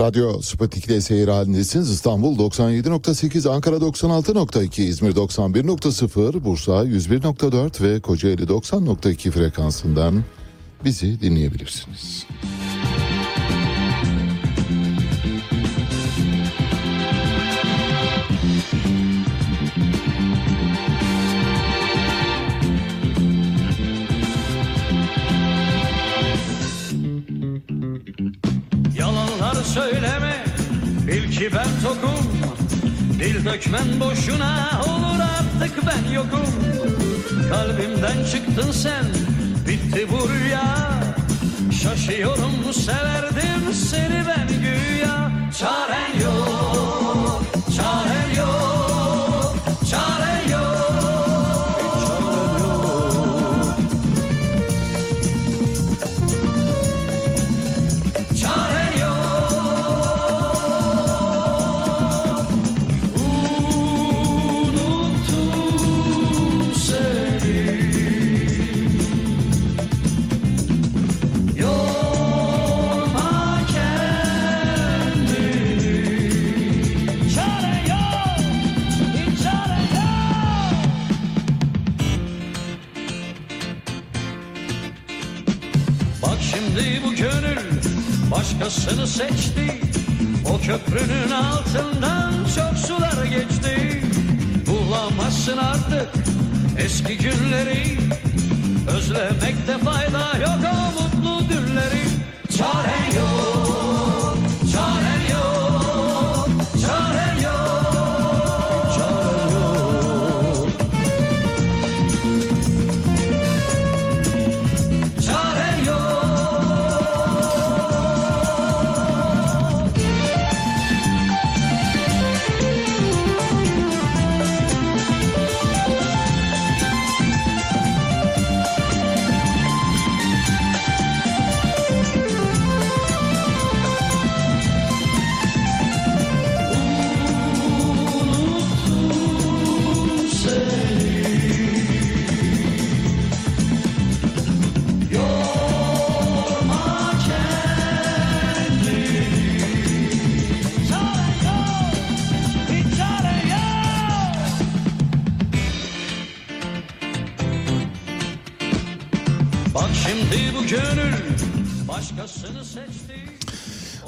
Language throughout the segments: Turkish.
Radyo Sputnik'te seyir halindesiniz. İstanbul 97.8, Ankara 96.2, İzmir 91.0, Bursa 101.4 ve Kocaeli 90.2 frekansından bizi dinleyebilirsiniz. Yalanlar ki ben tokum Dil dökmen boşuna Olur artık ben yokum. Kalbimden çıktın sen Bitti bu rüya. Şaşıyorum severdim seni ben güya. Çaren yok başkasını seçti. O köprünün altından çok sular geçti. Bulamazsın artık eski günleri. Özlemekte fayda yok o mutlu dünleri Çaren yok,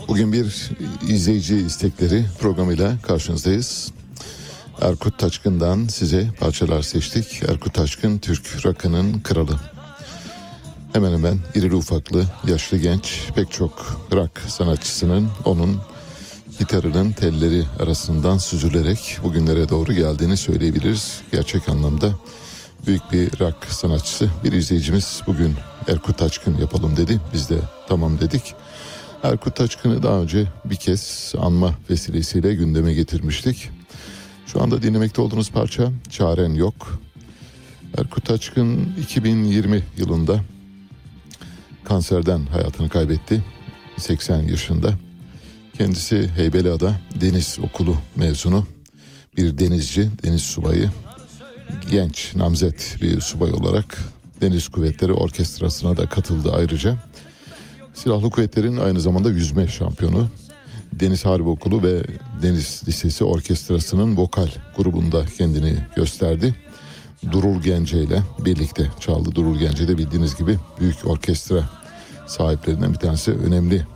Bugün bir izleyici istekleri programıyla karşınızdayız. Erkut Taşkın'dan size parçalar seçtik. Erkut Taşkın Türk rock'ının kralı. Hemen hemen irili ufaklı, yaşlı genç pek çok rock sanatçısının onun gitarının telleri arasından süzülerek bugünlere doğru geldiğini söyleyebiliriz. Gerçek anlamda büyük bir rock sanatçısı. Bir izleyicimiz bugün Erkut Taşkın yapalım dedi. Biz de tamam dedik. Erkut Taşkın'ı daha önce bir kez anma vesilesiyle gündeme getirmiştik. Şu anda dinlemekte olduğunuz parça Çaren Yok. Erkut Taşkın 2020 yılında kanserden hayatını kaybetti. 80 yaşında. Kendisi Heybeliada Deniz Okulu mezunu. Bir denizci, deniz subayı. Genç, namzet bir subay olarak Deniz Kuvvetleri Orkestrası'na da katıldı ayrıca. Silahlı Kuvvetlerin aynı zamanda yüzme şampiyonu. Deniz Harbi Okulu ve Deniz Lisesi Orkestrası'nın vokal grubunda kendini gösterdi. Durul Gence ile birlikte çaldı. Durul Gence de bildiğiniz gibi büyük orkestra sahiplerinden bir tanesi. Önemli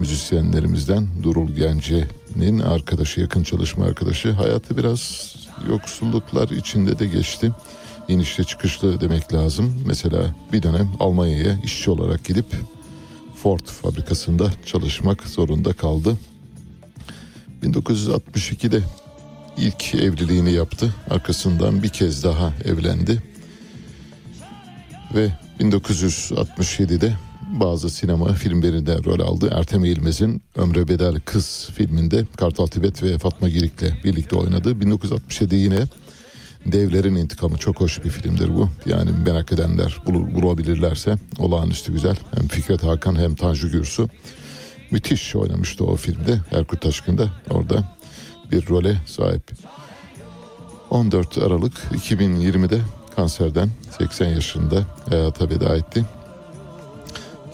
müzisyenlerimizden Durul Gence'nin arkadaşı, yakın çalışma arkadaşı. Hayatı biraz yoksulluklar içinde de geçti. İnişli çıkışlı demek lazım. Mesela bir dönem Almanya'ya işçi olarak gidip Ford fabrikasında çalışmak zorunda kaldı. 1962'de ilk evliliğini yaptı. Arkasından bir kez daha evlendi. Ve 1967'de bazı sinema filmlerinde rol aldı. Ertem Eğilmez'in Ömre Bedel Kız filminde Kartal Tibet ve Fatma Girik'le birlikte oynadı. 1967 yine Devlerin İntikamı çok hoş bir filmdir bu. Yani merak edenler bul- bulabilirlerse olağanüstü güzel. Hem Fikret Hakan hem Tanju Gürsu. Müthiş oynamıştı o filmde. Erkut Taşkın'da orada bir role sahip. 14 Aralık 2020'de kanserden 80 yaşında hayata veda etti.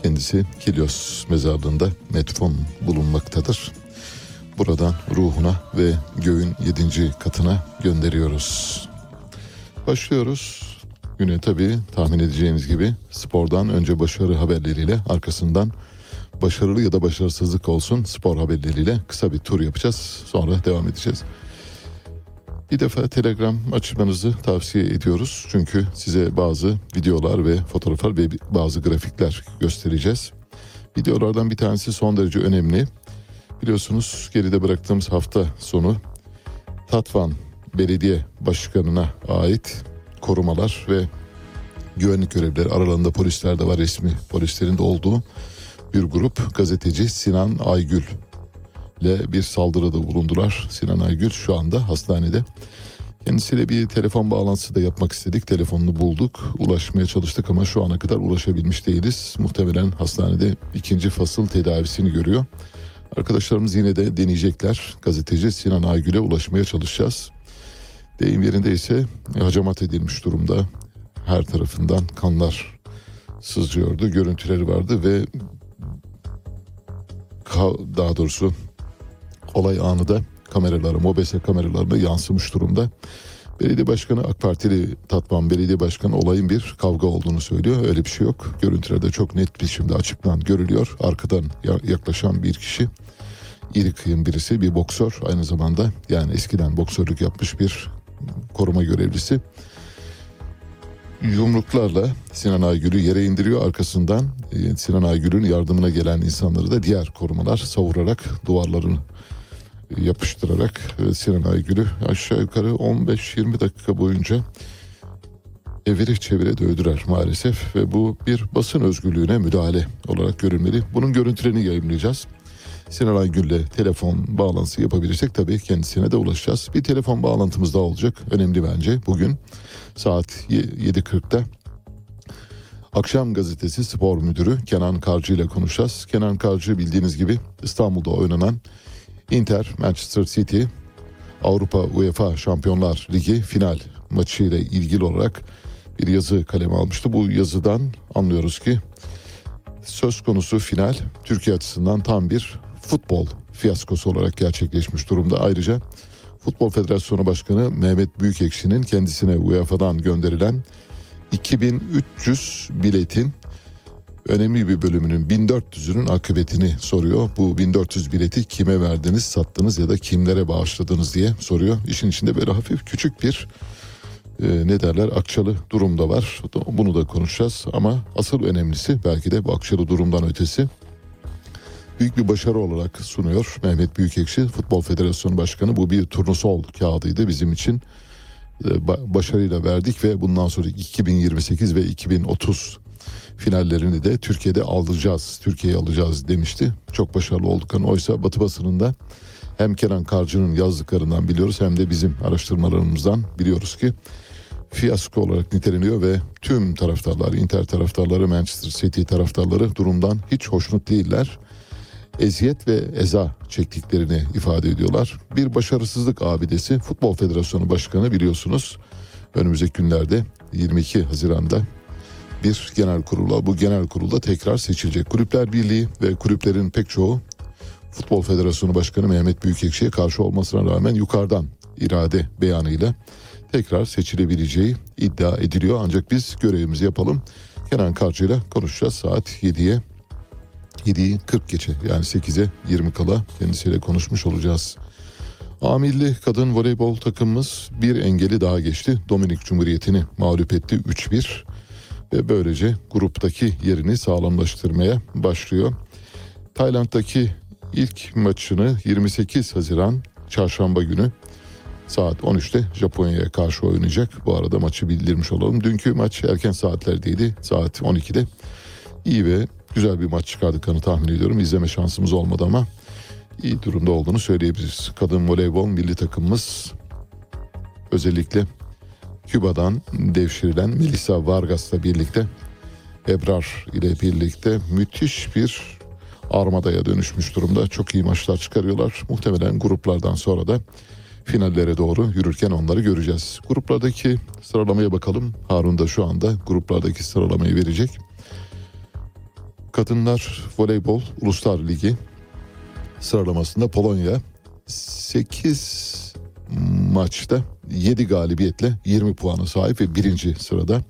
Kendisi Kilyos mezarlığında metfon bulunmaktadır. Buradan ruhuna ve göğün yedinci katına gönderiyoruz. Başlıyoruz. Güne tabii tahmin edeceğiniz gibi spordan önce başarı haberleriyle arkasından başarılı ya da başarısızlık olsun spor haberleriyle kısa bir tur yapacağız. Sonra devam edeceğiz. Bir defa Telegram açmanızı tavsiye ediyoruz. Çünkü size bazı videolar ve fotoğraflar ve bazı grafikler göstereceğiz. Videolardan bir tanesi son derece önemli. Biliyorsunuz geride bıraktığımız hafta sonu Tatvan Belediye Başkanı'na ait korumalar ve güvenlik görevlileri aralarında polisler de var resmi polislerin de olduğu bir grup gazeteci Sinan Aygül ile bir saldırıda bulundular. Sinan Aygül şu anda hastanede. Kendisiyle bir telefon bağlantısı da yapmak istedik. Telefonunu bulduk. Ulaşmaya çalıştık ama şu ana kadar ulaşabilmiş değiliz. Muhtemelen hastanede ikinci fasıl tedavisini görüyor. Arkadaşlarımız yine de deneyecekler. Gazeteci Sinan Aygül'e ulaşmaya çalışacağız. Deyim yerinde ise hacamat edilmiş durumda. Her tarafından kanlar sızıyordu. Görüntüleri vardı ve daha doğrusu olay anı da kameralara, MOBESE kameralarına yansımış durumda. Belediye Başkanı AK Partili Tatvan Belediye Başkanı olayın bir kavga olduğunu söylüyor. Öyle bir şey yok. Görüntülerde çok net bir biçimde açıklan görülüyor. Arkadan ya- yaklaşan bir kişi iri kıyım birisi bir boksör aynı zamanda yani eskiden boksörlük yapmış bir koruma görevlisi yumruklarla Sinan Aygül'ü yere indiriyor arkasından e, Sinan Aygül'ün yardımına gelen insanları da diğer korumalar savurarak duvarlarını yapıştırarak e, Sinan Aygül'ü aşağı yukarı 15-20 dakika boyunca evire çevire dövdüler maalesef ve bu bir basın özgürlüğüne müdahale olarak görülmeli. Bunun görüntülerini yayınlayacağız. Sinan Aygül'le telefon bağlantısı yapabilirsek tabii kendisine de ulaşacağız. Bir telefon bağlantımız daha olacak. Önemli bence bugün saat ye- 7.40'da Akşam gazetesi spor müdürü Kenan Karcı ile konuşacağız. Kenan Karcı bildiğiniz gibi İstanbul'da oynanan Inter Manchester City Avrupa UEFA Şampiyonlar Ligi final maçı ile ilgili olarak bir yazı kaleme almıştı. Bu yazıdan anlıyoruz ki söz konusu final Türkiye açısından tam bir futbol fiyaskosu olarak gerçekleşmiş durumda. Ayrıca Futbol Federasyonu Başkanı Mehmet Büyükekşi'nin kendisine UEFA'dan gönderilen 2300 biletin önemli bir bölümünün 1400'ünün akıbetini soruyor. Bu 1400 bileti kime verdiniz, sattınız ya da kimlere bağışladınız diye soruyor. İşin içinde böyle hafif küçük bir e, ne derler akçalı durum da var. Bunu da konuşacağız ama asıl önemlisi belki de bu akçalı durumdan ötesi büyük bir başarı olarak sunuyor Mehmet Büyükekşi. Futbol Federasyonu Başkanı bu bir turnusol kağıdıydı bizim için. E, ba- Başarıyla verdik ve bundan sonra 2028 ve 2030 finallerini de Türkiye'de alacağız, Türkiye'ye alacağız demişti. Çok başarılı olduk. Yani oysa Batı basınında hem Kenan Karcı'nın yazdıklarından biliyoruz hem de bizim araştırmalarımızdan biliyoruz ki fiyasko olarak niteleniyor ve tüm taraftarlar, Inter taraftarları, Manchester City taraftarları durumdan hiç hoşnut değiller. Eziyet ve eza çektiklerini ifade ediyorlar. Bir başarısızlık abidesi Futbol Federasyonu Başkanı biliyorsunuz önümüzdeki günlerde 22 Haziran'da bir genel kurula bu genel kurulda tekrar seçilecek. Kulüpler Birliği ve kulüplerin pek çoğu Futbol Federasyonu Başkanı Mehmet Büyükekşi'ye karşı olmasına rağmen yukarıdan irade beyanıyla tekrar seçilebileceği iddia ediliyor. Ancak biz görevimizi yapalım. Kenan Karcı ile konuşacağız saat 7'ye 7'yi 40 geçe yani 8'e 20 kala kendisiyle konuşmuş olacağız. A milli kadın voleybol takımımız bir engeli daha geçti. Dominik Cumhuriyeti'ni mağlup etti 3-1 ve böylece gruptaki yerini sağlamlaştırmaya başlıyor. Tayland'daki ilk maçını 28 Haziran çarşamba günü saat 13'te Japonya'ya karşı oynayacak. Bu arada maçı bildirmiş olalım. Dünkü maç erken saatlerdeydi. Saat 12'de. İyi ve güzel bir maç çıkardıklarını tahmin ediyorum. İzleme şansımız olmadı ama iyi durumda olduğunu söyleyebiliriz. Kadın voleybol milli takımımız özellikle Küba'dan devşirilen Melissa Vargas'la birlikte Ebrar ile birlikte müthiş bir armadaya dönüşmüş durumda. Çok iyi maçlar çıkarıyorlar. Muhtemelen gruplardan sonra da finallere doğru yürürken onları göreceğiz. Gruplardaki sıralamaya bakalım. Harun da şu anda gruplardaki sıralamayı verecek. Kadınlar Voleybol Uluslar Ligi sıralamasında Polonya 8 maçta 7 galibiyetle 20 puana sahip ve birinci sırada.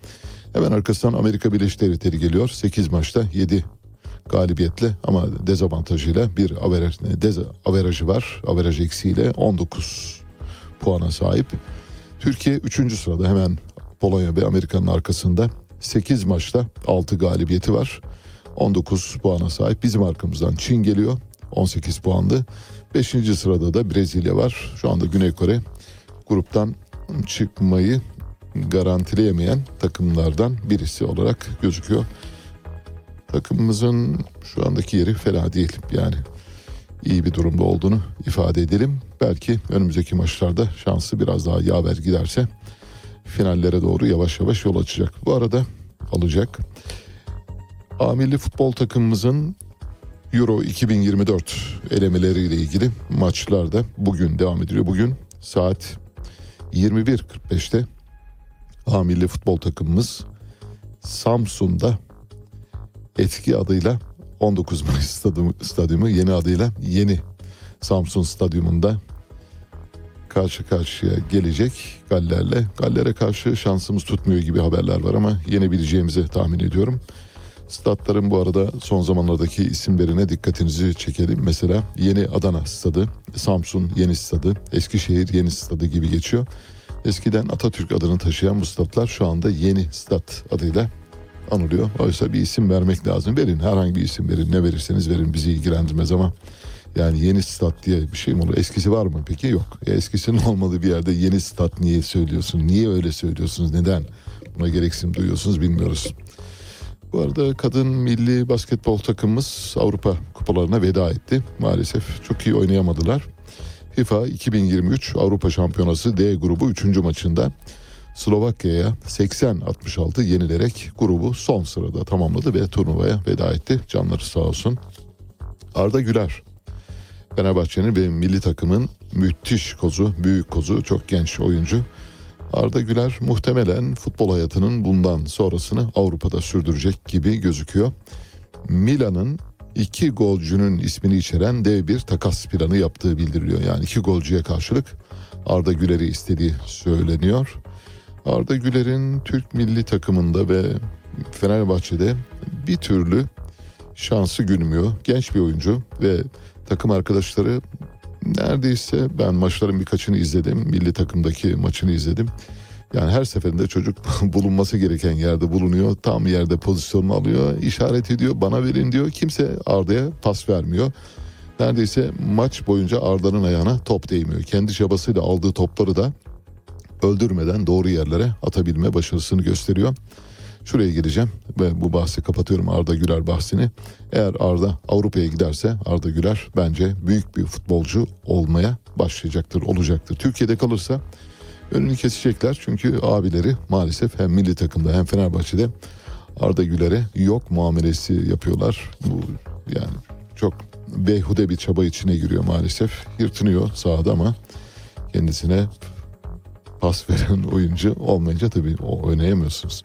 Hemen arkasından Amerika Birleşik Devletleri geliyor. 8 maçta 7 galibiyetle ama dezavantajıyla bir averaj, dez, averajı var. Averaj eksiğiyle 19 puana sahip. Türkiye 3. sırada hemen Polonya ve Amerika'nın arkasında 8 maçta 6 galibiyeti var. 19 puana sahip. Bizim arkamızdan Çin geliyor. 18 puanlı. 5. sırada da Brezilya var. Şu anda Güney Kore gruptan çıkmayı garantileyemeyen takımlardan birisi olarak gözüküyor. Takımımızın şu andaki yeri fena değil. Yani iyi bir durumda olduğunu ifade edelim. Belki önümüzdeki maçlarda şansı biraz daha yaver giderse finallere doğru yavaş yavaş yol açacak. Bu arada alacak. A milli futbol takımımızın Euro 2024 elemeleriyle ilgili maçlar da bugün devam ediyor. Bugün saat 21.45'te A milli futbol takımımız Samsun'da etki adıyla 19 Mayıs stadyumu, stadyumu yeni adıyla yeni Samsun stadyumunda karşı karşıya gelecek Galler'le. Galler'e karşı şansımız tutmuyor gibi haberler var ama yenebileceğimizi tahmin ediyorum. Statların bu arada son zamanlardaki isimlerine dikkatinizi çekelim. Mesela Yeni Adana Stadı, Samsun Yeni Stadı, Eskişehir Yeni Stadı gibi geçiyor. Eskiden Atatürk adını taşıyan bu statlar şu anda Yeni Stat adıyla anılıyor. Oysa bir isim vermek lazım. Verin herhangi bir isim verin. Ne verirseniz verin bizi ilgilendirmez ama yani yeni stat diye bir şey mi olur? Eskisi var mı peki? Yok. E, eskisinin olmadığı bir yerde yeni stat niye söylüyorsun? Niye öyle söylüyorsunuz? Neden? Buna gereksinim duyuyorsunuz bilmiyoruz. Bu arada kadın milli basketbol takımımız Avrupa kupalarına veda etti. Maalesef çok iyi oynayamadılar. FIFA 2023 Avrupa Şampiyonası D grubu 3. maçında Slovakya'ya 80-66 yenilerek grubu son sırada tamamladı ve turnuvaya veda etti. Canları sağ olsun. Arda Güler, Fenerbahçe'nin ve milli takımın müthiş kozu, büyük kozu, çok genç oyuncu. Arda Güler muhtemelen futbol hayatının bundan sonrasını Avrupa'da sürdürecek gibi gözüküyor. Milan'ın iki golcünün ismini içeren dev bir takas planı yaptığı bildiriliyor. Yani iki golcüye karşılık Arda Güler'i istediği söyleniyor. Arda Güler'in Türk milli takımında ve Fenerbahçe'de bir türlü şansı gülmüyor. Genç bir oyuncu ve takım arkadaşları neredeyse ben maçların birkaçını izledim. Milli takımdaki maçını izledim. Yani her seferinde çocuk bulunması gereken yerde bulunuyor. Tam yerde pozisyonunu alıyor, işaret ediyor, bana verin diyor. Kimse Arda'ya pas vermiyor. Neredeyse maç boyunca Arda'nın ayağına top değmiyor. Kendi çabasıyla aldığı topları da öldürmeden doğru yerlere atabilme başarısını gösteriyor. Şuraya gireceğim ve bu bahsi kapatıyorum Arda Güler bahsini. Eğer Arda Avrupa'ya giderse Arda Güler bence büyük bir futbolcu olmaya başlayacaktır, olacaktır. Türkiye'de kalırsa önünü kesecekler çünkü abileri maalesef hem milli takımda hem Fenerbahçe'de Arda Güler'e yok muamelesi yapıyorlar. Bu yani çok beyhude bir çaba içine giriyor maalesef. Yırtınıyor sahada ama kendisine pas veren oyuncu olmayınca tabii o oynayamıyorsunuz.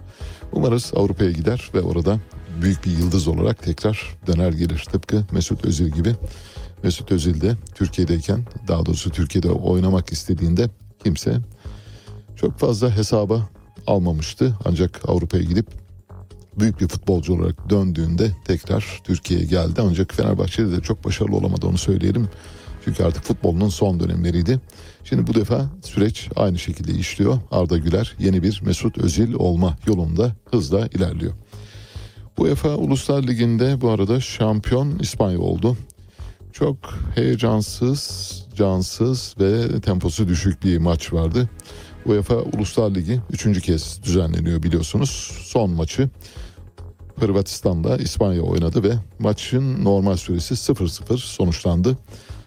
Umarız Avrupa'ya gider ve orada büyük bir yıldız olarak tekrar döner gelir. Tıpkı Mesut Özil gibi. Mesut Özil de Türkiye'deyken daha doğrusu Türkiye'de oynamak istediğinde kimse çok fazla hesaba almamıştı. Ancak Avrupa'ya gidip büyük bir futbolcu olarak döndüğünde tekrar Türkiye'ye geldi. Ancak Fenerbahçe'de de çok başarılı olamadı onu söyleyelim. Çünkü artık futbolunun son dönemleriydi. Şimdi bu defa süreç aynı şekilde işliyor. Arda Güler yeni bir Mesut Özil olma yolunda hızla ilerliyor. UEFA Uluslar Ligi'nde bu arada şampiyon İspanya oldu. Çok heyecansız, cansız ve temposu düşük bir maç vardı. UEFA Uluslar Ligi üçüncü kez düzenleniyor biliyorsunuz. Son maçı Hırvatistan'da İspanya oynadı ve maçın normal süresi 0-0 sonuçlandı.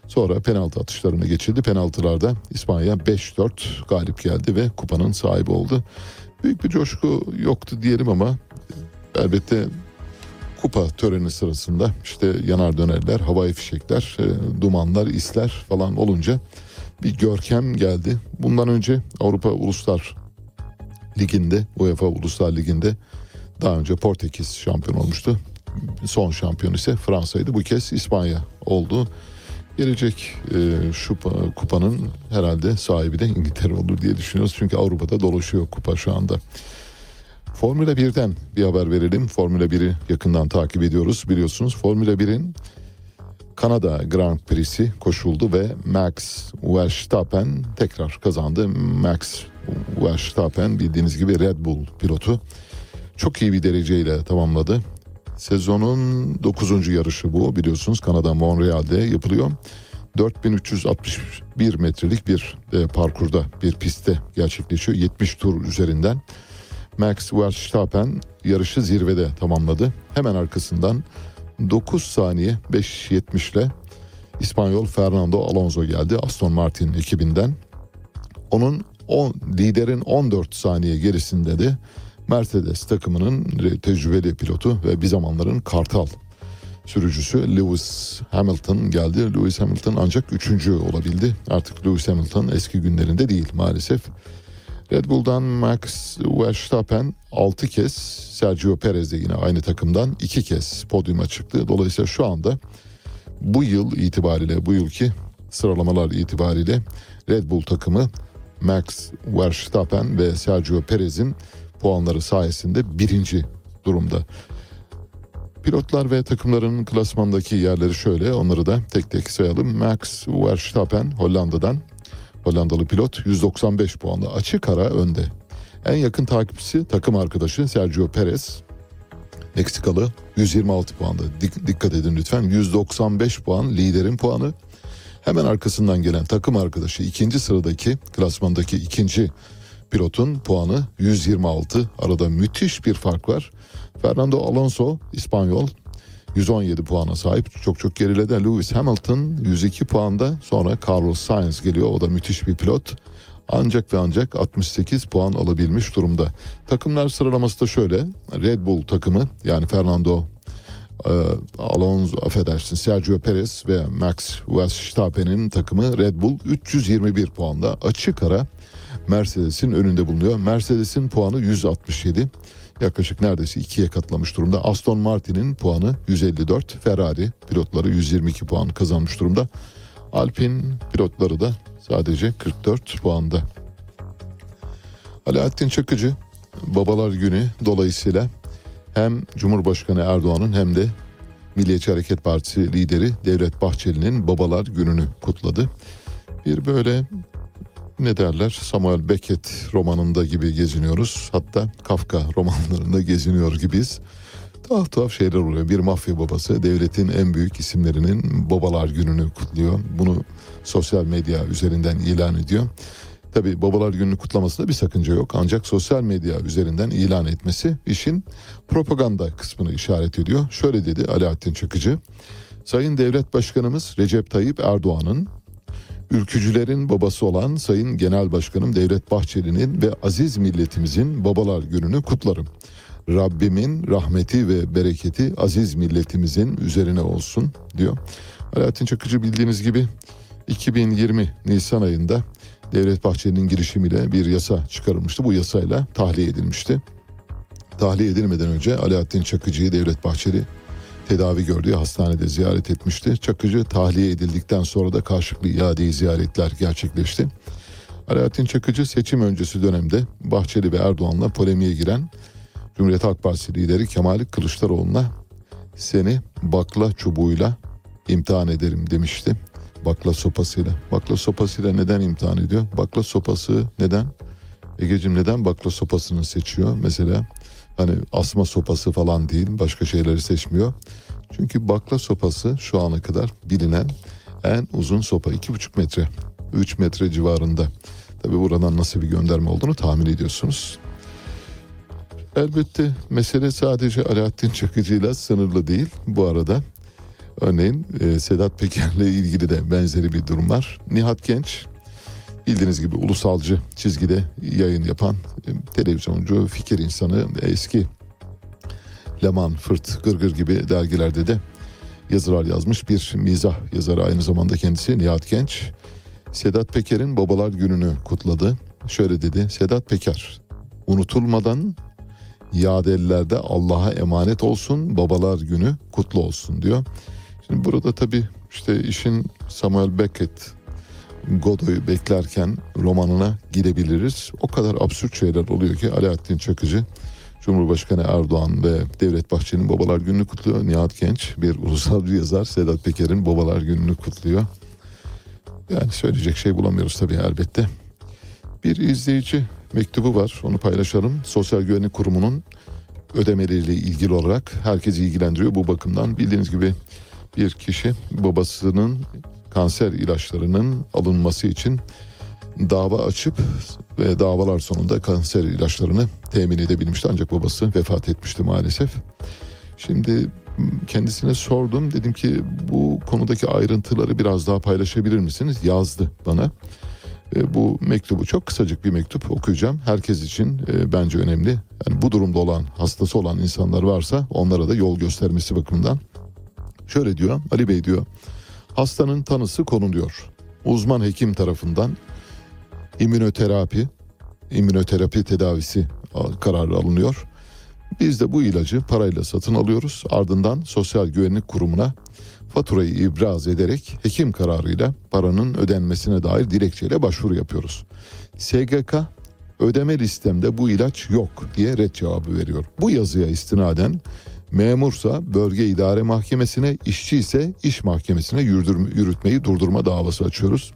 Sonra penaltı atışlarına geçildi. Penaltılarda İspanya 5-4 galip geldi ve kupanın sahibi oldu. Büyük bir coşku yoktu diyelim ama elbette kupa töreni sırasında işte yanar dönerler, havai fişekler, e, dumanlar, isler falan olunca bir görkem geldi. Bundan önce Avrupa Uluslar Ligi'nde, UEFA Uluslar Ligi'nde daha önce Portekiz şampiyon olmuştu. Son şampiyon ise Fransa'ydı. Bu kez İspanya oldu. Gelecek e, şu pa- kupanın herhalde sahibi de İngiltere olur diye düşünüyoruz. Çünkü Avrupa'da dolaşıyor kupa şu anda. Formula 1'den bir haber verelim. Formula 1'i yakından takip ediyoruz biliyorsunuz. Formula 1'in Kanada Grand Prix'si koşuldu ve Max Verstappen tekrar kazandı. Max Verstappen bildiğiniz gibi Red Bull pilotu. Çok iyi bir dereceyle tamamladı. Sezonun 9. yarışı bu biliyorsunuz Kanada Montreal'de yapılıyor. 4361 metrelik bir e, parkurda bir pistte gerçekleşiyor. 70 tur üzerinden. Max Verstappen yarışı zirvede tamamladı. Hemen arkasından 9 saniye 5.70 ile İspanyol Fernando Alonso geldi Aston Martin ekibinden. Onun 10, liderin 14 saniye gerisinde de Mercedes takımının tecrübeli pilotu ve bir zamanların kartal sürücüsü Lewis Hamilton geldi. Lewis Hamilton ancak üçüncü olabildi. Artık Lewis Hamilton eski günlerinde değil maalesef. Red Bull'dan Max Verstappen 6 kez Sergio Perez de yine aynı takımdan 2 kez podyuma çıktı. Dolayısıyla şu anda bu yıl itibariyle bu yılki sıralamalar itibariyle Red Bull takımı Max Verstappen ve Sergio Perez'in puanları sayesinde birinci durumda. Pilotlar ve takımların klasmandaki yerleri şöyle onları da tek tek sayalım. Max Verstappen Hollanda'dan Hollandalı pilot 195 puanla açık ara önde. En yakın takipçisi takım arkadaşı Sergio Perez. Meksikalı 126 puanda. Dik- dikkat edin lütfen 195 puan liderin puanı. Hemen arkasından gelen takım arkadaşı ikinci sıradaki klasmandaki ikinci pilotun puanı 126. Arada müthiş bir fark var. Fernando Alonso İspanyol 117 puana sahip. Çok çok gerilede Lewis Hamilton 102 puanda. Sonra Carlos Sainz geliyor. O da müthiş bir pilot. Ancak ve ancak 68 puan alabilmiş durumda. Takımlar sıralaması da şöyle. Red Bull takımı yani Fernando e, Alonso affedersin Sergio Perez ve Max Verstappen'in takımı Red Bull 321 puanla açık ara Mercedes'in önünde bulunuyor. Mercedes'in puanı 167. Yaklaşık neredeyse ikiye katlamış durumda. Aston Martin'in puanı 154. Ferrari pilotları 122 puan kazanmış durumda. Alpine pilotları da sadece 44 puanda. Alaaddin Çakıcı Babalar Günü dolayısıyla hem Cumhurbaşkanı Erdoğan'ın hem de Milliyetçi Hareket Partisi lideri Devlet Bahçeli'nin Babalar Günü'nü kutladı. Bir böyle ne derler Samuel Beckett romanında gibi geziniyoruz. Hatta Kafka romanlarında geziniyor gibiyiz. Tuhaf tuhaf şeyler oluyor. Bir mafya babası devletin en büyük isimlerinin babalar gününü kutluyor. Bunu sosyal medya üzerinden ilan ediyor. Tabi babalar gününü kutlamasında bir sakınca yok. Ancak sosyal medya üzerinden ilan etmesi işin propaganda kısmını işaret ediyor. Şöyle dedi Alaaddin Çakıcı. Sayın Devlet Başkanımız Recep Tayyip Erdoğan'ın ülkücülerin babası olan Sayın Genel Başkanım Devlet Bahçeli'nin ve aziz milletimizin babalar gününü kutlarım. Rabbimin rahmeti ve bereketi aziz milletimizin üzerine olsun diyor. Alaaddin Çakıcı bildiğiniz gibi 2020 Nisan ayında Devlet Bahçeli'nin girişimiyle bir yasa çıkarılmıştı. Bu yasayla tahliye edilmişti. Tahliye edilmeden önce Alaaddin Çakıcı'yı Devlet Bahçeli tedavi gördüğü hastanede ziyaret etmişti. Çakıcı tahliye edildikten sonra da karşılıklı iade ziyaretler gerçekleşti. Alaaddin Çakıcı seçim öncesi dönemde Bahçeli ve Erdoğan'la polemiğe giren Cumhuriyet Halk Partisi lideri Kemal Kılıçdaroğlu'na seni bakla çubuğuyla imtihan ederim demişti. Bakla sopasıyla. Bakla sopasıyla neden imtihan ediyor? Bakla sopası neden? Egeciğim neden bakla sopasını seçiyor? Mesela hani asma sopası falan değil başka şeyleri seçmiyor. Çünkü bakla sopası şu ana kadar bilinen en uzun sopa iki buçuk metre. 3 metre civarında. Tabi buradan nasıl bir gönderme olduğunu tahmin ediyorsunuz. Elbette mesele sadece Alaaddin Çakıcı'yla sınırlı değil. Bu arada Örneğin e, Sedat Peker'le ilgili de benzeri bir durum var. Nihat Genç bildiğiniz gibi ulusalcı çizgide yayın yapan e, televizyoncu, fikir insanı, eski Leman, Fırt, Gırgır gibi dergilerde de yazılar yazmış bir mizah yazarı aynı zamanda kendisi Nihat Genç. Sedat Peker'in babalar gününü kutladı. Şöyle dedi Sedat Peker unutulmadan yadellerde Allah'a emanet olsun babalar günü kutlu olsun diyor. Şimdi burada tabii işte işin Samuel Beckett Godoy'u beklerken romanına gidebiliriz. O kadar absürt şeyler oluyor ki Alaaddin Çakıcı Cumhurbaşkanı Erdoğan ve Devlet Bahçeli'nin babalar gününü kutluyor. Nihat Genç bir ulusal bir yazar Sedat Peker'in babalar gününü kutluyor. Yani söyleyecek şey bulamıyoruz tabii elbette. Bir izleyici mektubu var onu paylaşalım. Sosyal Güvenlik Kurumu'nun ödemeleriyle ilgili olarak herkesi ilgilendiriyor bu bakımdan. Bildiğiniz gibi bir kişi babasının kanser ilaçlarının alınması için dava açıp ve davalar sonunda kanser ilaçlarını temin edebilmişti ancak babası vefat etmişti maalesef. Şimdi kendisine sordum dedim ki bu konudaki ayrıntıları biraz daha paylaşabilir misiniz? Yazdı bana. E, bu mektubu çok kısacık bir mektup okuyacağım. Herkes için e, bence önemli. Yani bu durumda olan, hastası olan insanlar varsa onlara da yol göstermesi bakımından. Şöyle diyor, Ali Bey diyor. Hastanın tanısı konuluyor. Uzman hekim tarafından immünoterapi, immünoterapi tedavisi kararı alınıyor. Biz de bu ilacı parayla satın alıyoruz. Ardından Sosyal Güvenlik Kurumu'na faturayı ibraz ederek hekim kararıyla paranın ödenmesine dair dilekçeyle başvuru yapıyoruz. SGK ödeme listemde bu ilaç yok diye red cevabı veriyor. Bu yazıya istinaden memursa bölge idare mahkemesine, işçi ise iş mahkemesine yürütme, yürütmeyi durdurma davası açıyoruz.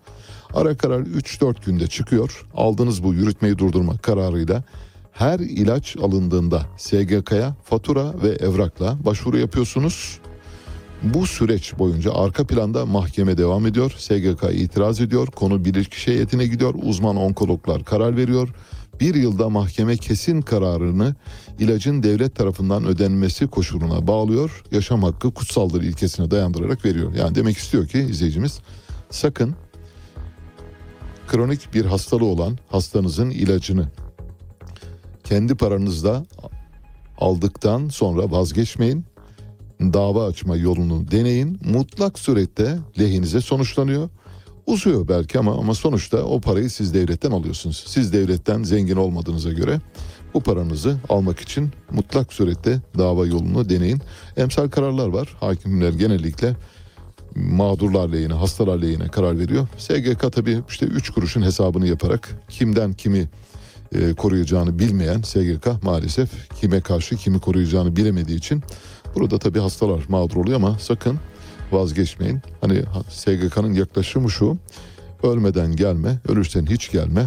Ara karar 3-4 günde çıkıyor. Aldığınız bu yürütmeyi durdurma kararıyla her ilaç alındığında SGK'ya fatura ve evrakla başvuru yapıyorsunuz. Bu süreç boyunca arka planda mahkeme devam ediyor. SGK itiraz ediyor. Konu bilirkişi heyetine gidiyor. Uzman onkologlar karar veriyor. Bir yılda mahkeme kesin kararını ilacın devlet tarafından ödenmesi koşuluna bağlıyor. Yaşam hakkı kutsaldır ilkesine dayandırarak veriyor. Yani demek istiyor ki izleyicimiz sakın kronik bir hastalığı olan hastanızın ilacını kendi paranızda aldıktan sonra vazgeçmeyin. Dava açma yolunu deneyin. Mutlak surette lehinize sonuçlanıyor. Uzuyor belki ama ama sonuçta o parayı siz devletten alıyorsunuz. Siz devletten zengin olmadığınıza göre bu paranızı almak için mutlak surette dava yolunu deneyin. Emsal kararlar var. Hakimler genellikle mağdurlar lehine, hastalar lehine karar veriyor. SGK tabii işte 3 kuruşun hesabını yaparak kimden kimi e, koruyacağını bilmeyen SGK maalesef kime karşı kimi koruyacağını bilemediği için burada tabii hastalar mağdur oluyor ama sakın vazgeçmeyin. Hani SGK'nın yaklaşımı şu ölmeden gelme, ölürsen hiç gelme.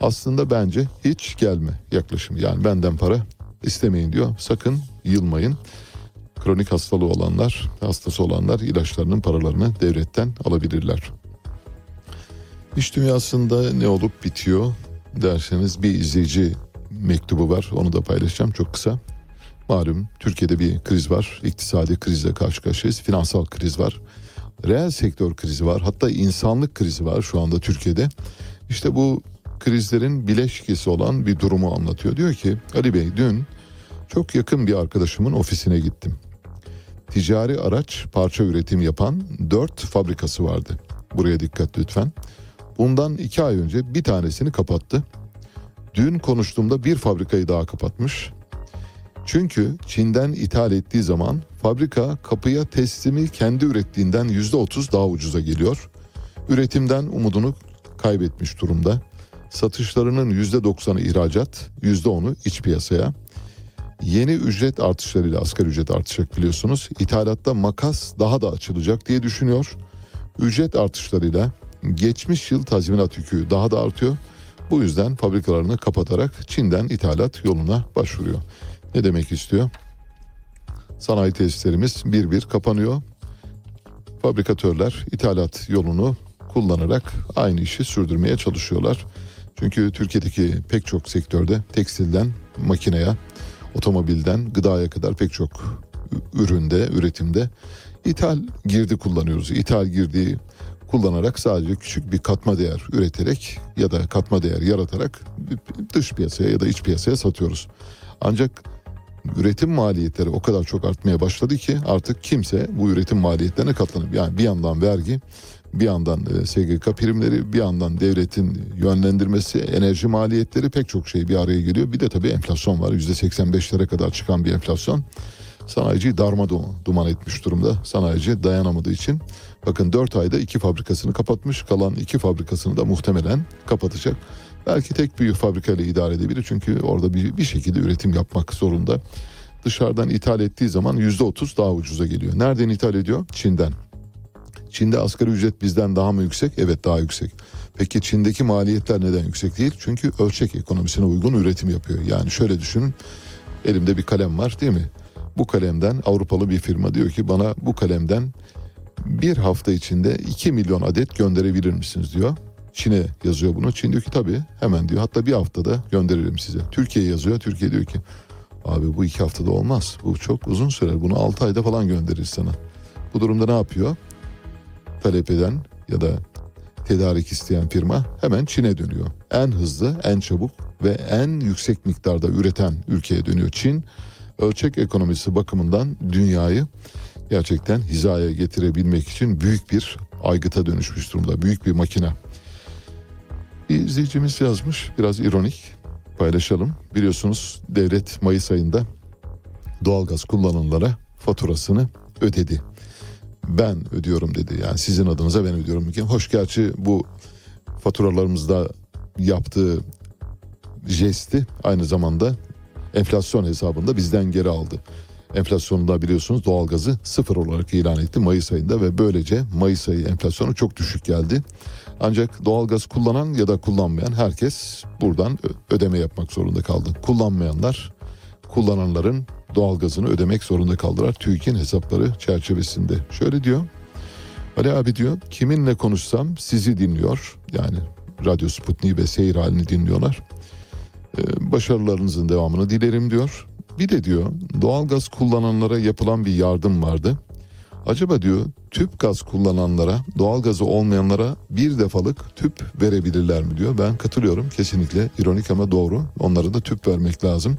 Aslında bence hiç gelme yaklaşım. Yani benden para istemeyin diyor. Sakın yılmayın. Kronik hastalığı olanlar, hastası olanlar ilaçlarının paralarını devletten alabilirler. İş dünyasında ne olup bitiyor derseniz bir izleyici mektubu var. Onu da paylaşacağım çok kısa. Malum Türkiye'de bir kriz var. İktisadi krizle karşı karşıyayız. Finansal kriz var. Reel sektör krizi var. Hatta insanlık krizi var şu anda Türkiye'de. İşte bu krizlerin bileşkesi olan bir durumu anlatıyor. Diyor ki Ali Bey dün çok yakın bir arkadaşımın ofisine gittim. Ticari araç parça üretim yapan dört fabrikası vardı. Buraya dikkat lütfen. Bundan iki ay önce bir tanesini kapattı. Dün konuştuğumda bir fabrikayı daha kapatmış. Çünkü Çin'den ithal ettiği zaman fabrika kapıya teslimi kendi ürettiğinden yüzde otuz daha ucuza geliyor. Üretimden umudunu kaybetmiş durumda. Satışlarının yüzde doksanı ihracat, yüzde onu iç piyasaya. Yeni ücret artışlarıyla asgari ücret artacak biliyorsunuz. İthalatta makas daha da açılacak diye düşünüyor. Ücret artışlarıyla geçmiş yıl tazminat yükü daha da artıyor. Bu yüzden fabrikalarını kapatarak Çin'den ithalat yoluna başvuruyor. Ne demek istiyor? Sanayi tesislerimiz bir bir kapanıyor. Fabrikatörler ithalat yolunu kullanarak aynı işi sürdürmeye çalışıyorlar. Çünkü Türkiye'deki pek çok sektörde tekstilden makineye, otomobilden gıdaya kadar pek çok üründe, üretimde İthal girdi kullanıyoruz. İthal girdiği kullanarak sadece küçük bir katma değer üreterek ya da katma değer yaratarak dış piyasaya ya da iç piyasaya satıyoruz. Ancak üretim maliyetleri o kadar çok artmaya başladı ki artık kimse bu üretim maliyetlerine katlanır. Yani bir yandan vergi, bir yandan e, SGK primleri, bir yandan devletin yönlendirmesi, enerji maliyetleri pek çok şey bir araya geliyor. Bir de tabii enflasyon var. %85'lere kadar çıkan bir enflasyon sanayiciyi darma duman etmiş durumda. Sanayici dayanamadığı için bakın 4 ayda iki fabrikasını kapatmış. Kalan iki fabrikasını da muhtemelen kapatacak. Belki tek bir fabrikayla idare edebilir çünkü orada bir, bir şekilde üretim yapmak zorunda. Dışarıdan ithal ettiği zaman %30 daha ucuza geliyor. Nereden ithal ediyor? Çin'den. Çin'de asgari ücret bizden daha mı yüksek? Evet daha yüksek. Peki Çin'deki maliyetler neden yüksek değil? Çünkü ölçek ekonomisine uygun üretim yapıyor. Yani şöyle düşünün. Elimde bir kalem var değil mi? Bu kalemden Avrupalı bir firma diyor ki bana bu kalemden bir hafta içinde 2 milyon adet gönderebilir misiniz diyor. Çin'e yazıyor bunu. Çin diyor ki tabii hemen diyor. Hatta bir haftada gönderirim size. Türkiye yazıyor. Türkiye diyor ki abi bu iki haftada olmaz. Bu çok uzun sürer. Bunu 6 ayda falan gönderir sana. Bu durumda ne yapıyor? Talep eden ya da tedarik isteyen firma hemen Çin'e dönüyor. En hızlı, en çabuk ve en yüksek miktarda üreten ülkeye dönüyor. Çin ölçek ekonomisi bakımından dünyayı gerçekten hizaya getirebilmek için büyük bir aygıta dönüşmüş durumda. Büyük bir makine. Bir izleyicimiz yazmış biraz ironik paylaşalım. Biliyorsunuz devlet Mayıs ayında doğalgaz kullananlara faturasını ödedi. Ben ödüyorum dedi. Yani sizin adınıza ben ödüyorum. Hoş gerçi bu faturalarımızda yaptığı jesti aynı zamanda enflasyon hesabında bizden geri aldı. Enflasyonunda biliyorsunuz doğalgazı sıfır olarak ilan etti Mayıs ayında ve böylece Mayıs ayı enflasyonu çok düşük geldi. Ancak doğalgaz kullanan ya da kullanmayan herkes buradan ödeme yapmak zorunda kaldı. Kullanmayanlar kullananların doğalgazını ödemek zorunda kaldılar TÜİK'in hesapları çerçevesinde. Şöyle diyor. Ali abi diyor kiminle konuşsam sizi dinliyor. Yani Radyo Sputnik ve seyir halini dinliyorlar. Ee, başarılarınızın devamını dilerim diyor. Bir de diyor doğalgaz kullananlara yapılan bir yardım vardı. Acaba diyor tüp gaz kullananlara, doğalgazı olmayanlara bir defalık tüp verebilirler mi diyor. Ben katılıyorum kesinlikle ironik ama doğru. Onlara da tüp vermek lazım.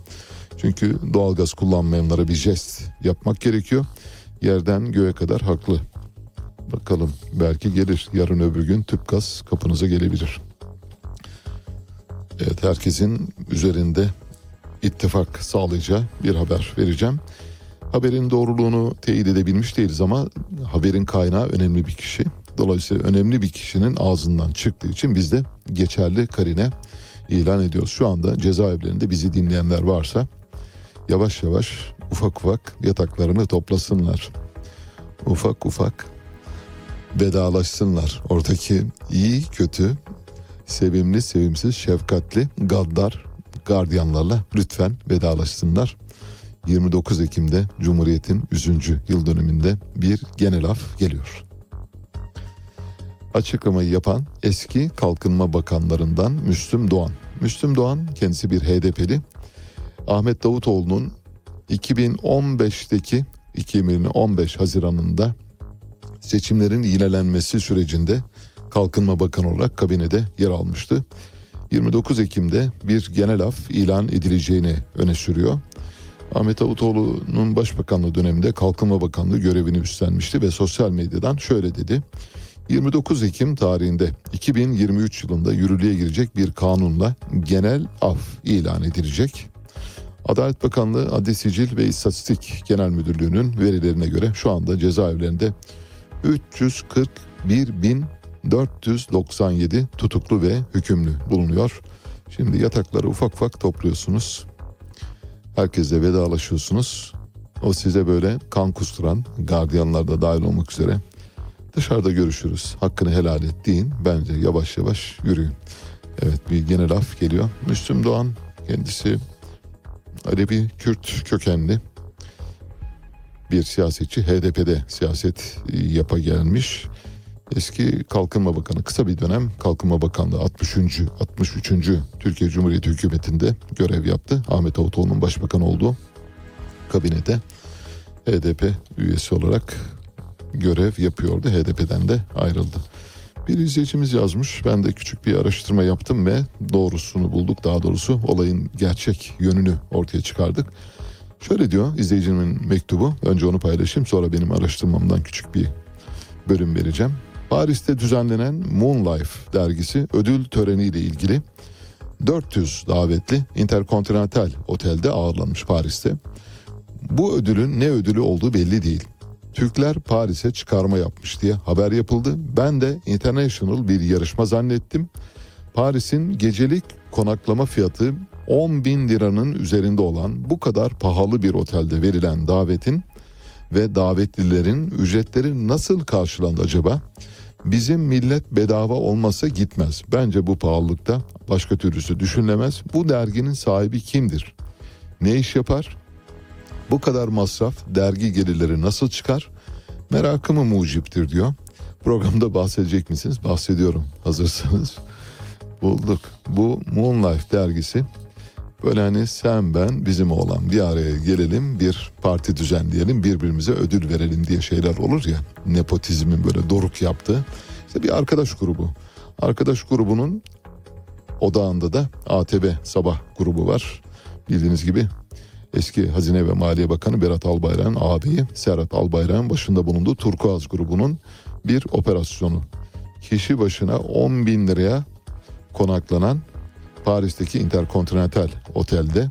Çünkü doğalgaz kullanmayanlara bir jest yapmak gerekiyor. Yerden göğe kadar haklı. Bakalım belki gelir yarın öbür gün tüp gaz kapınıza gelebilir. Evet herkesin üzerinde ittifak sağlayacağı bir haber vereceğim. Haberin doğruluğunu teyit edebilmiş değiliz ama haberin kaynağı önemli bir kişi. Dolayısıyla önemli bir kişinin ağzından çıktığı için biz de geçerli karine ilan ediyoruz. Şu anda cezaevlerinde bizi dinleyenler varsa yavaş yavaş ufak ufak yataklarını toplasınlar. Ufak ufak vedalaşsınlar. Oradaki iyi kötü sevimli sevimsiz şefkatli gaddar gardiyanlarla lütfen vedalaşsınlar. 29 Ekim'de Cumhuriyet'in 100. yıl dönümünde bir genel af geliyor. Açıklamayı yapan eski Kalkınma Bakanlarından Müslüm Doğan. Müslüm Doğan kendisi bir HDP'li. Ahmet Davutoğlu'nun 2015'teki 2015 Haziran'ında seçimlerin ilerlenmesi sürecinde Kalkınma Bakanı olarak kabinede yer almıştı. 29 Ekim'de bir genel af ilan edileceğini öne sürüyor. Ahmet Davutoğlu'nun başbakanlığı döneminde Kalkınma Bakanlığı görevini üstlenmişti ve sosyal medyadan şöyle dedi. 29 Ekim tarihinde 2023 yılında yürürlüğe girecek bir kanunla genel af ilan edilecek. Adalet Bakanlığı Adli Sicil ve İstatistik Genel Müdürlüğü'nün verilerine göre şu anda cezaevlerinde 341.497 tutuklu ve hükümlü bulunuyor. Şimdi yatakları ufak ufak topluyorsunuz. Herkesle vedalaşıyorsunuz. O size böyle kan kusturan gardiyanlar da dahil olmak üzere dışarıda görüşürüz. Hakkını helal et deyin. Bence yavaş yavaş yürüyün. Evet bir genel af geliyor. Müslüm Doğan kendisi Alevi Kürt kökenli bir siyasetçi. HDP'de siyaset yapa gelmiş. Eski Kalkınma Bakanı kısa bir dönem Kalkınma Bakanlığı 63. 63. Türkiye Cumhuriyeti hükümetinde görev yaptı. Ahmet Davutoğlu'nun başbakan olduğu kabinede HDP üyesi olarak görev yapıyordu. HDP'den de ayrıldı. Bir izleyicimiz yazmış. Ben de küçük bir araştırma yaptım ve doğrusunu bulduk. Daha doğrusu olayın gerçek yönünü ortaya çıkardık. Şöyle diyor izleyicimin mektubu. Önce onu paylaşayım sonra benim araştırmamdan küçük bir bölüm vereceğim. Paris'te düzenlenen Moon Life dergisi ödül töreniyle ilgili 400 davetli Intercontinental Otel'de ağırlanmış Paris'te. Bu ödülün ne ödülü olduğu belli değil. Türkler Paris'e çıkarma yapmış diye haber yapıldı. Ben de international bir yarışma zannettim. Paris'in gecelik konaklama fiyatı 10 bin liranın üzerinde olan bu kadar pahalı bir otelde verilen davetin ve davetlilerin ücretleri nasıl karşılandı acaba? Bizim millet bedava olmasa gitmez. Bence bu pahalılıkta başka türlüsü düşünülemez. Bu derginin sahibi kimdir? Ne iş yapar? Bu kadar masraf dergi gelirleri nasıl çıkar? Merakımı muciptir diyor. Programda bahsedecek misiniz? Bahsediyorum hazırsanız. Bulduk. Bu Moonlife dergisi böyle hani sen ben bizim oğlan. Bir araya gelelim bir parti düzenleyelim birbirimize ödül verelim diye şeyler olur ya. Nepotizmin böyle doruk yaptığı. İşte bir arkadaş grubu. Arkadaş grubunun odağında da ATV sabah grubu var. Bildiğiniz gibi eski Hazine ve Maliye Bakanı Berat Albayrak'ın ağabeyi Serhat Albayrak'ın başında bulunduğu Turkuaz grubunun bir operasyonu. Kişi başına 10 bin liraya konaklanan Paris'teki Intercontinental Otel'de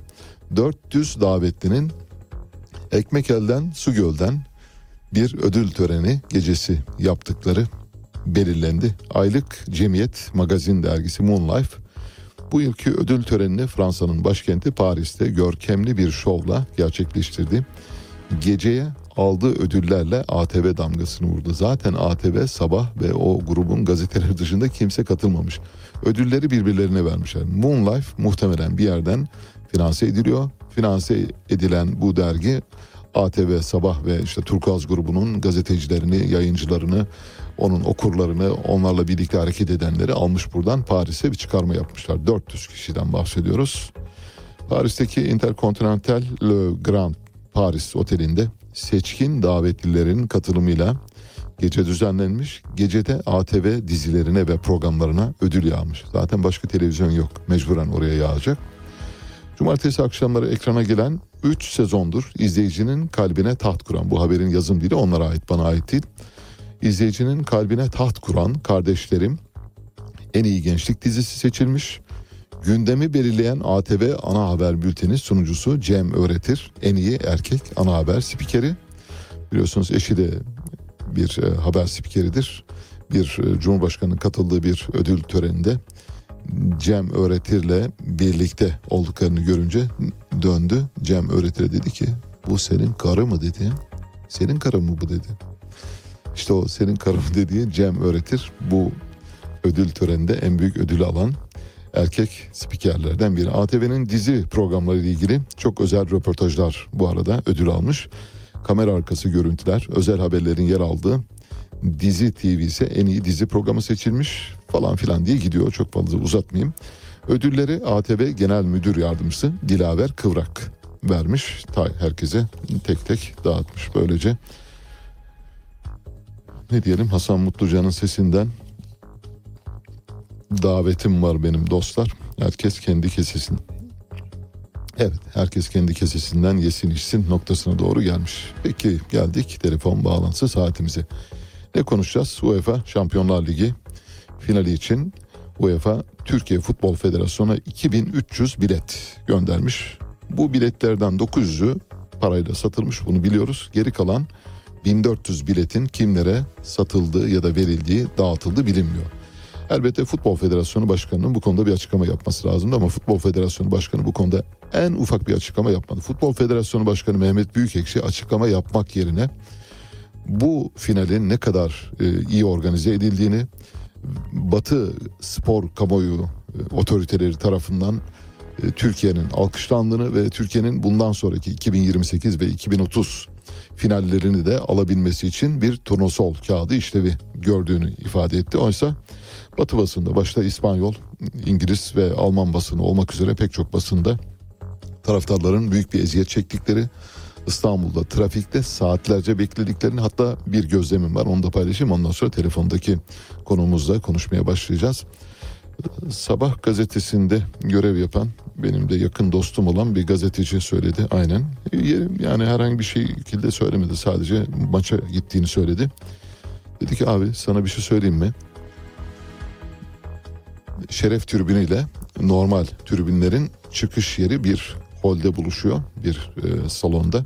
400 davetlinin ekmek elden su gölden bir ödül töreni gecesi yaptıkları belirlendi. Aylık Cemiyet Magazin dergisi Moonlife bu yılki ödül törenini Fransa'nın başkenti Paris'te görkemli bir şovla gerçekleştirdi. Geceye aldığı ödüllerle ATV damgasını vurdu. Zaten ATV sabah ve o grubun gazeteleri dışında kimse katılmamış. Ödülleri birbirlerine vermişler. Moonlife muhtemelen bir yerden finanse ediliyor. Finanse edilen bu dergi ATV Sabah ve işte Turkuaz grubunun gazetecilerini, yayıncılarını, onun okurlarını, onlarla birlikte hareket edenleri almış buradan Paris'e bir çıkarma yapmışlar. 400 kişiden bahsediyoruz. Paris'teki Intercontinental Le Grand Paris Oteli'nde seçkin davetlilerin katılımıyla gece düzenlenmiş. Gecede ATV dizilerine ve programlarına ödül yağmış. Zaten başka televizyon yok. Mecburen oraya yağacak. Cumartesi akşamları ekrana gelen 3 sezondur izleyicinin kalbine taht kuran bu haberin yazım dili onlara ait bana ait değil. İzleyicinin kalbine taht kuran kardeşlerim en iyi gençlik dizisi seçilmiş. Gündemi belirleyen ATV ana haber bülteni sunucusu Cem Öğretir en iyi erkek ana haber spikeri. Biliyorsunuz eşi de bir e, haber spikeridir. Bir e, Cumhurbaşkanı'nın katıldığı bir ödül töreninde Cem Öğretir'le birlikte olduklarını görünce döndü. Cem Öğretir'e dedi ki bu senin karı mı dedi. Senin karı mı bu dedi. İşte o senin karı mı dediği Cem Öğretir bu ödül töreninde en büyük ödülü alan erkek spikerlerden biri. ATV'nin dizi programları ile ilgili çok özel röportajlar bu arada ödül almış. Kamera arkası görüntüler, özel haberlerin yer aldığı Dizi TV ise en iyi dizi programı seçilmiş falan filan diye gidiyor. Çok fazla uzatmayayım. Ödülleri ATV Genel Müdür Yardımcısı Dilaver Kıvrak vermiş. Herkese tek tek dağıtmış böylece. Ne diyelim Hasan Mutlucan'ın sesinden davetim var benim dostlar. Herkes kendi kesesini Evet herkes kendi kesesinden yesin içsin noktasına doğru gelmiş. Peki geldik telefon bağlantısı saatimize. Ne konuşacağız? UEFA Şampiyonlar Ligi finali için UEFA Türkiye Futbol Federasyonu 2300 bilet göndermiş. Bu biletlerden 900'ü parayla satılmış bunu biliyoruz. Geri kalan 1400 biletin kimlere satıldığı ya da verildiği dağıtıldığı bilinmiyor. Elbette Futbol Federasyonu Başkanı'nın bu konuda bir açıklama yapması lazımdı ama Futbol Federasyonu Başkanı bu konuda en ufak bir açıklama yapmadı. Futbol Federasyonu Başkanı Mehmet Büyükekşi açıklama yapmak yerine bu finalin ne kadar e, iyi organize edildiğini Batı spor kamuoyu e, otoriteleri tarafından e, Türkiye'nin alkışlandığını ve Türkiye'nin bundan sonraki 2028 ve 2030 finallerini de alabilmesi için bir turnusol kağıdı işlevi gördüğünü ifade etti. Oysa Batı basında başta İspanyol, İngiliz ve Alman basını olmak üzere pek çok basında taraftarların büyük bir eziyet çektikleri, İstanbul'da trafikte saatlerce beklediklerini hatta bir gözlemim var onu da paylaşayım ondan sonra telefondaki konuğumuzla konuşmaya başlayacağız. Sabah gazetesinde görev yapan benim de yakın dostum olan bir gazeteci söyledi aynen. Yani herhangi bir şekilde söylemedi sadece maça gittiğini söyledi. Dedi ki abi sana bir şey söyleyeyim mi? Şeref türbünüyle normal türbünlerin çıkış yeri bir holde buluşuyor bir e, salonda.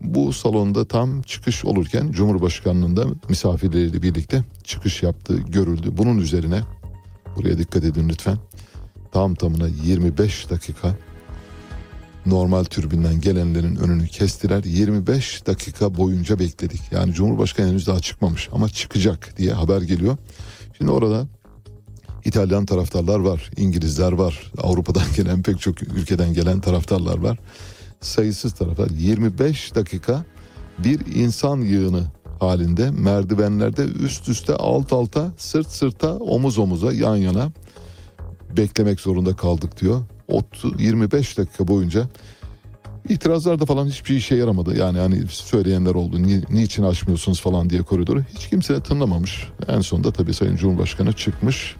Bu salonda tam çıkış olurken Cumhurbaşkanlığının da misafirleriyle birlikte çıkış yaptığı görüldü. Bunun üzerine buraya dikkat edin lütfen. Tam tamına 25 dakika normal türbinden gelenlerin önünü kestiler. 25 dakika boyunca bekledik. Yani Cumhurbaşkanı henüz daha çıkmamış ama çıkacak diye haber geliyor. Şimdi orada İtalyan taraftarlar var, İngilizler var, Avrupa'dan gelen pek çok ülkeden gelen taraftarlar var. Sayısız taraftar 25 dakika bir insan yığını halinde merdivenlerde üst üste alt alta sırt sırta omuz omuza yan yana beklemek zorunda kaldık diyor. 30, 25 dakika boyunca itirazlar da falan hiçbir işe yaramadı. Yani hani söyleyenler oldu ni, niçin açmıyorsunuz falan diye koridoru. Hiç kimse tınlamamış. En sonunda tabii Sayın Cumhurbaşkanı çıkmış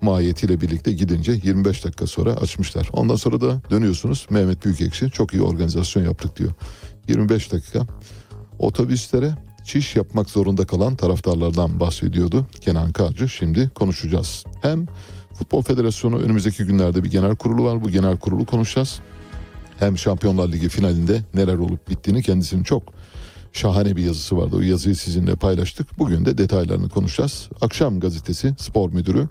mahiyetiyle birlikte gidince 25 dakika sonra açmışlar. Ondan sonra da dönüyorsunuz Mehmet Büyükekşi çok iyi organizasyon yaptık diyor. 25 dakika otobüslere çiş yapmak zorunda kalan taraftarlardan bahsediyordu Kenan Karcı. Şimdi konuşacağız. Hem Futbol Federasyonu önümüzdeki günlerde bir genel kurulu var. Bu genel kurulu konuşacağız. Hem Şampiyonlar Ligi finalinde neler olup bittiğini kendisinin çok şahane bir yazısı vardı. O yazıyı sizinle paylaştık. Bugün de detaylarını konuşacağız. Akşam gazetesi spor müdürü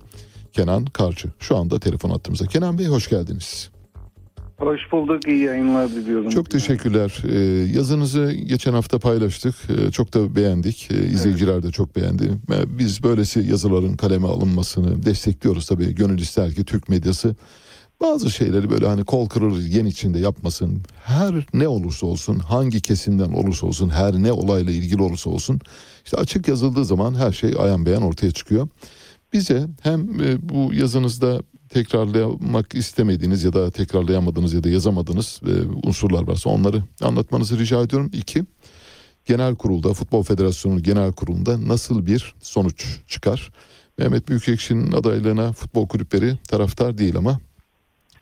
Kenan Karcı. Şu anda telefon attığımızda. Kenan Bey hoş geldiniz. Hoş bulduk. iyi yayınlar diliyorum. Çok teşekkürler. Ee, yazınızı geçen hafta paylaştık. Ee, çok da beğendik. Ee, izleyiciler de çok beğendi. Ee, Biz böylesi yazıların kaleme alınmasını destekliyoruz tabii. Gönül ister ki Türk medyası bazı şeyleri böyle hani kol kırılır yen içinde yapmasın. Her ne olursa olsun, hangi kesimden olursa olsun, her ne olayla ilgili olursa olsun işte açık yazıldığı zaman her şey ayan beyan ortaya çıkıyor. Bize hem e, bu yazınızda tekrarlamak istemediğiniz ya da tekrarlayamadığınız ya da yazamadığınız e, unsurlar varsa onları anlatmanızı rica ediyorum. İki, genel kurulda, Futbol Federasyonu genel kurulunda nasıl bir sonuç çıkar? Mehmet Büyükekşi'nin adaylığına futbol kulüpleri taraftar değil ama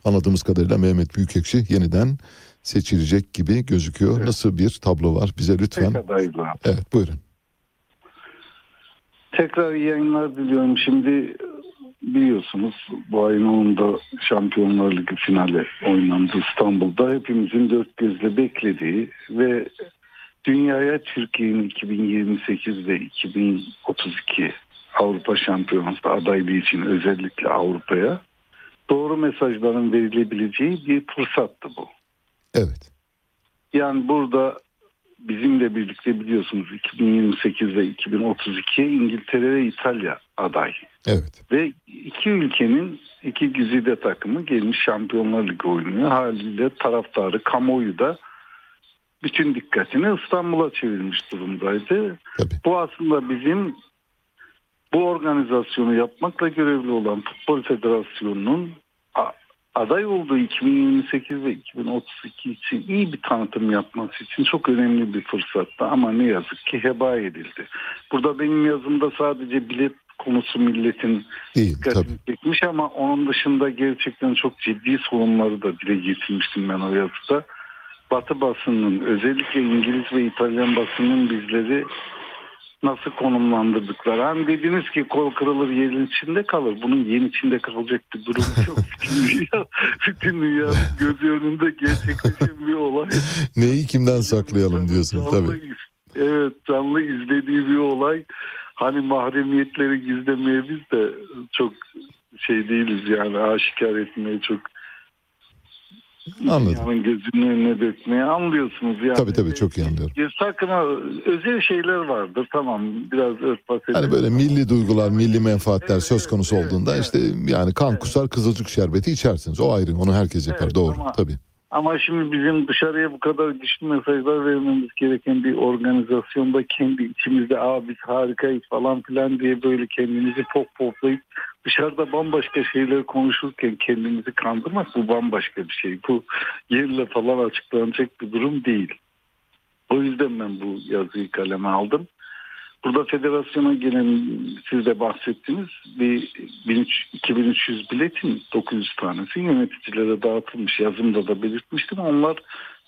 anladığımız kadarıyla Mehmet Büyükekşi yeniden seçilecek gibi gözüküyor. Evet. Nasıl bir tablo var bize lütfen? Tek adayla. Evet buyurun. Tekrar iyi yayınlar diliyorum. Şimdi biliyorsunuz bu ayın 10'unda Şampiyonlar Ligi finali oynandı İstanbul'da. Hepimizin dört gözle beklediği ve dünyaya Türkiye'nin 2028 ve 2032 Avrupa Şampiyonası adaylığı için özellikle Avrupa'ya doğru mesajların verilebileceği bir fırsattı bu. Evet. Yani burada bizimle birlikte biliyorsunuz 2028 ve 2032 İngiltere ve İtalya aday. Evet. Ve iki ülkenin iki güzide takımı gelmiş Şampiyonlar Ligi oynuyor. Haliyle taraftarı, kamuoyu da bütün dikkatini İstanbul'a çevirmiş durumdaydı. Tabii. Bu aslında bizim bu organizasyonu yapmakla görevli olan Futbol Federasyonu'nun aday olduğu 2028 ve 2032 için iyi bir tanıtım yapması için çok önemli bir fırsattı ama ne yazık ki heba edildi. Burada benim yazımda sadece bilet konusu milletin tabii. dikkatini çekmiş ama onun dışında gerçekten çok ciddi sorunları da dile getirmiştim ben o yazıda. Batı basının özellikle İngiliz ve İtalyan basının bizleri nasıl konumlandırdıkları. Hani dediniz ki kol kırılır yerin içinde kalır. Bunun yerin içinde kalacak bir durum yok. bütün dünya, bütün dünya gözü önünde gerçekleşen bir olay. Neyi kimden saklayalım diyorsunuz Canlı tabii. Evet canlı izlediği bir olay. Hani mahremiyetleri gizlemeye biz de çok şey değiliz yani aşikar etmeye çok Anladım. dünyanın gözünün önüne dökmeye anlıyorsunuz yani. Tabii tabii çok iyi anlıyorum. Ya sakın ha, özel şeyler vardır tamam biraz örtbas. Hani böyle milli duygular, milli menfaatler Evet, söz konusu evet, olduğunda evet. işte yani kan kusar kızılcık şerbeti içersiniz. O ayrı. Onu herkes yapar. Evet, Doğru. ama- Tabii. Ama şimdi bizim dışarıya bu kadar güçlü mesajlar vermemiz gereken bir organizasyonda kendi içimizde Aa, biz harikayız falan filan diye böyle kendimizi pop poplayıp dışarıda bambaşka şeyler konuşurken kendimizi kandırmak bu bambaşka bir şey. Bu yerle falan açıklanacak bir durum değil. O yüzden ben bu yazıyı kaleme aldım. Burada federasyona gelen siz de bahsettiniz bir 1300 2300 biletin 900 tanesi yöneticilere dağıtılmış. Yazımda da belirtmiştim. Onlar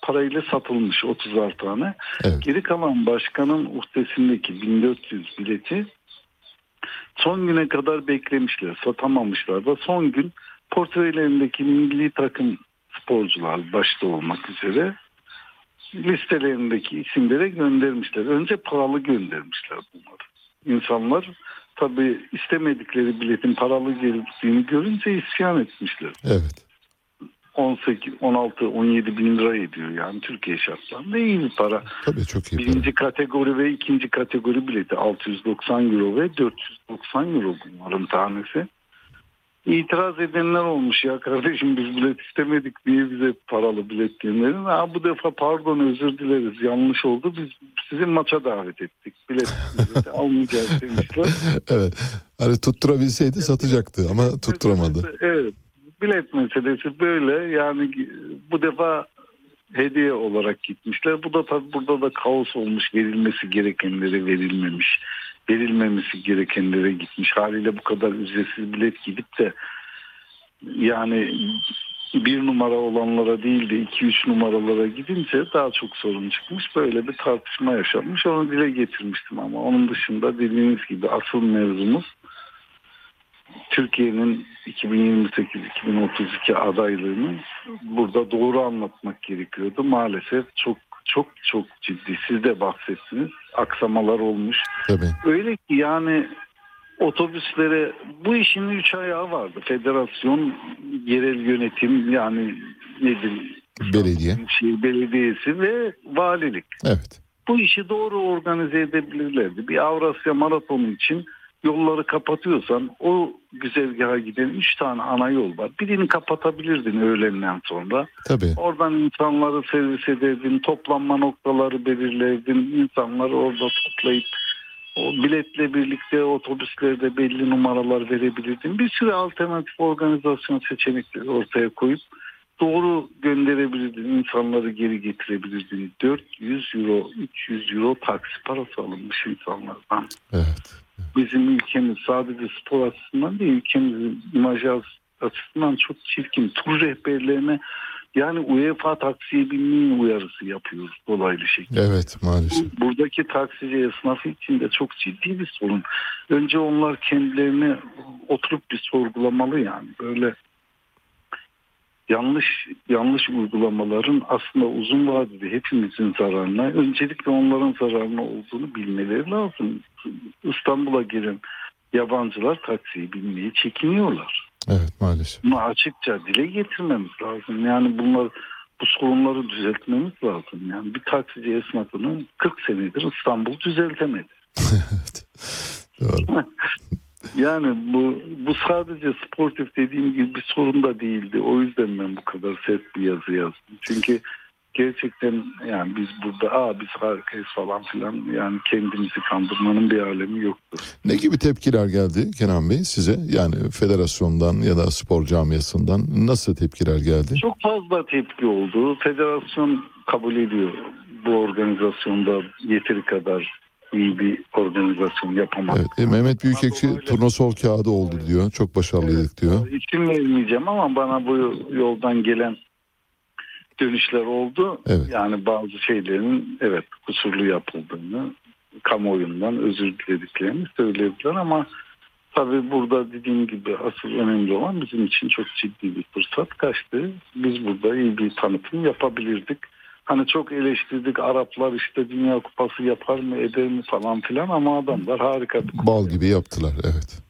parayla satılmış 30'ar tane. Evet. Geri kalan başkanın uhdesindeki 1400 bileti son güne kadar beklemişler, satamamışlar da son gün portföylerindeki milli takım sporcular başta olmak üzere listelerindeki isimlere göndermişler. Önce paralı göndermişler bunları. İnsanlar tabii istemedikleri biletin paralı geldiğini görünce isyan etmişler. Evet. 18, 16, 17 bin lira ediyor yani Türkiye şartlarında iyi bir para. Tabii çok iyi. para. Birinci kategori ve ikinci kategori bileti 690 euro ve 490 euro bunların tanesi. İtiraz edenler olmuş ya kardeşim biz bilet istemedik diye bize paralı bilet gönderin. Ha, bu defa pardon özür dileriz yanlış oldu biz sizi maça davet ettik. Bilet bileti almayacağız demişler. Evet. Hani tutturabilseydi satacaktı ama tutturamadı. Evet. Bilet meselesi böyle. Yani bu defa hediye olarak gitmişler. Bu da tabii burada da kaos olmuş. Verilmesi gerekenlere verilmemiş. Verilmemesi gerekenlere gitmiş. Haliyle bu kadar ücretsiz bilet gidip de yani bir numara olanlara değil de iki üç numaralara gidince daha çok sorun çıkmış. Böyle bir tartışma yaşanmış. Onu dile getirmiştim ama onun dışında dediğiniz gibi asıl mevzumuz Türkiye'nin 2028-2032 adaylığını burada doğru anlatmak gerekiyordu. Maalesef çok çok çok ciddi. Siz de bahsettiniz. Aksamalar olmuş. Tabii. Öyle ki yani otobüslere bu işin üç ayağı vardı. Federasyon, yerel yönetim yani nedir? Belediye. Büyükşehir Belediyesi ve valilik Evet. bu işi doğru organize edebilirlerdi. Bir Avrasya Maratonu için yolları kapatıyorsan o güzergaha giden üç tane ana yol var. Birini kapatabilirdin öğlenden sonra. Tabii. Oradan insanları servis ederdin, toplanma noktaları belirlerdin, insanları orada toplayıp o biletle birlikte otobüslerde belli numaralar verebilirdin. Bir sürü alternatif organizasyon seçenekleri ortaya koyup doğru gönderebilirdin. insanları geri getirebilirdin. 400 euro, 300 euro taksi parası alınmış insanlardan. Evet. Bizim ülkemiz sadece spor açısından değil, ülkemizin imajı açısından çok çirkin. Tur rehberlerine yani UEFA taksiye binmeyin uyarısı yapıyoruz dolaylı şekilde. Evet maalesef. Buradaki taksici esnafı için de çok ciddi bir sorun. Önce onlar kendilerini oturup bir sorgulamalı yani. Böyle yanlış yanlış uygulamaların aslında uzun vadede hepimizin zararına, öncelikle onların zararına olduğunu bilmeleri lazım. İstanbul'a giren yabancılar taksiye binmeyi çekiniyorlar. Evet maalesef. Bunu açıkça dile getirmemiz lazım. Yani bunlar bu sorunları düzeltmemiz lazım. Yani bir taksici esnafını 40 senedir İstanbul düzeltemedi. evet. Doğru. Yani bu bu sadece sportif dediğim gibi bir sorun da değildi. O yüzden ben bu kadar sert bir yazı yazdım. Çünkü gerçekten yani biz burada aa biz harikayız falan filan yani kendimizi kandırmanın bir alemi yoktu. Ne gibi tepkiler geldi Kenan Bey size? Yani federasyondan ya da spor camiasından nasıl tepkiler geldi? Çok fazla tepki oldu. Federasyon kabul ediyor. Bu organizasyonda yeteri kadar iyi bir organizasyon yapamadık. Evet, e, Mehmet Büyükekşi Anadolu öyle. turnasol kağıdı oldu diyor. Çok başarılıydık diyor. İsim vermeyeceğim ama bana bu yoldan gelen dönüşler oldu. Evet. Yani bazı şeylerin evet kusurlu yapıldığını kamuoyundan özür dilediklerini söylediler ama tabii burada dediğim gibi asıl önemli olan bizim için çok ciddi bir fırsat kaçtı. Biz burada iyi bir tanıtım yapabilirdik. Hani çok eleştirdik Araplar işte Dünya Kupası yapar mı eder mi falan filan ama adamlar harika bir kupa Bal gibi yaptılar evet.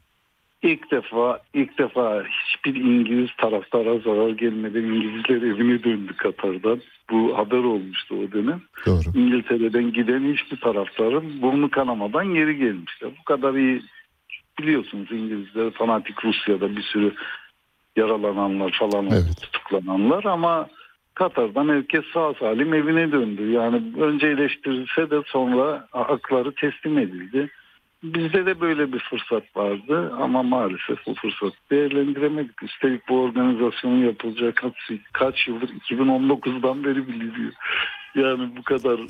İlk defa ilk defa hiçbir İngiliz taraftara zarar gelmeden İngilizler evine döndü Katar'dan. Bu haber olmuştu o dönem. Doğru. İngiltere'den giden hiçbir taraftarın burnu kanamadan geri gelmişler. Bu kadar iyi biliyorsunuz İngilizler fanatik Rusya'da bir sürü yaralananlar falan Evet. tutuklananlar ama Katar'dan herkes sağ salim evine döndü. Yani önce eleştirilse de sonra hakları teslim edildi. Bizde de böyle bir fırsat vardı ama maalesef o fırsatı değerlendiremedik. Üstelik bu organizasyonun yapılacağı kaç, kaç yıldır 2019'dan beri biliniyor. Yani bu kadar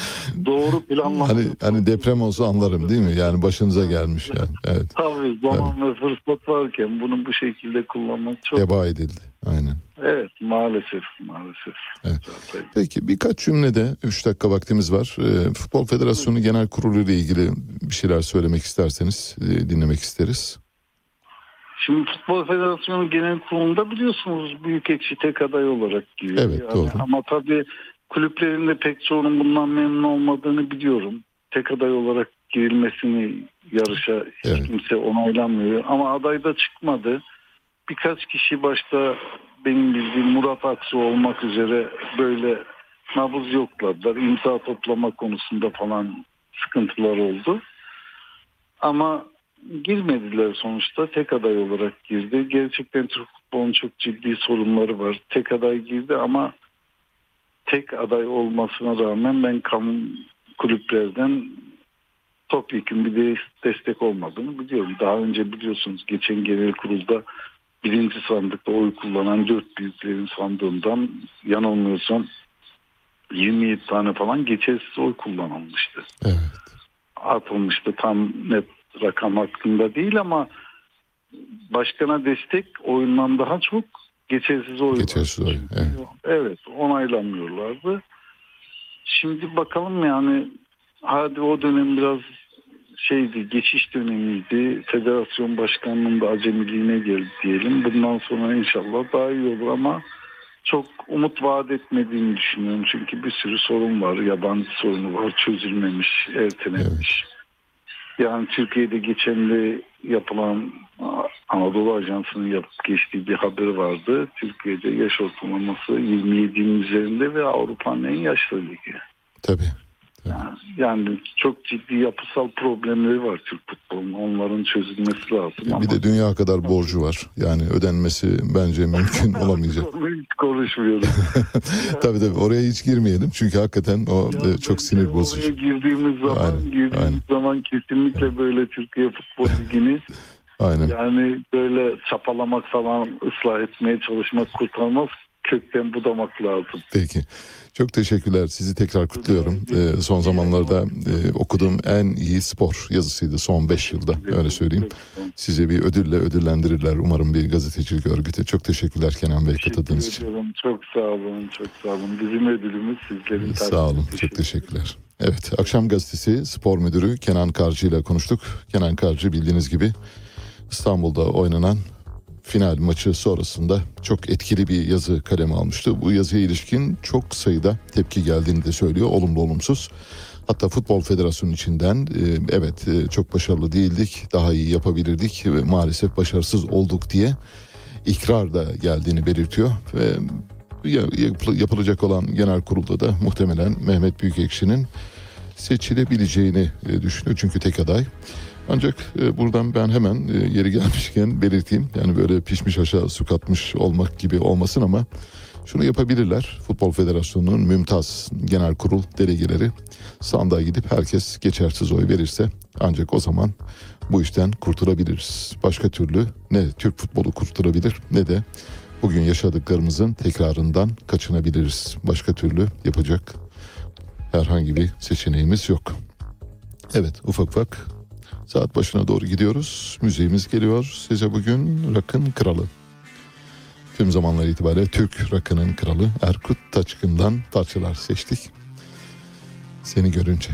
doğru planlama. Hani hani deprem olsa anlarım değil mi? Yani başınıza gelmiş yani. Evet. Tabii zaman ve fırsat varken bunu bu şekilde kullanmak çok Heba edildi. Aynen. evet maalesef maalesef. Evet. Zaten. Peki birkaç cümlede 3 dakika vaktimiz var. Ee, Futbol Federasyonu Genel Kurulu ile ilgili bir şeyler söylemek isterseniz e, dinlemek isteriz. Şimdi Futbol Federasyonu Genel Kurulu'nda biliyorsunuz büyük ekşi tek aday olarak giriyor. Evet, doğru. Ama tabii kulüplerin de pek çoğunun bundan memnun olmadığını biliyorum. Tek aday olarak girilmesini yarışa hiç Evet. kimse onaylamıyor. Ama aday da çıkmadı. Birkaç kişi başta benim bildiğim Murat Aksu olmak üzere böyle nabız yokladılar. İmza toplama konusunda falan sıkıntılar oldu. Ama girmediler sonuçta. Tek aday olarak girdi. Gerçekten Türk futbolunun çok ciddi sorunları var. Tek aday girdi ama tek aday olmasına rağmen ben kamu kulüplerden topyekun bir de destek olmadığını biliyorum. Daha önce biliyorsunuz geçen genel kurulda birinci sandıkta oy kullanan dört büyüklerin sandığından yanılmıyorsam 27 tane falan geçersiz oy kullanılmıştı Evet. atılmıştı. Tam net rakam hakkında değil ama başkana destek oyundan daha çok geçersiz oy. Geçersiz oy, evet. Evet onaylamıyorlardı. Şimdi bakalım yani hadi o dönem biraz şeydi geçiş dönemiydi. Federasyon başkanlığının da acemiliğine geldi diyelim. Bundan sonra inşallah daha iyi olur ama çok umut vaat etmediğini düşünüyorum. Çünkü bir sürü sorun var. Yabancı sorunu var. Çözülmemiş, ertelenmiş. Yani Türkiye'de geçen de yapılan Anadolu Ajansı'nın yapıp geçtiği bir haber vardı. Türkiye'de yaş ortalaması 27'nin üzerinde ve Avrupa'nın en yaşlı ligi. Tabii. Yani, yani çok ciddi yapısal problemleri var Türk futbolunun. Onların çözülmesi lazım. Bir de dünya kadar borcu var. Yani ödenmesi bence mümkün olamayacak. Hiç konuşmuyoruz. tabii tabii oraya hiç girmeyelim. Çünkü hakikaten o e, çok sinir Oraya bozucu. girdiğimiz zaman Aynen, girdiğimiz aynen. zaman kesinlikle böyle Türkiye Futbol Ligi'ni Aynen. yani böyle çapalamak falan ıslah etmeye çalışmak kurtarmaz. Kökten budamak lazım. Peki. Çok teşekkürler. Sizi tekrar kutluyorum. Ee, son zamanlarda e, okuduğum en iyi spor yazısıydı son 5 yılda. Öyle söyleyeyim. Size bir ödülle ödüllendirirler. Umarım bir gazetecilik örgütü. Çok teşekkürler Kenan Bey katıldığınız Teşekkür için. ederim. Çok sağ olun. Çok sağ olun. Bizim ödülümüz sizlerin Sağ olun. Çok teşekkürler. Evet, Akşam Gazetesi spor müdürü Kenan Karcı ile konuştuk. Kenan Karcı bildiğiniz gibi İstanbul'da oynanan final maçı sonrasında çok etkili bir yazı kaleme almıştı. Bu yazıya ilişkin çok sayıda tepki geldiğini de söylüyor. Olumlu olumsuz. Hatta Futbol Federasyonu içinden e, evet e, çok başarılı değildik, daha iyi yapabilirdik ve maalesef başarısız olduk diye ikrar da geldiğini belirtiyor. Ve ya- yapı- yapılacak olan genel kurulda da muhtemelen Mehmet Büyükekşi'nin seçilebileceğini e, düşünüyor. Çünkü tek aday. Ancak e, buradan ben hemen e, yeri gelmişken belirteyim. Yani böyle pişmiş aşağı su katmış olmak gibi olmasın ama şunu yapabilirler. Futbol Federasyonu'nun mümtaz genel kurul delegeleri sandığa gidip herkes geçersiz oy verirse ancak o zaman bu işten kurtulabiliriz. Başka türlü ne Türk futbolu kurtulabilir ne de bugün yaşadıklarımızın tekrarından kaçınabiliriz. Başka türlü yapacak herhangi bir seçeneğimiz yok. Evet ufak ufak saat başına doğru gidiyoruz. Müziğimiz geliyor. Size bugün Rock'ın Kralı. Tüm zamanlar itibariyle Türk Rock'ının Kralı Erkut Taçkın'dan parçalar seçtik. Seni görünce.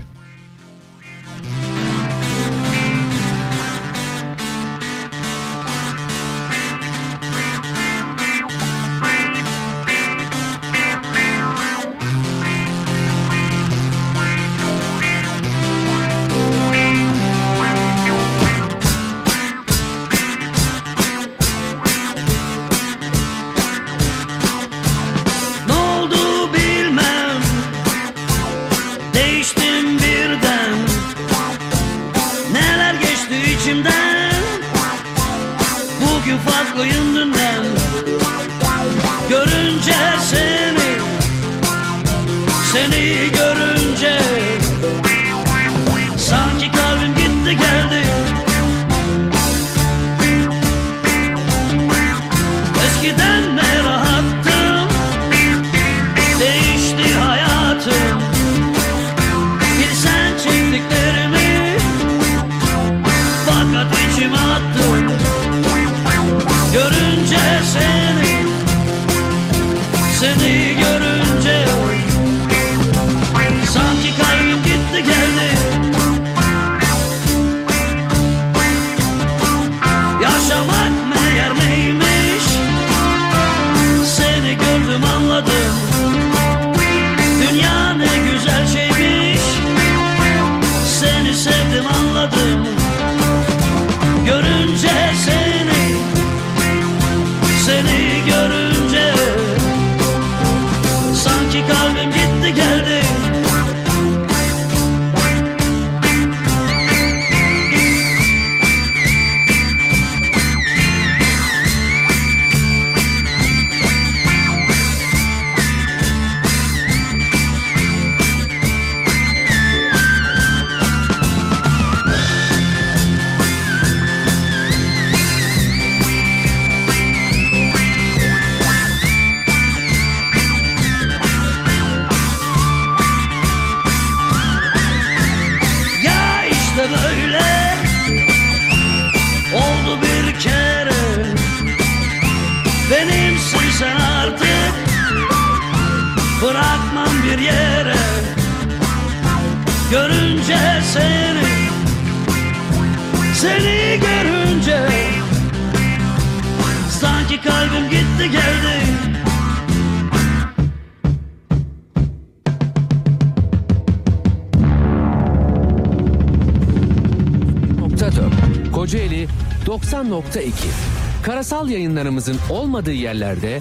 Yayınlarımızın olmadığı yerlerde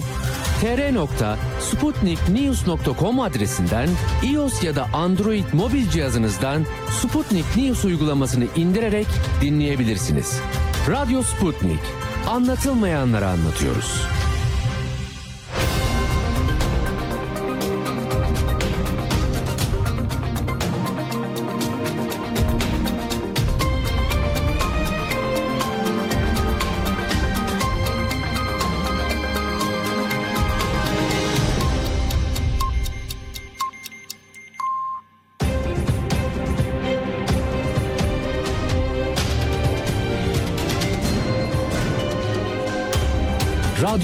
tr.sputniknews.com adresinden iOS ya da Android mobil cihazınızdan Sputnik News uygulamasını indirerek dinleyebilirsiniz. Radyo Sputnik. Anlatılmayanları anlatıyoruz.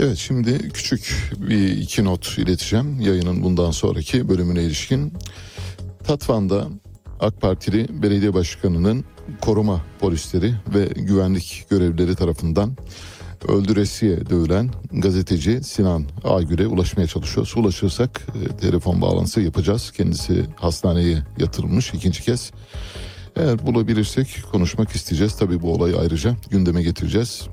Evet şimdi küçük bir iki not ileteceğim yayının bundan sonraki bölümüne ilişkin. Tatvan'da AK Partili belediye başkanının koruma polisleri ve güvenlik görevlileri tarafından öldüresiye dövülen gazeteci Sinan Aygül'e ulaşmaya çalışıyoruz. Ulaşırsak e, telefon bağlantısı yapacağız. Kendisi hastaneye yatırılmış ikinci kez. Eğer bulabilirsek konuşmak isteyeceğiz. Tabii bu olayı ayrıca gündeme getireceğiz.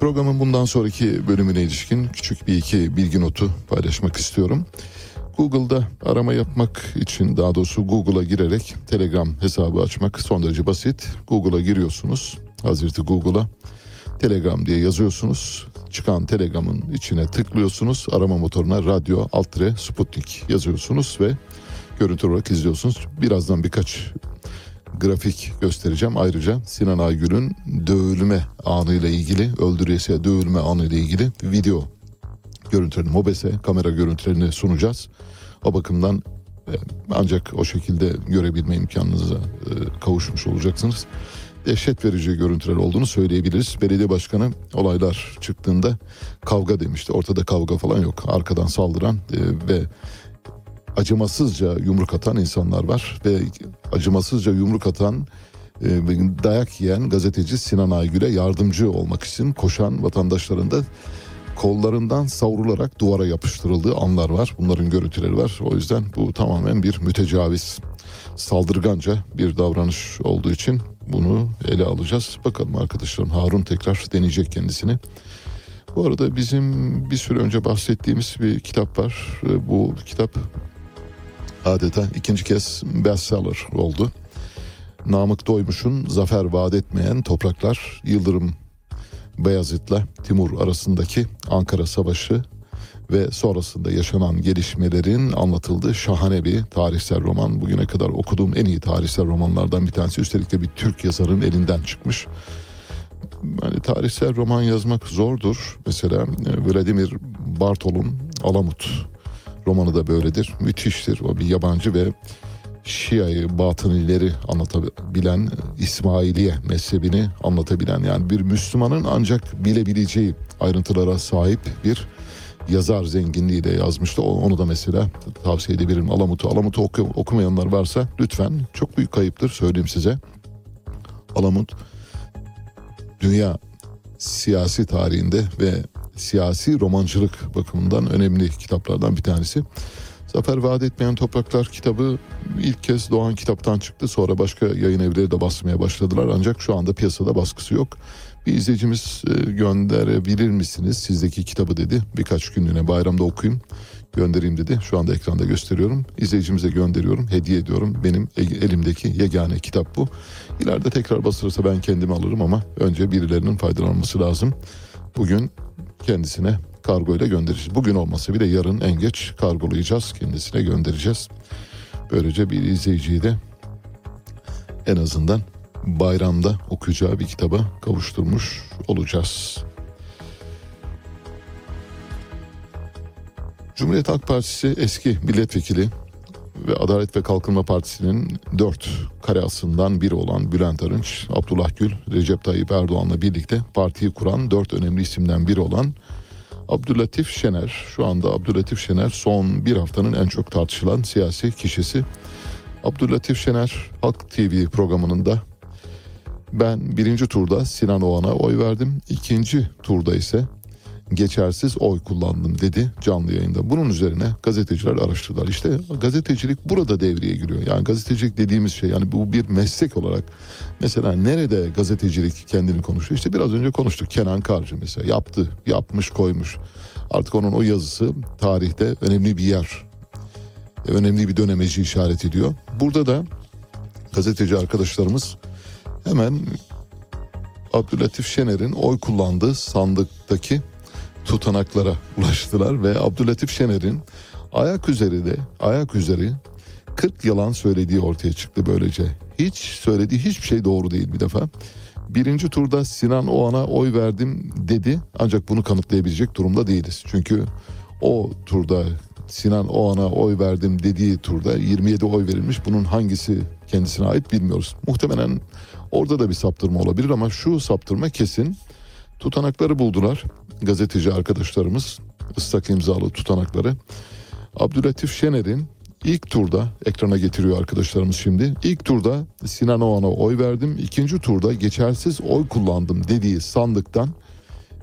Programın bundan sonraki bölümüne ilişkin küçük bir iki bilgi notu paylaşmak istiyorum. Google'da arama yapmak için daha doğrusu Google'a girerek Telegram hesabı açmak son derece basit. Google'a giriyorsunuz. Hazreti Google'a Telegram diye yazıyorsunuz. Çıkan Telegram'ın içine tıklıyorsunuz. Arama motoruna radyo altre Sputnik yazıyorsunuz ve görüntü olarak izliyorsunuz. Birazdan birkaç grafik göstereceğim. Ayrıca Sinan Aygül'ün dövülme anıyla ilgili, öldürüyesiye dövülme anıyla ilgili video görüntülerini, MOBESE kamera görüntülerini sunacağız. O bakımdan e, ancak o şekilde görebilme imkanınıza e, kavuşmuş olacaksınız. Dehşet verici görüntüler olduğunu söyleyebiliriz. Belediye başkanı olaylar çıktığında kavga demişti. Ortada kavga falan yok. Arkadan saldıran e, ve acımasızca yumruk atan insanlar var ve acımasızca yumruk atan e, dayak yiyen gazeteci Sinan Aygül'e yardımcı olmak için koşan vatandaşların da kollarından savrularak duvara yapıştırıldığı anlar var. Bunların görüntüleri var. O yüzden bu tamamen bir mütecaviz, saldırganca bir davranış olduğu için bunu ele alacağız. Bakalım arkadaşlarım Harun tekrar deneyecek kendisini. Bu arada bizim bir süre önce bahsettiğimiz bir kitap var. E, Bu kitap adeta ikinci kez bestseller oldu. Namık Doymuş'un Zafer Vaat Etmeyen Topraklar Yıldırım Beyazıt'la Timur arasındaki Ankara Savaşı ve sonrasında yaşanan gelişmelerin anlatıldığı şahane bir tarihsel roman. Bugüne kadar okuduğum en iyi tarihsel romanlardan bir tanesi. Üstelik de bir Türk yazarın elinden çıkmış. Yani tarihsel roman yazmak zordur. Mesela e, Vladimir Bartol'un Alamut romanı da böyledir. Müthiştir. O bir yabancı ve Şia'yı, Batınileri anlatabilen, İsmailiye mezhebini anlatabilen yani bir Müslümanın ancak bilebileceği ayrıntılara sahip bir yazar zenginliğiyle yazmıştı. Onu da mesela tavsiye edebilirim. Alamut'u. Alamut'u oku- okumayanlar varsa lütfen çok büyük kayıptır söyleyeyim size. Alamut dünya siyasi tarihinde ve siyasi romancılık bakımından önemli kitaplardan bir tanesi. Zafer Vaat Etmeyen Topraklar kitabı ilk kez Doğan Kitap'tan çıktı. Sonra başka yayın evleri de basmaya başladılar. Ancak şu anda piyasada baskısı yok. Bir izleyicimiz e, gönderebilir misiniz sizdeki kitabı dedi. Birkaç günlüğüne bayramda okuyayım göndereyim dedi. Şu anda ekranda gösteriyorum. İzleyicimize gönderiyorum. Hediye ediyorum. Benim e- elimdeki yegane kitap bu. İleride tekrar basılırsa ben kendim alırım ama önce birilerinin faydalanması lazım. Bugün kendisine kargoyla göndereceğiz. Bugün olmasa bile yarın en geç kargolayacağız. Kendisine göndereceğiz. Böylece bir izleyiciyi de en azından bayramda okuyacağı bir kitaba kavuşturmuş olacağız. Cumhuriyet Halk Partisi eski milletvekili ve Adalet ve Kalkınma Partisi'nin dört kareasından biri olan Bülent Arınç, Abdullah Gül, Recep Tayyip Erdoğan'la birlikte partiyi kuran dört önemli isimden biri olan Abdülatif Şener. Şu anda Abdülatif Şener son bir haftanın en çok tartışılan siyasi kişisi. Abdülatif Şener Halk TV programının da ben birinci turda Sinan Oğan'a oy verdim. İkinci turda ise geçersiz oy kullandım dedi canlı yayında. Bunun üzerine gazeteciler araştırdılar. İşte gazetecilik burada devreye giriyor. Yani gazetecilik dediğimiz şey yani bu bir meslek olarak mesela nerede gazetecilik kendini konuşuyor? İşte biraz önce konuştuk. Kenan Karcı mesela yaptı, yapmış, koymuş. Artık onun o yazısı tarihte önemli bir yer. Önemli bir dönemeci işaret ediyor. Burada da gazeteci arkadaşlarımız hemen Abdülatif Şener'in oy kullandığı sandıktaki tutanaklara ulaştılar ve Abdülatif Şener'in ayak üzeri de ayak üzeri 40 yalan söylediği ortaya çıktı böylece. Hiç söylediği hiçbir şey doğru değil bir defa. Birinci turda Sinan Oğan'a oy verdim dedi ancak bunu kanıtlayabilecek durumda değiliz. Çünkü o turda Sinan Oğan'a oy verdim dediği turda 27 oy verilmiş. Bunun hangisi kendisine ait bilmiyoruz. Muhtemelen orada da bir saptırma olabilir ama şu saptırma kesin. Tutanakları buldular gazeteci arkadaşlarımız ıslak imzalı tutanakları. Abdülatif Şener'in ilk turda ekrana getiriyor arkadaşlarımız şimdi. İlk turda Sinan Oğan'a oy verdim. ikinci turda geçersiz oy kullandım dediği sandıktan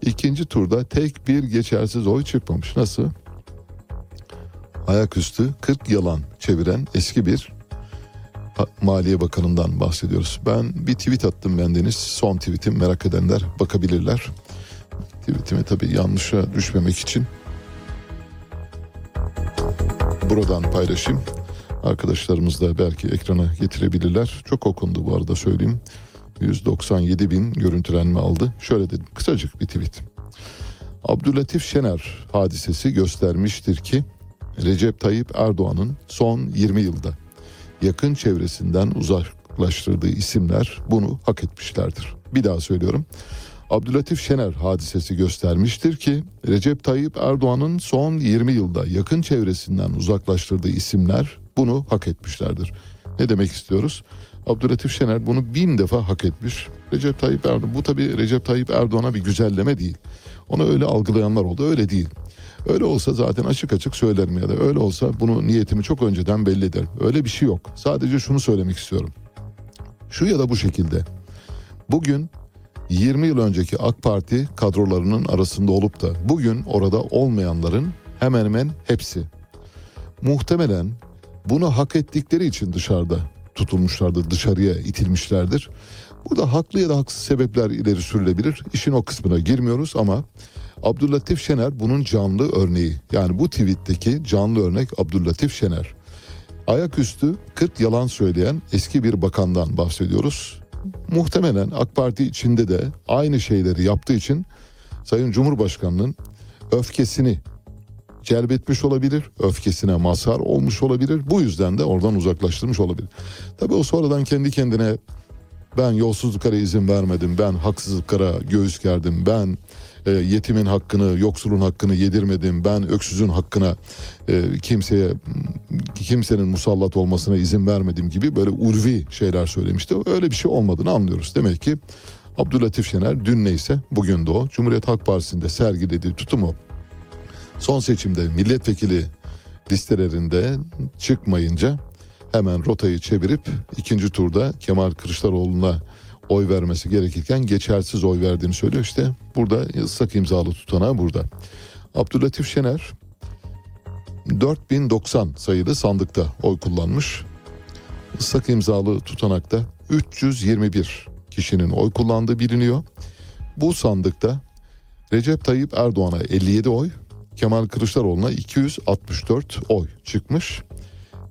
ikinci turda tek bir geçersiz oy çıkmamış. Nasıl? Ayaküstü 40 yalan çeviren eski bir Maliye Bakanı'ndan bahsediyoruz. Ben bir tweet attım bendeniz. Son tweetim merak edenler bakabilirler. Tweetimi tabii yanlışa düşmemek için buradan paylaşayım. Arkadaşlarımız da belki ekrana getirebilirler. Çok okundu bu arada söyleyeyim. 197 bin görüntülenme aldı. Şöyle dedim kısacık bir tweet. Abdülatif Şener hadisesi göstermiştir ki Recep Tayyip Erdoğan'ın son 20 yılda yakın çevresinden uzaklaştırdığı isimler bunu hak etmişlerdir. Bir daha söylüyorum. Abdülatif Şener hadisesi göstermiştir ki Recep Tayyip Erdoğan'ın son 20 yılda yakın çevresinden uzaklaştırdığı isimler bunu hak etmişlerdir. Ne demek istiyoruz? Abdülatif Şener bunu bin defa hak etmiş. Recep Tayyip Erdoğan bu tabi Recep Tayyip Erdoğan'a bir güzelleme değil. Onu öyle algılayanlar oldu öyle değil. Öyle olsa zaten açık açık söylerim ya da öyle olsa bunu niyetimi çok önceden belli ederim. Öyle bir şey yok. Sadece şunu söylemek istiyorum. Şu ya da bu şekilde. Bugün 20 yıl önceki AK Parti kadrolarının arasında olup da bugün orada olmayanların hemen hemen hepsi muhtemelen bunu hak ettikleri için dışarıda tutulmuşlardır, dışarıya itilmişlerdir. Burada haklı ya da haksız sebepler ileri sürülebilir. İşin o kısmına girmiyoruz ama Abdülatif Şener bunun canlı örneği. Yani bu tweetteki canlı örnek Abdülatif Şener. Ayaküstü 40 yalan söyleyen eski bir bakandan bahsediyoruz. Muhtemelen AK Parti içinde de aynı şeyleri yaptığı için Sayın Cumhurbaşkanı'nın öfkesini celbetmiş olabilir. Öfkesine mazhar olmuş olabilir. Bu yüzden de oradan uzaklaştırmış olabilir. Tabii o sonradan kendi kendine ben yolsuzluklara izin vermedim. Ben haksızlıklara göğüs gerdim. Ben e, yetimin hakkını, yoksulun hakkını yedirmedim. Ben öksüzün hakkına e, kimseye kimsenin musallat olmasına izin vermedim gibi böyle urvi şeyler söylemişti. Öyle bir şey olmadığını anlıyoruz. Demek ki Abdülatif Şener dün neyse bugün de o. Cumhuriyet Halk Partisi'nde sergilediği tutumu son seçimde milletvekili listelerinde çıkmayınca hemen rotayı çevirip ikinci turda Kemal Kılıçdaroğlu'na oy vermesi gerekirken geçersiz oy verdiğini söylüyor. İşte burada ıslak imzalı tutanağı burada. Abdülatif Şener 4090 sayılı sandıkta oy kullanmış. Islak imzalı tutanakta 321 kişinin oy kullandığı biliniyor. Bu sandıkta Recep Tayyip Erdoğan'a 57 oy, Kemal Kılıçdaroğlu'na 264 oy çıkmış.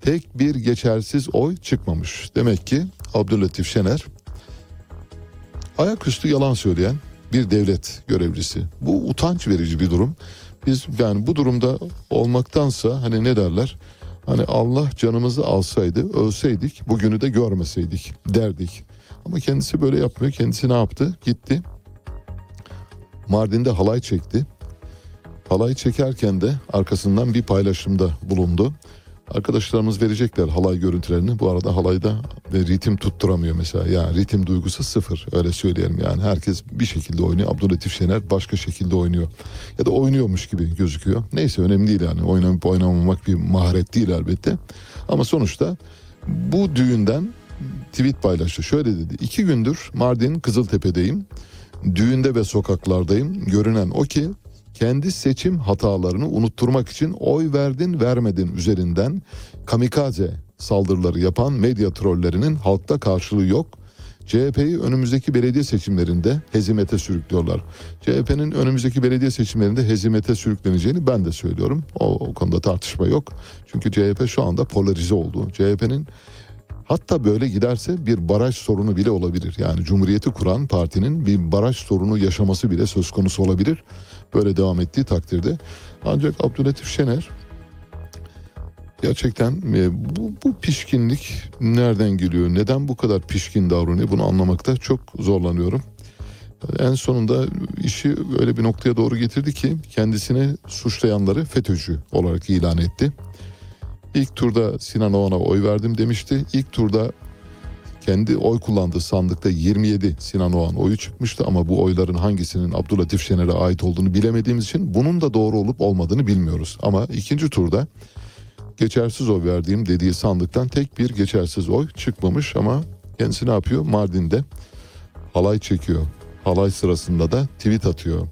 Tek bir geçersiz oy çıkmamış. Demek ki Abdülatif Şener ayaküstü yalan söyleyen bir devlet görevlisi. Bu utanç verici bir durum. Biz yani bu durumda olmaktansa hani ne derler? Hani Allah canımızı alsaydı, ölseydik, bugünü de görmeseydik derdik. Ama kendisi böyle yapmıyor. Kendisi ne yaptı? Gitti. Mardin'de halay çekti. Halay çekerken de arkasından bir paylaşımda bulundu. Arkadaşlarımız verecekler halay görüntülerini. Bu arada halayda ve ritim tutturamıyor mesela. Yani ritim duygusu sıfır öyle söyleyelim yani. Herkes bir şekilde oynuyor. Abdülatif Şener başka şekilde oynuyor. Ya da oynuyormuş gibi gözüküyor. Neyse önemli değil yani. Oynayıp oynamamak bir maharet değil elbette. Ama sonuçta bu düğünden tweet paylaştı. Şöyle dedi. İki gündür Mardin Kızıltepe'deyim. Düğünde ve sokaklardayım. Görünen o ki kendi seçim hatalarını unutturmak için oy verdin vermedin üzerinden kamikaze saldırıları yapan medya trollerinin halkta karşılığı yok. CHP'yi önümüzdeki belediye seçimlerinde hezimete sürüklüyorlar. CHP'nin önümüzdeki belediye seçimlerinde hezimete sürükleneceğini ben de söylüyorum. O, o konuda tartışma yok. Çünkü CHP şu anda polarize oldu. CHP'nin Hatta böyle giderse bir baraj sorunu bile olabilir. Yani Cumhuriyeti kuran partinin bir baraj sorunu yaşaması bile söz konusu olabilir. Böyle devam ettiği takdirde. Ancak Abdülatif Şener gerçekten e, bu, bu pişkinlik nereden geliyor? Neden bu kadar pişkin davranıyor? Bunu anlamakta çok zorlanıyorum. En sonunda işi öyle bir noktaya doğru getirdi ki kendisini suçlayanları FETÖ'cü olarak ilan etti. İlk turda Sinan Oğan'a oy verdim demişti. İlk turda kendi oy kullandığı sandıkta 27 Sinan Oğan oyu çıkmıştı ama bu oyların hangisinin Abdülatif Şener'e ait olduğunu bilemediğimiz için bunun da doğru olup olmadığını bilmiyoruz. Ama ikinci turda geçersiz oy verdiğim dediği sandıktan tek bir geçersiz oy çıkmamış ama kendisi ne yapıyor? Mardin'de halay çekiyor. Halay sırasında da tweet atıyor.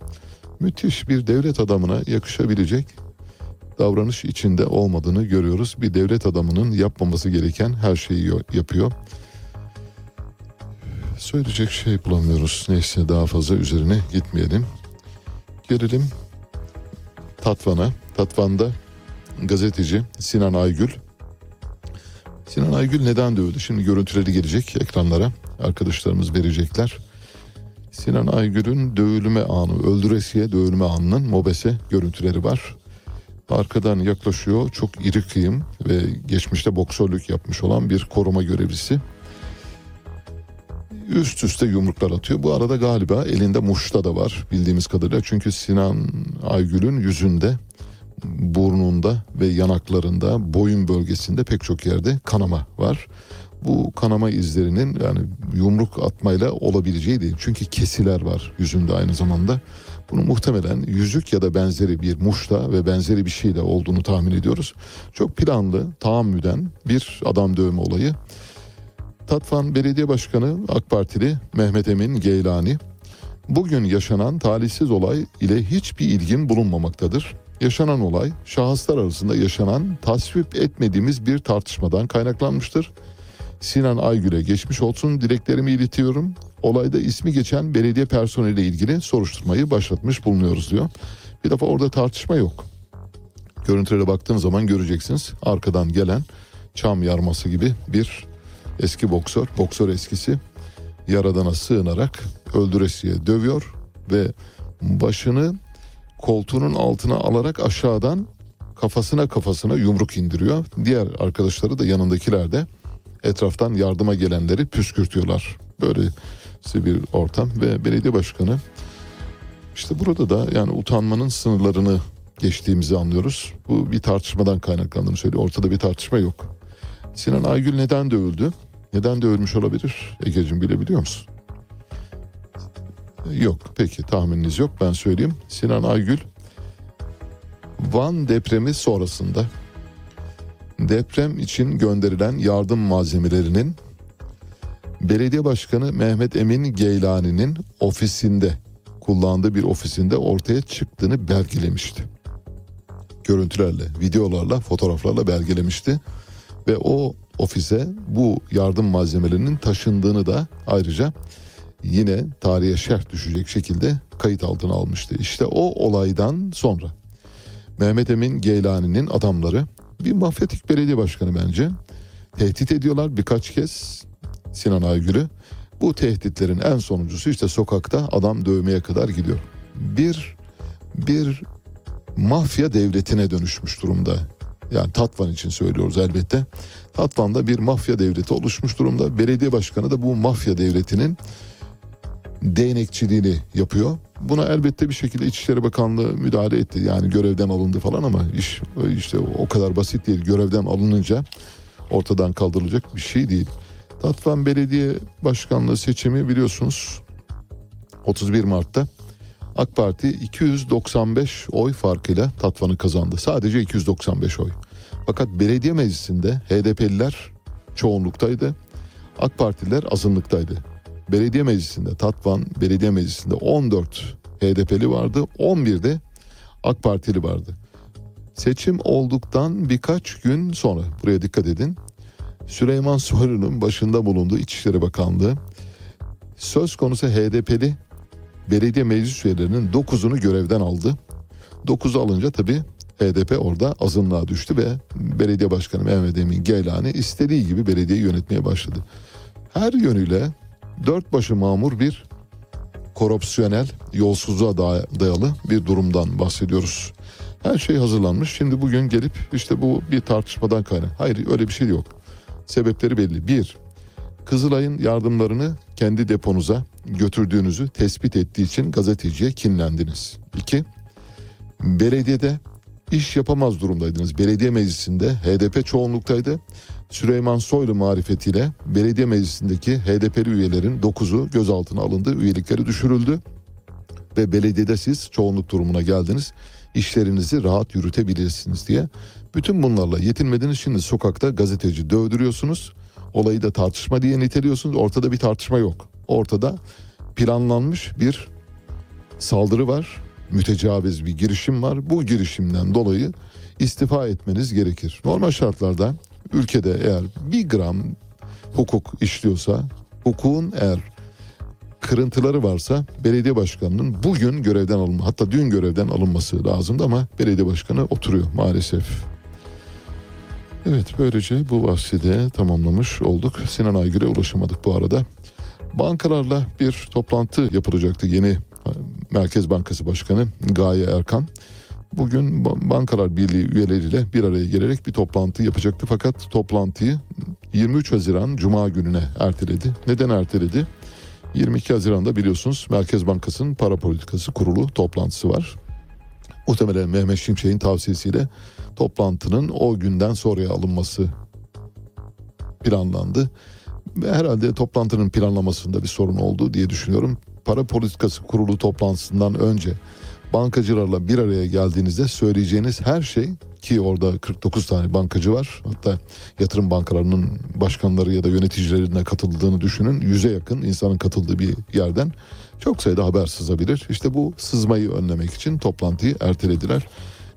Müthiş bir devlet adamına yakışabilecek davranış içinde olmadığını görüyoruz. Bir devlet adamının yapmaması gereken her şeyi yapıyor. Söyleyecek şey bulamıyoruz. Neyse daha fazla üzerine gitmeyelim. Gelelim Tatvan'a. Tatvan'da gazeteci Sinan Aygül. Sinan Aygül neden dövdü? Şimdi görüntüleri gelecek ekranlara. Arkadaşlarımız verecekler. Sinan Aygül'ün dövülme anı, öldüresiye dövülme anının mobese görüntüleri var. Arkadan yaklaşıyor çok iri kıyım ve geçmişte boksörlük yapmış olan bir koruma görevlisi. Üst üste yumruklar atıyor. Bu arada galiba elinde muşta da var bildiğimiz kadarıyla. Çünkü Sinan Aygül'ün yüzünde, burnunda ve yanaklarında, boyun bölgesinde pek çok yerde kanama var. Bu kanama izlerinin yani yumruk atmayla olabileceği değil. Çünkü kesiler var yüzünde aynı zamanda. Bunu muhtemelen yüzük ya da benzeri bir muşla ve benzeri bir şeyle olduğunu tahmin ediyoruz. Çok planlı, tahammüden bir adam dövme olayı. Tatvan Belediye Başkanı AK Partili Mehmet Emin Geylani bugün yaşanan talihsiz olay ile hiçbir ilgim bulunmamaktadır. Yaşanan olay şahıslar arasında yaşanan tasvip etmediğimiz bir tartışmadan kaynaklanmıştır. Sinan Aygül'e geçmiş olsun dileklerimi iletiyorum. Olayda ismi geçen belediye personeliyle ilgili soruşturmayı başlatmış bulunuyoruz diyor. Bir defa orada tartışma yok. Görüntülere baktığınız zaman göreceksiniz. Arkadan gelen çam yarması gibi bir eski boksör, boksör eskisi yaradana sığınarak öldüresiye dövüyor ve başını koltuğunun altına alarak aşağıdan kafasına kafasına yumruk indiriyor. Diğer arkadaşları da yanındakiler de etraftan yardıma gelenleri püskürtüyorlar. Böyle bir ortam ve belediye başkanı işte burada da yani utanmanın sınırlarını geçtiğimizi anlıyoruz. Bu bir tartışmadan kaynaklandığını söylüyor. Ortada bir tartışma yok. Sinan Aygül neden dövüldü? Neden dövülmüş olabilir? Egeciğim bilebiliyor musun? Yok. Peki tahmininiz yok. Ben söyleyeyim. Sinan Aygül Van depremi sonrasında deprem için gönderilen yardım malzemelerinin belediye başkanı Mehmet Emin Geylani'nin ofisinde kullandığı bir ofisinde ortaya çıktığını belgelemişti. Görüntülerle, videolarla, fotoğraflarla belgelemişti ve o ofise bu yardım malzemelerinin taşındığını da ayrıca yine tarihe şerh düşecek şekilde kayıt altına almıştı. İşte o olaydan sonra Mehmet Emin Geylani'nin adamları bir mafyatik belediye başkanı bence tehdit ediyorlar birkaç kez Sinan Aygül'ü. Bu tehditlerin en sonuncusu işte sokakta adam dövmeye kadar gidiyor. Bir bir mafya devletine dönüşmüş durumda. Yani Tatvan için söylüyoruz elbette. Tatvan'da bir mafya devleti oluşmuş durumda. Belediye başkanı da bu mafya devletinin değnekçiliğini yapıyor. Buna elbette bir şekilde İçişleri Bakanlığı müdahale etti. Yani görevden alındı falan ama iş işte o kadar basit değil. Görevden alınınca ortadan kaldırılacak bir şey değil. Tatvan Belediye Başkanlığı seçimi biliyorsunuz 31 Mart'ta AK Parti 295 oy farkıyla Tatvan'ı kazandı. Sadece 295 oy. Fakat belediye meclisinde HDP'liler çoğunluktaydı. AK Partililer azınlıktaydı. Belediye meclisinde Tatvan Belediye Meclisi'nde 14 HDP'li vardı. 11 de AK Partili vardı. Seçim olduktan birkaç gün sonra buraya dikkat edin. Süleyman Soylu'nun başında bulunduğu İçişleri Bakanlığı söz konusu HDP'li belediye meclis üyelerinin 9'unu görevden aldı. 9'u alınca tabii HDP orada azınlığa düştü ve belediye başkanı Mehmet Emin Geylani istediği gibi belediyeyi yönetmeye başladı. Her yönüyle dört başı mamur bir korupsiyonel, yolsuzluğa dayalı bir durumdan bahsediyoruz. Her şey hazırlanmış. Şimdi bugün gelip işte bu bir tartışmadan kaynak. Hayır öyle bir şey yok. Sebepleri belli. Bir, Kızılay'ın yardımlarını kendi deponuza götürdüğünüzü tespit ettiği için gazeteciye kinlendiniz. İki, belediyede iş yapamaz durumdaydınız. Belediye meclisinde HDP çoğunluktaydı. Süleyman Soylu marifetiyle belediye meclisindeki HDP'li üyelerin 9'u gözaltına alındı. Üyelikleri düşürüldü. Ve belediyede siz çoğunluk durumuna geldiniz. İşlerinizi rahat yürütebilirsiniz diye. Bütün bunlarla yetinmediniz. Şimdi sokakta gazeteci dövdürüyorsunuz. Olayı da tartışma diye niteliyorsunuz. Ortada bir tartışma yok. Ortada planlanmış bir saldırı var. Mütecaviz bir girişim var. Bu girişimden dolayı istifa etmeniz gerekir. Normal şartlarda ülkede eğer bir gram hukuk işliyorsa, hukukun eğer kırıntıları varsa belediye başkanının bugün görevden alınma hatta dün görevden alınması lazımdı ama belediye başkanı oturuyor maalesef. Evet böylece bu bahsi tamamlamış olduk. Sinan Aygül'e ulaşamadık bu arada. Bankalarla bir toplantı yapılacaktı yeni e, Merkez Bankası Başkanı Gaye Erkan. Bugün Bankalar Birliği üyeleriyle bir araya gelerek bir toplantı yapacaktı. Fakat toplantıyı 23 Haziran Cuma gününe erteledi. Neden erteledi? 22 Haziran'da biliyorsunuz Merkez Bankası'nın para politikası kurulu toplantısı var. Muhtemelen Mehmet Şimşek'in tavsiyesiyle toplantının o günden sonraya alınması planlandı. Ve herhalde toplantının planlamasında bir sorun oldu diye düşünüyorum. Para politikası kurulu toplantısından önce bankacılarla bir araya geldiğinizde söyleyeceğiniz her şey ki orada 49 tane bankacı var. Hatta yatırım bankalarının başkanları ya da yöneticilerine katıldığını düşünün. Yüze yakın insanın katıldığı bir yerden çok sayıda haber sızabilir. İşte bu sızmayı önlemek için toplantıyı ertelediler.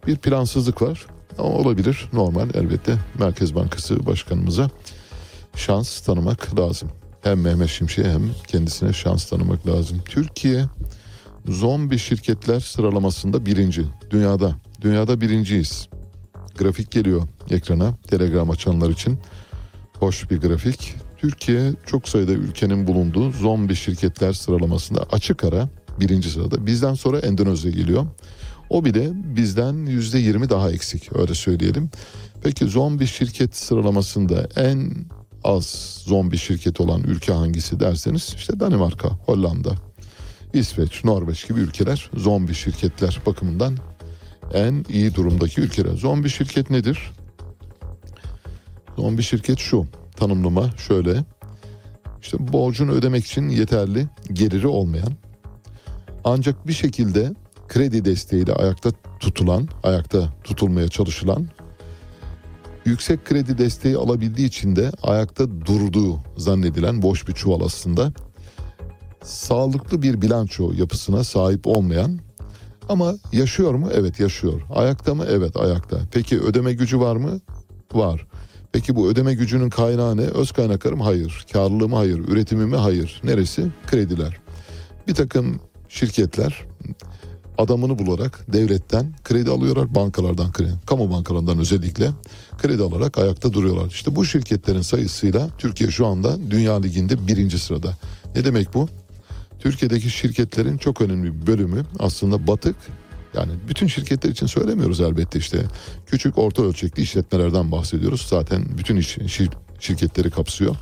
Bir plansızlık var ama olabilir normal elbette Merkez Bankası Başkanımıza şans tanımak lazım. Hem Mehmet Şimşek'e hem kendisine şans tanımak lazım. Türkiye zombi şirketler sıralamasında birinci. Dünyada. Dünyada birinciyiz. Grafik geliyor ekrana Telegram açanlar için. Hoş bir grafik. Türkiye çok sayıda ülkenin bulunduğu zombi şirketler sıralamasında açık ara birinci sırada. Bizden sonra Endonezya geliyor. O bile bizden yüzde yirmi daha eksik öyle söyleyelim. Peki zombi şirket sıralamasında en az zombi şirket olan ülke hangisi derseniz işte Danimarka, Hollanda, İsveç, Norveç gibi ülkeler zombi şirketler bakımından en iyi durumdaki ülkeler. Zombi şirket nedir? Zombi şirket şu tanımlama şöyle. İşte borcunu ödemek için yeterli geliri olmayan ancak bir şekilde kredi desteğiyle ayakta tutulan, ayakta tutulmaya çalışılan yüksek kredi desteği alabildiği için de ayakta durduğu zannedilen boş bir çuval aslında. Sağlıklı bir bilanço yapısına sahip olmayan ama yaşıyor mu? Evet yaşıyor. Ayakta mı? Evet ayakta. Peki ödeme gücü var mı? Var. Peki bu ödeme gücünün kaynağı ne? Öz kaynaklarım? Hayır. Karlılığı mı? Hayır. Üretimi mi? Hayır. Neresi? Krediler. Bir takım şirketler adamını bularak devletten kredi alıyorlar bankalardan kredi kamu bankalarından özellikle kredi alarak ayakta duruyorlar. İşte bu şirketlerin sayısıyla Türkiye şu anda Dünya Ligi'nde birinci sırada. Ne demek bu? Türkiye'deki şirketlerin çok önemli bir bölümü aslında batık. Yani bütün şirketler için söylemiyoruz elbette işte. Küçük orta ölçekli işletmelerden bahsediyoruz. Zaten bütün iş, şir- şirketleri kapsıyor.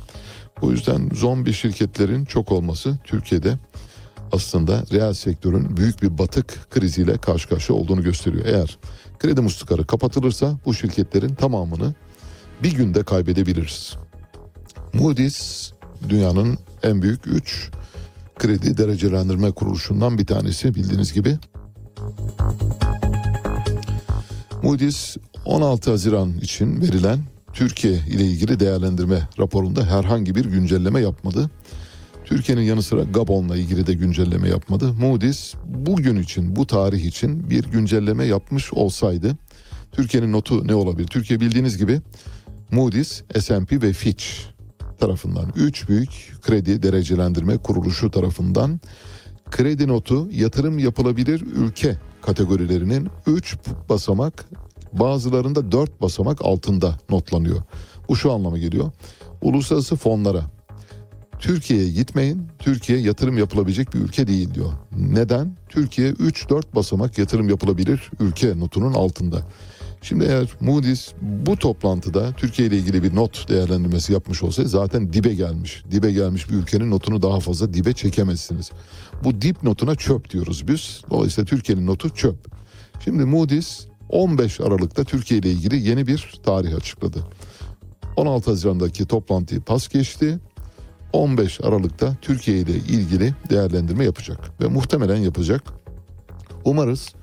O yüzden zombi şirketlerin çok olması Türkiye'de aslında reel sektörün büyük bir batık kriziyle karşı karşıya olduğunu gösteriyor. Eğer kredi muslukları kapatılırsa bu şirketlerin tamamını bir günde kaybedebiliriz. Moody's dünyanın en büyük 3 kredi derecelendirme kuruluşundan bir tanesi bildiğiniz gibi. Moody's 16 Haziran için verilen Türkiye ile ilgili değerlendirme raporunda herhangi bir güncelleme yapmadı. Türkiye'nin yanı sıra Gabon'la ilgili de güncelleme yapmadı. Moody's bugün için, bu tarih için bir güncelleme yapmış olsaydı Türkiye'nin notu ne olabilir? Türkiye bildiğiniz gibi Moody's, S&P ve Fitch tarafından 3 büyük kredi derecelendirme kuruluşu tarafından kredi notu yatırım yapılabilir ülke kategorilerinin 3 basamak bazılarında 4 basamak altında notlanıyor. Bu şu anlama geliyor. Uluslararası fonlara Türkiye'ye gitmeyin. Türkiye yatırım yapılabilecek bir ülke değil diyor. Neden? Türkiye 3-4 basamak yatırım yapılabilir ülke notunun altında. Şimdi eğer Moody's bu toplantıda Türkiye ile ilgili bir not değerlendirmesi yapmış olsaydı zaten dibe gelmiş. Dibe gelmiş bir ülkenin notunu daha fazla dibe çekemezsiniz. Bu dip notuna çöp diyoruz biz. Dolayısıyla Türkiye'nin notu çöp. Şimdi Moody's 15 Aralık'ta Türkiye ile ilgili yeni bir tarih açıkladı. 16 Haziran'daki toplantıyı pas geçti. 15 Aralık'ta Türkiye ile ilgili değerlendirme yapacak ve muhtemelen yapacak. Umarız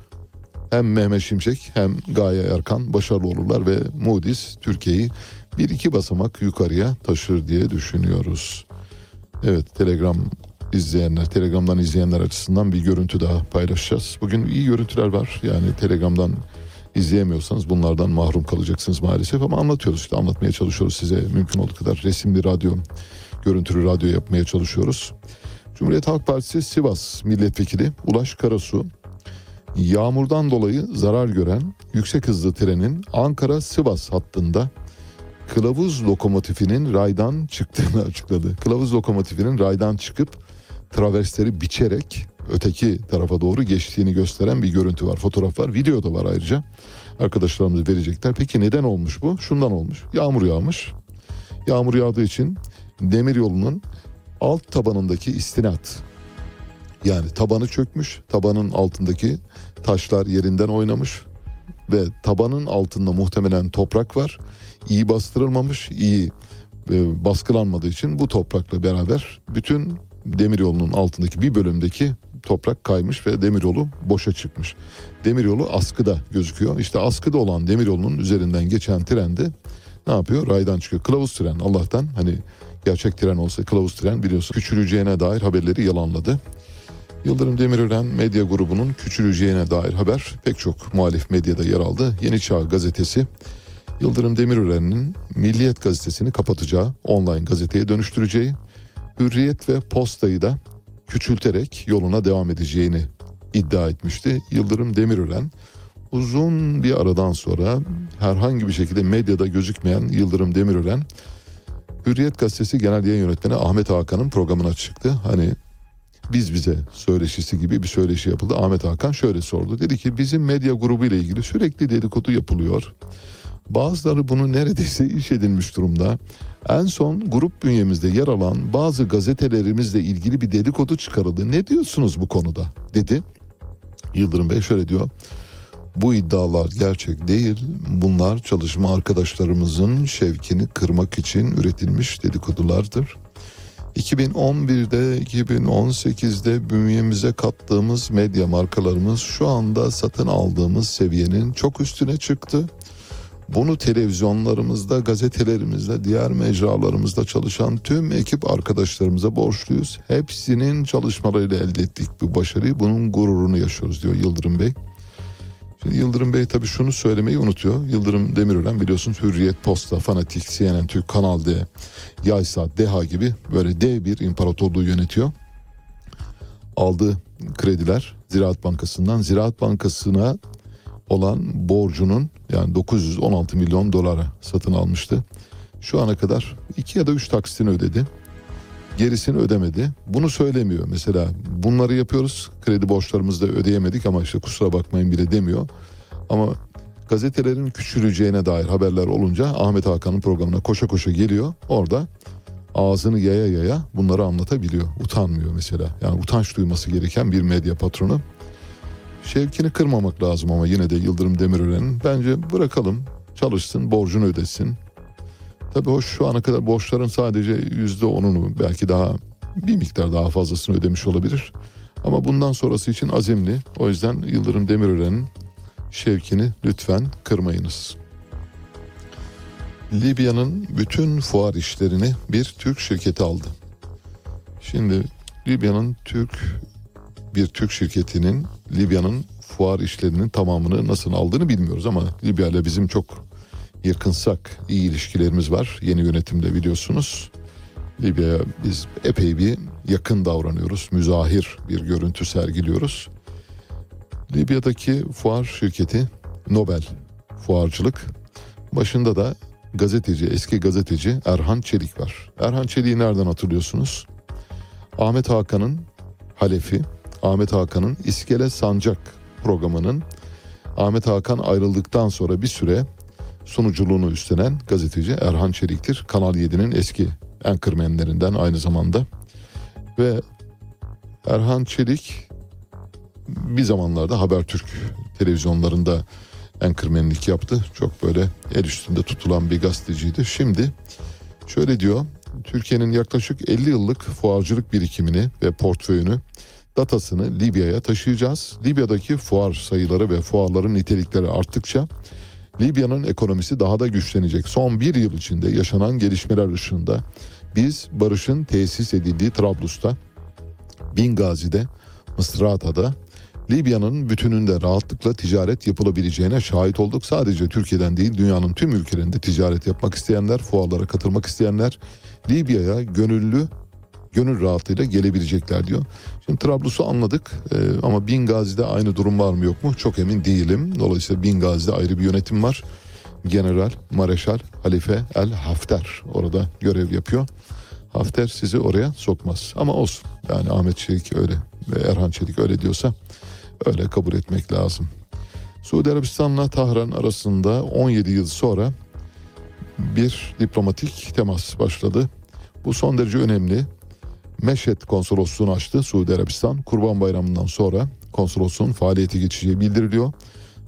hem Mehmet Şimşek hem Gaye Erkan başarılı olurlar ve Moody's Türkiye'yi bir iki basamak yukarıya taşır diye düşünüyoruz. Evet Telegram izleyenler, Telegram'dan izleyenler açısından bir görüntü daha paylaşacağız. Bugün iyi görüntüler var. Yani Telegram'dan izleyemiyorsanız bunlardan mahrum kalacaksınız maalesef ama anlatıyoruz işte anlatmaya çalışıyoruz size mümkün olduğu kadar resimli radyo, görüntülü radyo yapmaya çalışıyoruz. Cumhuriyet Halk Partisi Sivas Milletvekili Ulaş Karasu yağmurdan dolayı zarar gören yüksek hızlı trenin Ankara-Sivas hattında kılavuz lokomotifinin raydan çıktığını açıkladı. Kılavuz lokomotifinin raydan çıkıp traversleri biçerek öteki tarafa doğru geçtiğini gösteren bir görüntü var. Fotoğraf var, video da var ayrıca. Arkadaşlarımız verecekler. Peki neden olmuş bu? Şundan olmuş. Yağmur yağmış. Yağmur yağdığı için demir yolunun alt tabanındaki istinat yani tabanı çökmüş. Tabanın altındaki taşlar yerinden oynamış ve tabanın altında muhtemelen toprak var. İyi bastırılmamış, iyi e, baskılanmadığı için bu toprakla beraber bütün demiryolunun altındaki bir bölümdeki toprak kaymış ve demiryolu boşa çıkmış. Demiryolu askıda gözüküyor. İşte askıda olan demiryolunun üzerinden geçen trende ne yapıyor? Raydan çıkıyor. Kılavuz tren Allah'tan hani gerçek tren olsa kılavuz tren biliyorsun küçüleceğine dair haberleri yalanladı. Yıldırım Demirören medya grubunun küçüleceğine dair haber pek çok muhalif medyada yer aldı. Yeni Çağ gazetesi Yıldırım Demirören'in Milliyet gazetesini kapatacağı, online gazeteye dönüştüreceği, Hürriyet ve Posta'yı da küçülterek yoluna devam edeceğini iddia etmişti. Yıldırım Demirören uzun bir aradan sonra herhangi bir şekilde medyada gözükmeyen Yıldırım Demirören Hürriyet gazetesi genel yayın yönetmeni Ahmet Hakan'ın programına çıktı. Hani biz bize söyleşisi gibi bir söyleşi yapıldı. Ahmet Hakan şöyle sordu. Dedi ki bizim medya grubu ile ilgili sürekli dedikodu yapılıyor. Bazıları bunu neredeyse iş edinmiş durumda. En son grup bünyemizde yer alan bazı gazetelerimizle ilgili bir dedikodu çıkarıldı. Ne diyorsunuz bu konuda? dedi. Yıldırım Bey şöyle diyor. Bu iddialar gerçek değil. Bunlar çalışma arkadaşlarımızın şevkini kırmak için üretilmiş dedikodulardır. 2011'de 2018'de bünyemize kattığımız medya markalarımız şu anda satın aldığımız seviyenin çok üstüne çıktı. Bunu televizyonlarımızda, gazetelerimizde, diğer mecralarımızda çalışan tüm ekip arkadaşlarımıza borçluyuz. Hepsinin çalışmalarıyla elde ettik bu başarıyı. Bunun gururunu yaşıyoruz diyor Yıldırım Bey. Şimdi Yıldırım Bey tabii şunu söylemeyi unutuyor. Yıldırım Demirören biliyorsunuz Hürriyet, Posta, Fanatik, CNN, Türk, Kanal D, Yaysa, Deha gibi böyle dev bir imparatorluğu yönetiyor. Aldığı krediler Ziraat Bankası'ndan Ziraat Bankası'na olan borcunun yani 916 milyon dolara satın almıştı. Şu ana kadar iki ya da üç taksitini ödedi. Gerisini ödemedi. Bunu söylemiyor. Mesela bunları yapıyoruz. Kredi borçlarımızı da ödeyemedik ama işte kusura bakmayın bile demiyor. Ama gazetelerin küçüleceğine dair haberler olunca Ahmet Hakan'ın programına koşa koşa geliyor. Orada ağzını yaya yaya bunları anlatabiliyor. Utanmıyor mesela. Yani utanç duyması gereken bir medya patronu. Şevkini kırmamak lazım ama yine de Yıldırım Demirören'in bence bırakalım çalışsın borcunu ödesin. Tabii hoş şu ana kadar borçların sadece yüzde onunu belki daha bir miktar daha fazlasını ödemiş olabilir. Ama bundan sonrası için azimli. O yüzden Yıldırım Demirören'in şevkini lütfen kırmayınız. Libya'nın bütün fuar işlerini bir Türk şirketi aldı. Şimdi Libya'nın Türk bir Türk şirketinin Libya'nın fuar işlerinin tamamını nasıl aldığını bilmiyoruz ama Libya ile bizim çok yakınsak iyi ilişkilerimiz var. Yeni yönetimde biliyorsunuz. Libya'ya biz epey bir yakın davranıyoruz. Müzahir bir görüntü sergiliyoruz. Libya'daki fuar şirketi Nobel Fuarcılık. Başında da gazeteci, eski gazeteci Erhan Çelik var. Erhan Çelik'i nereden hatırlıyorsunuz? Ahmet Hakan'ın halefi, Ahmet Hakan'ın İskele Sancak programının Ahmet Hakan ayrıldıktan sonra bir süre sunuculuğunu üstlenen gazeteci Erhan Çelik'tir. Kanal 7'nin eski anchormenlerinden aynı zamanda. Ve Erhan Çelik bir zamanlarda Habertürk televizyonlarında anchormenlik yaptı. Çok böyle el üstünde tutulan bir gazeteciydi. Şimdi şöyle diyor. Türkiye'nin yaklaşık 50 yıllık fuarcılık birikimini ve portföyünü datasını Libya'ya taşıyacağız. Libya'daki fuar sayıları ve fuarların nitelikleri arttıkça Libya'nın ekonomisi daha da güçlenecek. Son bir yıl içinde yaşanan gelişmeler ışığında biz barışın tesis edildiği Trablus'ta, Bingazi'de, Mısrata'da Libya'nın bütününde rahatlıkla ticaret yapılabileceğine şahit olduk. Sadece Türkiye'den değil dünyanın tüm ülkelerinde ticaret yapmak isteyenler, fuarlara katılmak isteyenler Libya'ya gönüllü gönül rahatlığıyla gelebilecekler diyor. Şimdi Trablus'u anladık ee, ama Bingazi'de aynı durum var mı yok mu çok emin değilim. Dolayısıyla Bingazi'de ayrı bir yönetim var. General Mareşal Halife El Hafter orada görev yapıyor. Hafter sizi oraya sokmaz ama olsun. Yani Ahmet Çelik öyle ve Erhan Çelik öyle diyorsa öyle kabul etmek lazım. Suudi Arabistan'la Tahran arasında 17 yıl sonra bir diplomatik temas başladı. Bu son derece önemli. Meşet konsolosluğunu açtı Suudi Arabistan. Kurban Bayramı'ndan sonra konsolosluğun faaliyeti geçeceği bildiriliyor.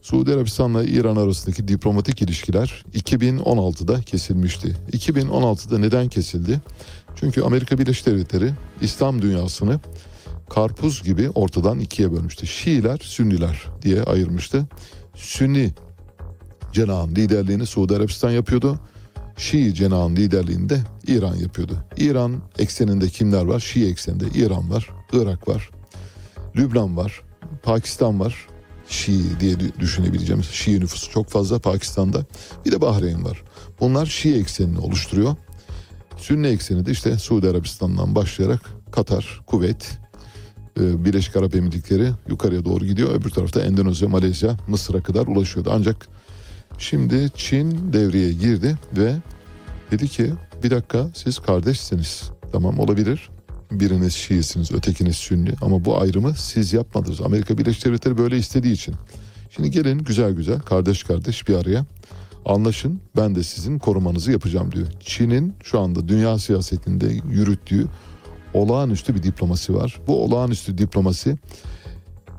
Suudi Arabistan'la İran arasındaki diplomatik ilişkiler 2016'da kesilmişti. 2016'da neden kesildi? Çünkü Amerika Birleşik Devletleri İslam dünyasını karpuz gibi ortadan ikiye bölmüştü. Şiiler, Sünniler diye ayırmıştı. Sünni cenahın liderliğini Suudi Arabistan yapıyordu. Şii cenahın liderliğini de İran yapıyordu. İran ekseninde kimler var? Şii ekseninde İran var, Irak var, Lübnan var, Pakistan var. Şii diye düşünebileceğimiz Şii nüfusu çok fazla Pakistan'da. Bir de Bahreyn var. Bunlar Şii eksenini oluşturuyor. Sünni ekseni de işte Suudi Arabistan'dan başlayarak Katar, Kuveyt, e, Birleşik Arap Emirlikleri yukarıya doğru gidiyor. Öbür tarafta Endonezya, Malezya, Mısır'a kadar ulaşıyordu. Ancak şimdi Çin devreye girdi ve dedi ki bir dakika siz kardeşsiniz. Tamam olabilir. Biriniz Şiisiniz, ötekiniz Sünni ama bu ayrımı siz yapmadınız. Amerika Birleşik Devletleri böyle istediği için. Şimdi gelin güzel güzel kardeş kardeş bir araya anlaşın ben de sizin korumanızı yapacağım diyor. Çin'in şu anda dünya siyasetinde yürüttüğü olağanüstü bir diplomasi var. Bu olağanüstü diplomasi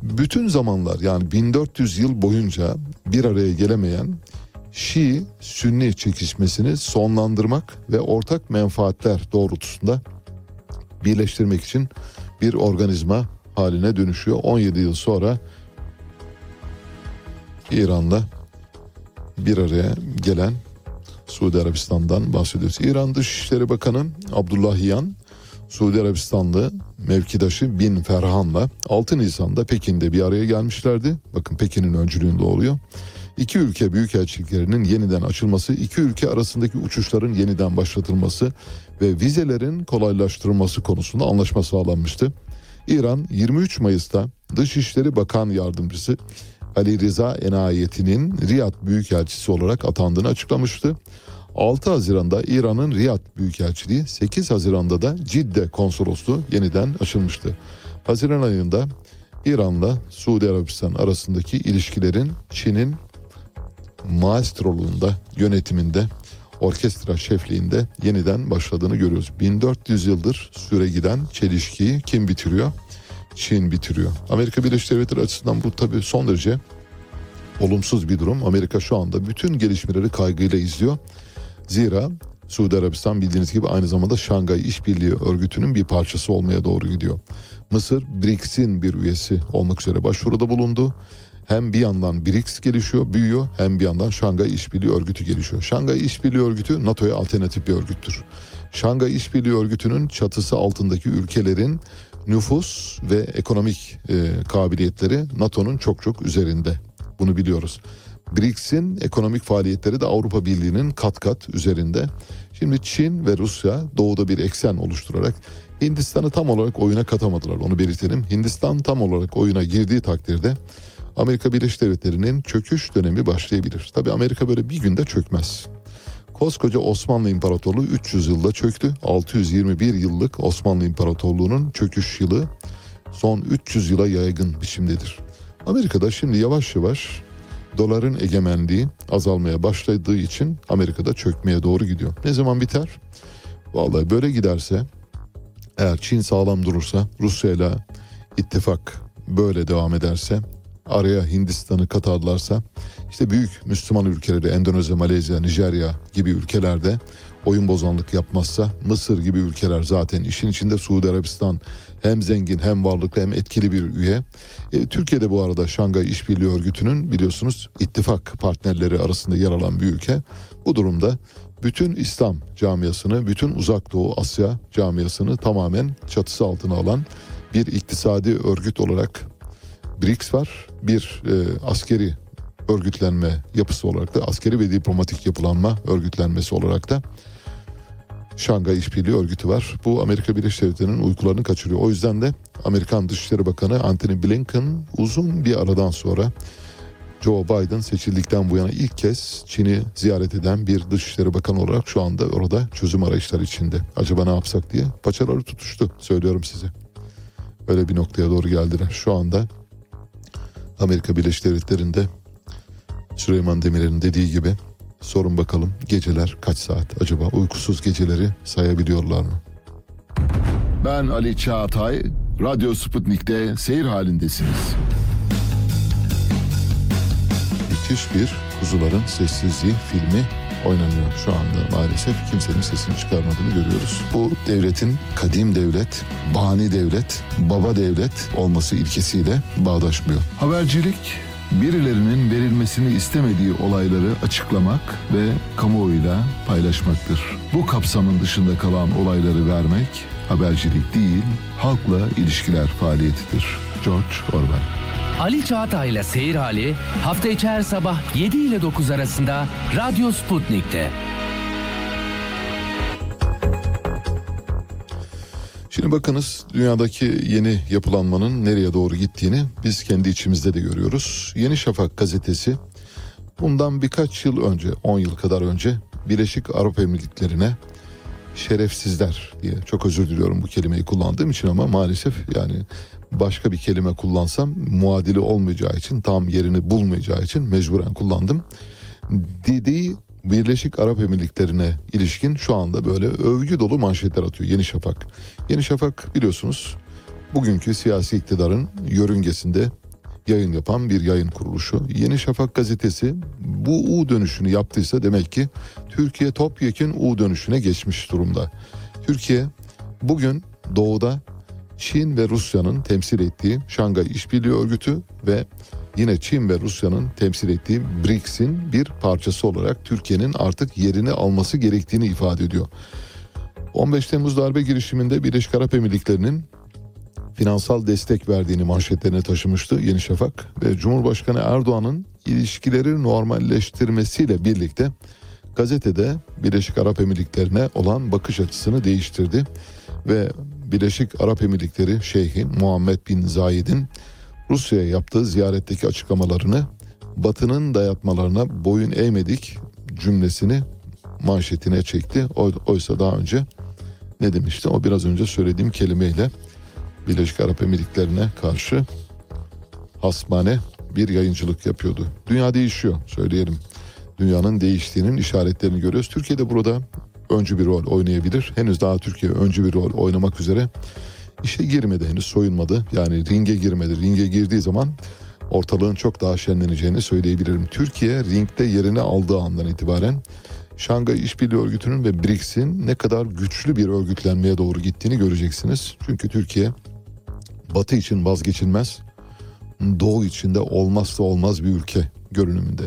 bütün zamanlar yani 1400 yıl boyunca bir araya gelemeyen Şii Sünni çekişmesini sonlandırmak ve ortak menfaatler doğrultusunda birleştirmek için bir organizma haline dönüşüyor. 17 yıl sonra İran'la bir araya gelen Suudi Arabistan'dan bahsediyoruz. İran Dışişleri Bakanı Abdullah Yan, Suudi Arabistanlı mevkidaşı Bin Ferhan'la 6 Nisan'da Pekin'de bir araya gelmişlerdi. Bakın Pekin'in öncülüğünde oluyor. İki ülke büyükelçiliklerinin yeniden açılması, iki ülke arasındaki uçuşların yeniden başlatılması ve vizelerin kolaylaştırılması konusunda anlaşma sağlanmıştı. İran 23 Mayıs'ta Dışişleri Bakan Yardımcısı Ali Rıza Enayeti'nin Riyad Büyükelçisi olarak atandığını açıklamıştı. 6 Haziran'da İran'ın Riyad Büyükelçiliği, 8 Haziran'da da Cidde Konsolosluğu yeniden açılmıştı. Haziran ayında İran'la Suudi Arabistan arasındaki ilişkilerin Çin'in maestroluğunda, yönetiminde, orkestra şefliğinde yeniden başladığını görüyoruz. 1400 yıldır süre giden çelişkiyi kim bitiriyor? Çin bitiriyor. Amerika Birleşik Devletleri açısından bu tabii son derece olumsuz bir durum. Amerika şu anda bütün gelişmeleri kaygıyla izliyor. Zira Suudi Arabistan bildiğiniz gibi aynı zamanda Şangay İşbirliği Örgütü'nün bir parçası olmaya doğru gidiyor. Mısır BRICS'in bir üyesi olmak üzere başvuruda bulundu. Hem bir yandan BRICS gelişiyor, büyüyor hem bir yandan Şangay İşbirliği Örgütü gelişiyor. Şangay İşbirliği Örgütü NATO'ya alternatif bir örgüttür. Şangay İşbirliği Örgütü'nün çatısı altındaki ülkelerin nüfus ve ekonomik e, kabiliyetleri NATO'nun çok çok üzerinde. Bunu biliyoruz. BRICS'in ekonomik faaliyetleri de Avrupa Birliği'nin kat kat üzerinde. Şimdi Çin ve Rusya doğuda bir eksen oluşturarak Hindistan'ı tam olarak oyuna katamadılar. Onu belirtelim. Hindistan tam olarak oyuna girdiği takdirde Amerika Birleşik Devletleri'nin çöküş dönemi başlayabilir. Tabi Amerika böyle bir günde çökmez. Koskoca Osmanlı İmparatorluğu 300 yılda çöktü. 621 yıllık Osmanlı İmparatorluğu'nun çöküş yılı son 300 yıla yaygın biçimdedir. Amerika'da şimdi yavaş yavaş doların egemenliği azalmaya başladığı için Amerika'da çökmeye doğru gidiyor. Ne zaman biter? Vallahi böyle giderse eğer Çin sağlam durursa Rusya ile ittifak böyle devam ederse araya Hindistan'ı katarlarsa işte büyük Müslüman ülkeleri Endonezya, Malezya, Nijerya gibi ülkelerde oyun bozanlık yapmazsa Mısır gibi ülkeler zaten işin içinde Suudi Arabistan hem zengin hem varlıklı hem etkili bir üye. E, Türkiye'de bu arada Şangay İşbirliği Örgütü'nün biliyorsunuz ittifak partnerleri arasında yer alan bir ülke. Bu durumda bütün İslam camiasını, bütün Uzak Doğu Asya camiasını tamamen çatısı altına alan bir iktisadi örgüt olarak BRICS var. Bir e, askeri örgütlenme yapısı olarak da askeri ve diplomatik yapılanma örgütlenmesi olarak da Şangay İşbirliği Örgütü var. Bu Amerika Birleşik Devletleri'nin uykularını kaçırıyor. O yüzden de Amerikan Dışişleri Bakanı Antony Blinken uzun bir aradan sonra Joe Biden seçildikten bu yana ilk kez Çin'i ziyaret eden bir Dışişleri Bakanı olarak şu anda orada çözüm arayışları içinde. Acaba ne yapsak diye paçaları tutuştu söylüyorum size. Öyle bir noktaya doğru geldiler. Şu anda Amerika Birleşik Devletleri'nde Süleyman Demirel'in dediği gibi sorun bakalım geceler kaç saat acaba uykusuz geceleri sayabiliyorlar mı? Ben Ali Çağatay, Radyo Sputnik'te seyir halindesiniz. Müthiş bir Kuzuların Sessizliği filmi oynanıyor şu anda maalesef kimsenin sesini çıkarmadığını görüyoruz. Bu devletin kadim devlet, bani devlet, baba devlet olması ilkesiyle bağdaşmıyor. Habercilik, birilerinin verilmesini istemediği olayları açıklamak ve kamuoyuyla paylaşmaktır. Bu kapsamın dışında kalan olayları vermek habercilik değil, halkla ilişkiler faaliyetidir. George Orwell Ali Çağatay'la Seyir Hali hafta içi her sabah 7 ile 9 arasında Radyo Sputnik'te. Şimdi bakınız dünyadaki yeni yapılanmanın nereye doğru gittiğini biz kendi içimizde de görüyoruz. Yeni Şafak gazetesi bundan birkaç yıl önce 10 yıl kadar önce Birleşik Arap Emirlikleri'ne şerefsizler diye çok özür diliyorum bu kelimeyi kullandığım için ama maalesef yani başka bir kelime kullansam muadili olmayacağı için tam yerini bulmayacağı için mecburen kullandım. Dediği Birleşik Arap Emirlikleri'ne ilişkin şu anda böyle övgü dolu manşetler atıyor Yeni Şafak. Yeni Şafak biliyorsunuz bugünkü siyasi iktidarın yörüngesinde yayın yapan bir yayın kuruluşu. Yeni Şafak gazetesi bu U dönüşünü yaptıysa demek ki Türkiye topyekun U dönüşüne geçmiş durumda. Türkiye bugün doğuda Çin ve Rusya'nın temsil ettiği Şangay İşbirliği Örgütü ve yine Çin ve Rusya'nın temsil ettiği BRICS'in bir parçası olarak Türkiye'nin artık yerini alması gerektiğini ifade ediyor. 15 Temmuz darbe girişiminde Birleşik Arap Emirlikleri'nin finansal destek verdiğini manşetlerine taşımıştı Yeni Şafak ve Cumhurbaşkanı Erdoğan'ın ilişkileri normalleştirmesiyle birlikte gazetede Birleşik Arap Emirlikleri'ne olan bakış açısını değiştirdi ve Birleşik Arap Emirlikleri Şeyhi Muhammed Bin Zayed'in Rusya'ya yaptığı ziyaretteki açıklamalarını Batı'nın dayatmalarına boyun eğmedik cümlesini manşetine çekti. Oy- Oysa daha önce ne demişti? O biraz önce söylediğim kelimeyle Birleşik Arap Emirlikleri'ne karşı hasmane bir yayıncılık yapıyordu. Dünya değişiyor söyleyelim. Dünyanın değiştiğinin işaretlerini görüyoruz. Türkiye de burada öncü bir rol oynayabilir. Henüz daha Türkiye öncü bir rol oynamak üzere işe girmedi henüz soyunmadı. Yani ringe girmedi. Ringe girdiği zaman ortalığın çok daha şenleneceğini söyleyebilirim. Türkiye ringde yerini aldığı andan itibaren Şangay İşbirliği Örgütü'nün ve BRICS'in ne kadar güçlü bir örgütlenmeye doğru gittiğini göreceksiniz. Çünkü Türkiye Batı için vazgeçilmez, Doğu için de olmazsa olmaz bir ülke görünümünde.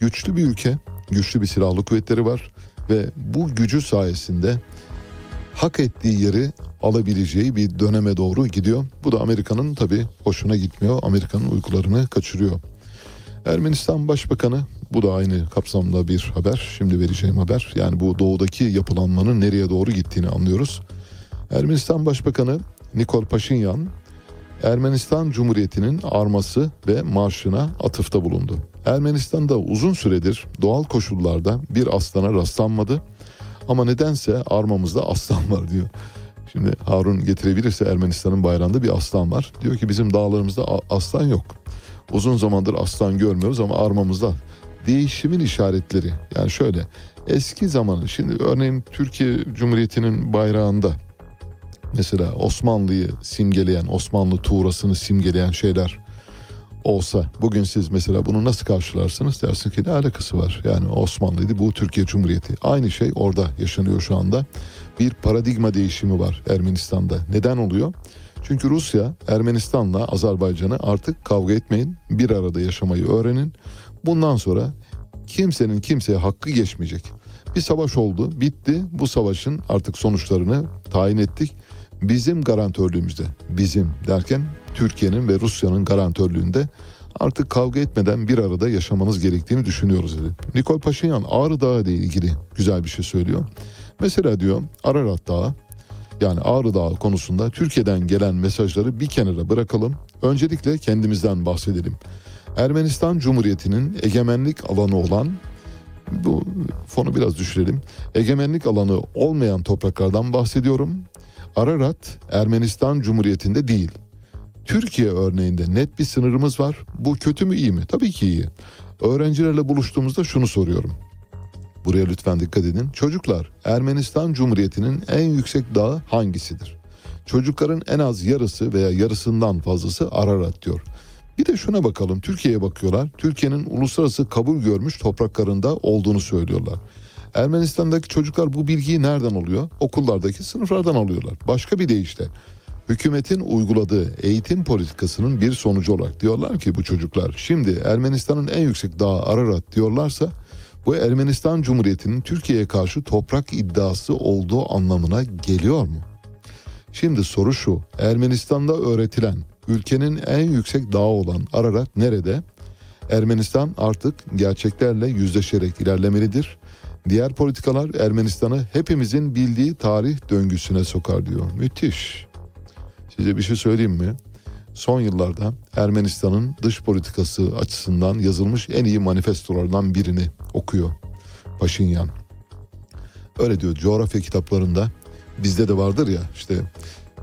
Güçlü bir ülke, güçlü bir silahlı kuvvetleri var ve bu gücü sayesinde hak ettiği yeri alabileceği bir döneme doğru gidiyor. Bu da Amerika'nın tabii hoşuna gitmiyor. Amerika'nın uykularını kaçırıyor. Ermenistan Başbakanı bu da aynı kapsamda bir haber. Şimdi vereceğim haber. Yani bu doğudaki yapılanmanın nereye doğru gittiğini anlıyoruz. Ermenistan Başbakanı Nikol Paşinyan Ermenistan Cumhuriyeti'nin arması ve marşına atıfta bulundu. Ermenistan'da uzun süredir doğal koşullarda bir aslana rastlanmadı ama nedense armamızda aslan var diyor. Şimdi Harun getirebilirse Ermenistan'ın bayrağında bir aslan var. Diyor ki bizim dağlarımızda aslan yok. Uzun zamandır aslan görmüyoruz ama armamızda değişimin işaretleri. Yani şöyle eski zamanı şimdi örneğin Türkiye Cumhuriyeti'nin bayrağında mesela Osmanlı'yı simgeleyen, Osmanlı tuğrasını simgeleyen şeyler olsa bugün siz mesela bunu nasıl karşılarsınız? Dersin ki ne alakası var? Yani Osmanlıydı bu Türkiye Cumhuriyeti. Aynı şey orada yaşanıyor şu anda. Bir paradigma değişimi var Ermenistan'da. Neden oluyor? Çünkü Rusya Ermenistan'la Azerbaycan'ı artık kavga etmeyin bir arada yaşamayı öğrenin. Bundan sonra kimsenin kimseye hakkı geçmeyecek. Bir savaş oldu bitti. Bu savaşın artık sonuçlarını tayin ettik. Bizim garantörlüğümüzde bizim derken Türkiye'nin ve Rusya'nın garantörlüğünde artık kavga etmeden bir arada yaşamanız gerektiğini düşünüyoruz dedi. Nikol Paşinyan Ağrı Dağı ile ilgili güzel bir şey söylüyor. Mesela diyor Ararat Dağı yani Ağrı Dağı konusunda Türkiye'den gelen mesajları bir kenara bırakalım. Öncelikle kendimizden bahsedelim. Ermenistan Cumhuriyeti'nin egemenlik alanı olan bu fonu biraz düşürelim. Egemenlik alanı olmayan topraklardan bahsediyorum. Ararat Ermenistan Cumhuriyeti'nde değil. Türkiye örneğinde net bir sınırımız var. Bu kötü mü iyi mi? Tabii ki iyi. Öğrencilerle buluştuğumuzda şunu soruyorum. Buraya lütfen dikkat edin. Çocuklar Ermenistan Cumhuriyeti'nin en yüksek dağı hangisidir? Çocukların en az yarısı veya yarısından fazlası Ararat diyor. Bir de şuna bakalım. Türkiye'ye bakıyorlar. Türkiye'nin uluslararası kabul görmüş topraklarında olduğunu söylüyorlar. Ermenistan'daki çocuklar bu bilgiyi nereden alıyor? Okullardaki sınıflardan alıyorlar. Başka bir deyişle hükümetin uyguladığı eğitim politikasının bir sonucu olarak diyorlar ki bu çocuklar şimdi Ermenistan'ın en yüksek dağı Ararat diyorlarsa bu Ermenistan Cumhuriyeti'nin Türkiye'ye karşı toprak iddiası olduğu anlamına geliyor mu? Şimdi soru şu Ermenistan'da öğretilen ülkenin en yüksek dağı olan Ararat nerede? Ermenistan artık gerçeklerle yüzleşerek ilerlemelidir. Diğer politikalar Ermenistan'ı hepimizin bildiği tarih döngüsüne sokar diyor. Müthiş. Size bir şey söyleyeyim mi? Son yıllarda Ermenistan'ın dış politikası açısından yazılmış en iyi manifestolardan birini okuyor Paşinyan. Öyle diyor coğrafya kitaplarında bizde de vardır ya işte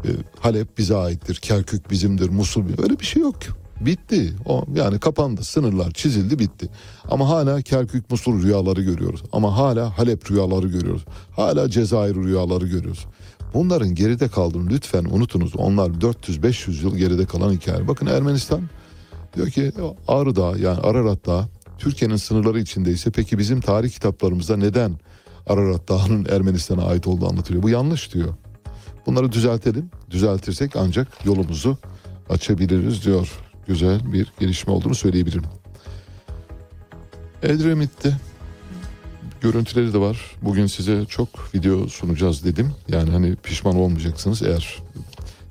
e, Halep bize aittir, Kerkük bizimdir, Musul bizim. öyle bir şey yok. Bitti. O yani kapandı. Sınırlar çizildi, bitti. Ama hala Kerkük, Musul rüyaları görüyoruz. Ama hala Halep rüyaları görüyoruz. Hala Cezayir rüyaları görüyoruz. Bunların geride kaldığını lütfen unutunuz. Onlar 400-500 yıl geride kalan hikaye. Bakın Ermenistan diyor ki Ağrı Dağı yani Ararat Dağı Türkiye'nin sınırları içindeyse peki bizim tarih kitaplarımızda neden Ararat Dağı'nın Ermenistan'a ait olduğu anlatılıyor? Bu yanlış diyor. Bunları düzeltelim. Düzeltirsek ancak yolumuzu açabiliriz diyor. Güzel bir gelişme olduğunu söyleyebilirim. Edremit'te görüntüleri de var. Bugün size çok video sunacağız dedim. Yani hani pişman olmayacaksınız eğer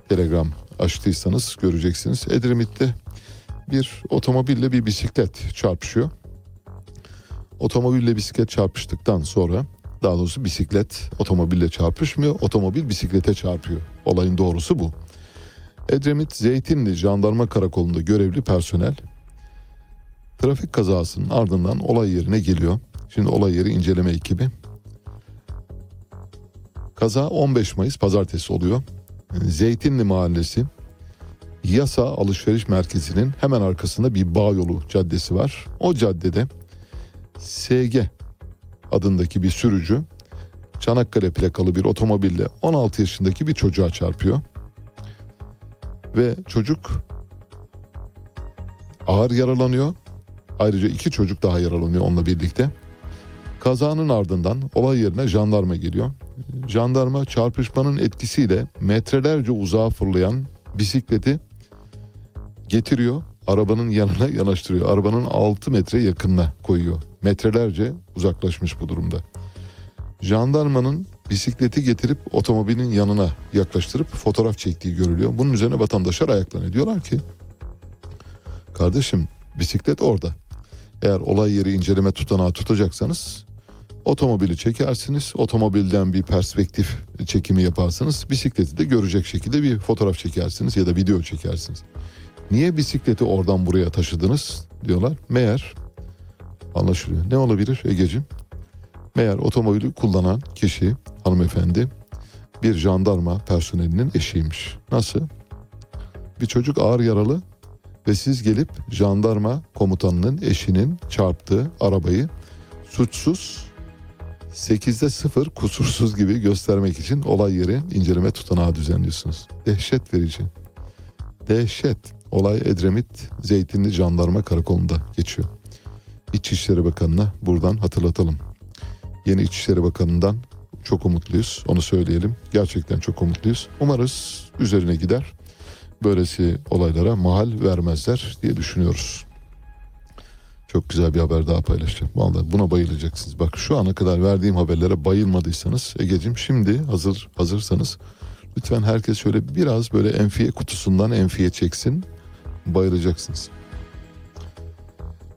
Telegram açtıysanız göreceksiniz. Edremit'te bir otomobille bir bisiklet çarpışıyor. Otomobille bisiklet çarpıştıktan sonra daha doğrusu bisiklet otomobille çarpışmıyor. Otomobil bisiklete çarpıyor. Olayın doğrusu bu. Edremit Zeytinli Jandarma Karakolu'nda görevli personel trafik kazasının ardından olay yerine geliyor. Şimdi olay yeri inceleme ekibi. Kaza 15 Mayıs pazartesi oluyor. Zeytinli Mahallesi Yasa Alışveriş Merkezi'nin hemen arkasında bir bağ yolu caddesi var. O caddede SG adındaki bir sürücü Çanakkale plakalı bir otomobille 16 yaşındaki bir çocuğa çarpıyor. Ve çocuk ağır yaralanıyor. Ayrıca iki çocuk daha yaralanıyor onunla birlikte. Kazanın ardından olay yerine jandarma geliyor. Jandarma çarpışmanın etkisiyle metrelerce uzağa fırlayan bisikleti getiriyor. Arabanın yanına yanaştırıyor. Arabanın 6 metre yakınına koyuyor. Metrelerce uzaklaşmış bu durumda. Jandarmanın bisikleti getirip otomobilin yanına yaklaştırıp fotoğraf çektiği görülüyor. Bunun üzerine vatandaşlar ayaklanıyor. Diyorlar ki kardeşim bisiklet orada. Eğer olay yeri inceleme tutanağı tutacaksanız otomobili çekersiniz. Otomobilden bir perspektif çekimi yaparsınız. Bisikleti de görecek şekilde bir fotoğraf çekersiniz ya da video çekersiniz. Niye bisikleti oradan buraya taşıdınız diyorlar. Meğer anlaşılıyor. Ne olabilir Egeciğim? Meğer otomobili kullanan kişi hanımefendi bir jandarma personelinin eşiymiş. Nasıl? Bir çocuk ağır yaralı ve siz gelip jandarma komutanının eşinin çarptığı arabayı suçsuz 8'de 0 kusursuz gibi göstermek için olay yeri inceleme tutanağı düzenliyorsunuz. Dehşet verici. Dehşet. Olay Edremit Zeytinli Jandarma Karakolu'nda geçiyor. İçişleri Bakanı'na buradan hatırlatalım. Yeni İçişleri Bakanı'ndan çok umutluyuz. Onu söyleyelim. Gerçekten çok umutluyuz. Umarız üzerine gider. Böylesi olaylara mahal vermezler diye düşünüyoruz. Çok güzel bir haber daha paylaşacağım. Vallahi buna bayılacaksınız. Bak şu ana kadar verdiğim haberlere bayılmadıysanız Ege'cim şimdi hazır hazırsanız lütfen herkes şöyle biraz böyle enfiye kutusundan enfiye çeksin. Bayılacaksınız.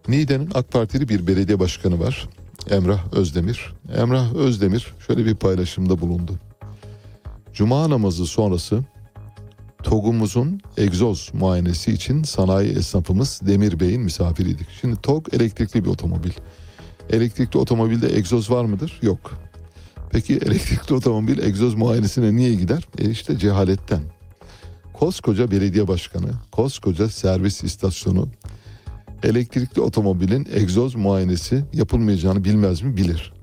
Niğde'nin AK Partili bir belediye başkanı var. Emrah Özdemir. Emrah Özdemir şöyle bir paylaşımda bulundu. Cuma namazı sonrası TOG'umuzun egzoz muayenesi için sanayi esnafımız Demir Bey'in misafiriydik. Şimdi TOG elektrikli bir otomobil. Elektrikli otomobilde egzoz var mıdır? Yok. Peki elektrikli otomobil egzoz muayenesine niye gider? E işte cehaletten. Koskoca belediye başkanı, koskoca servis istasyonu elektrikli otomobilin egzoz muayenesi yapılmayacağını bilmez mi? Bilir.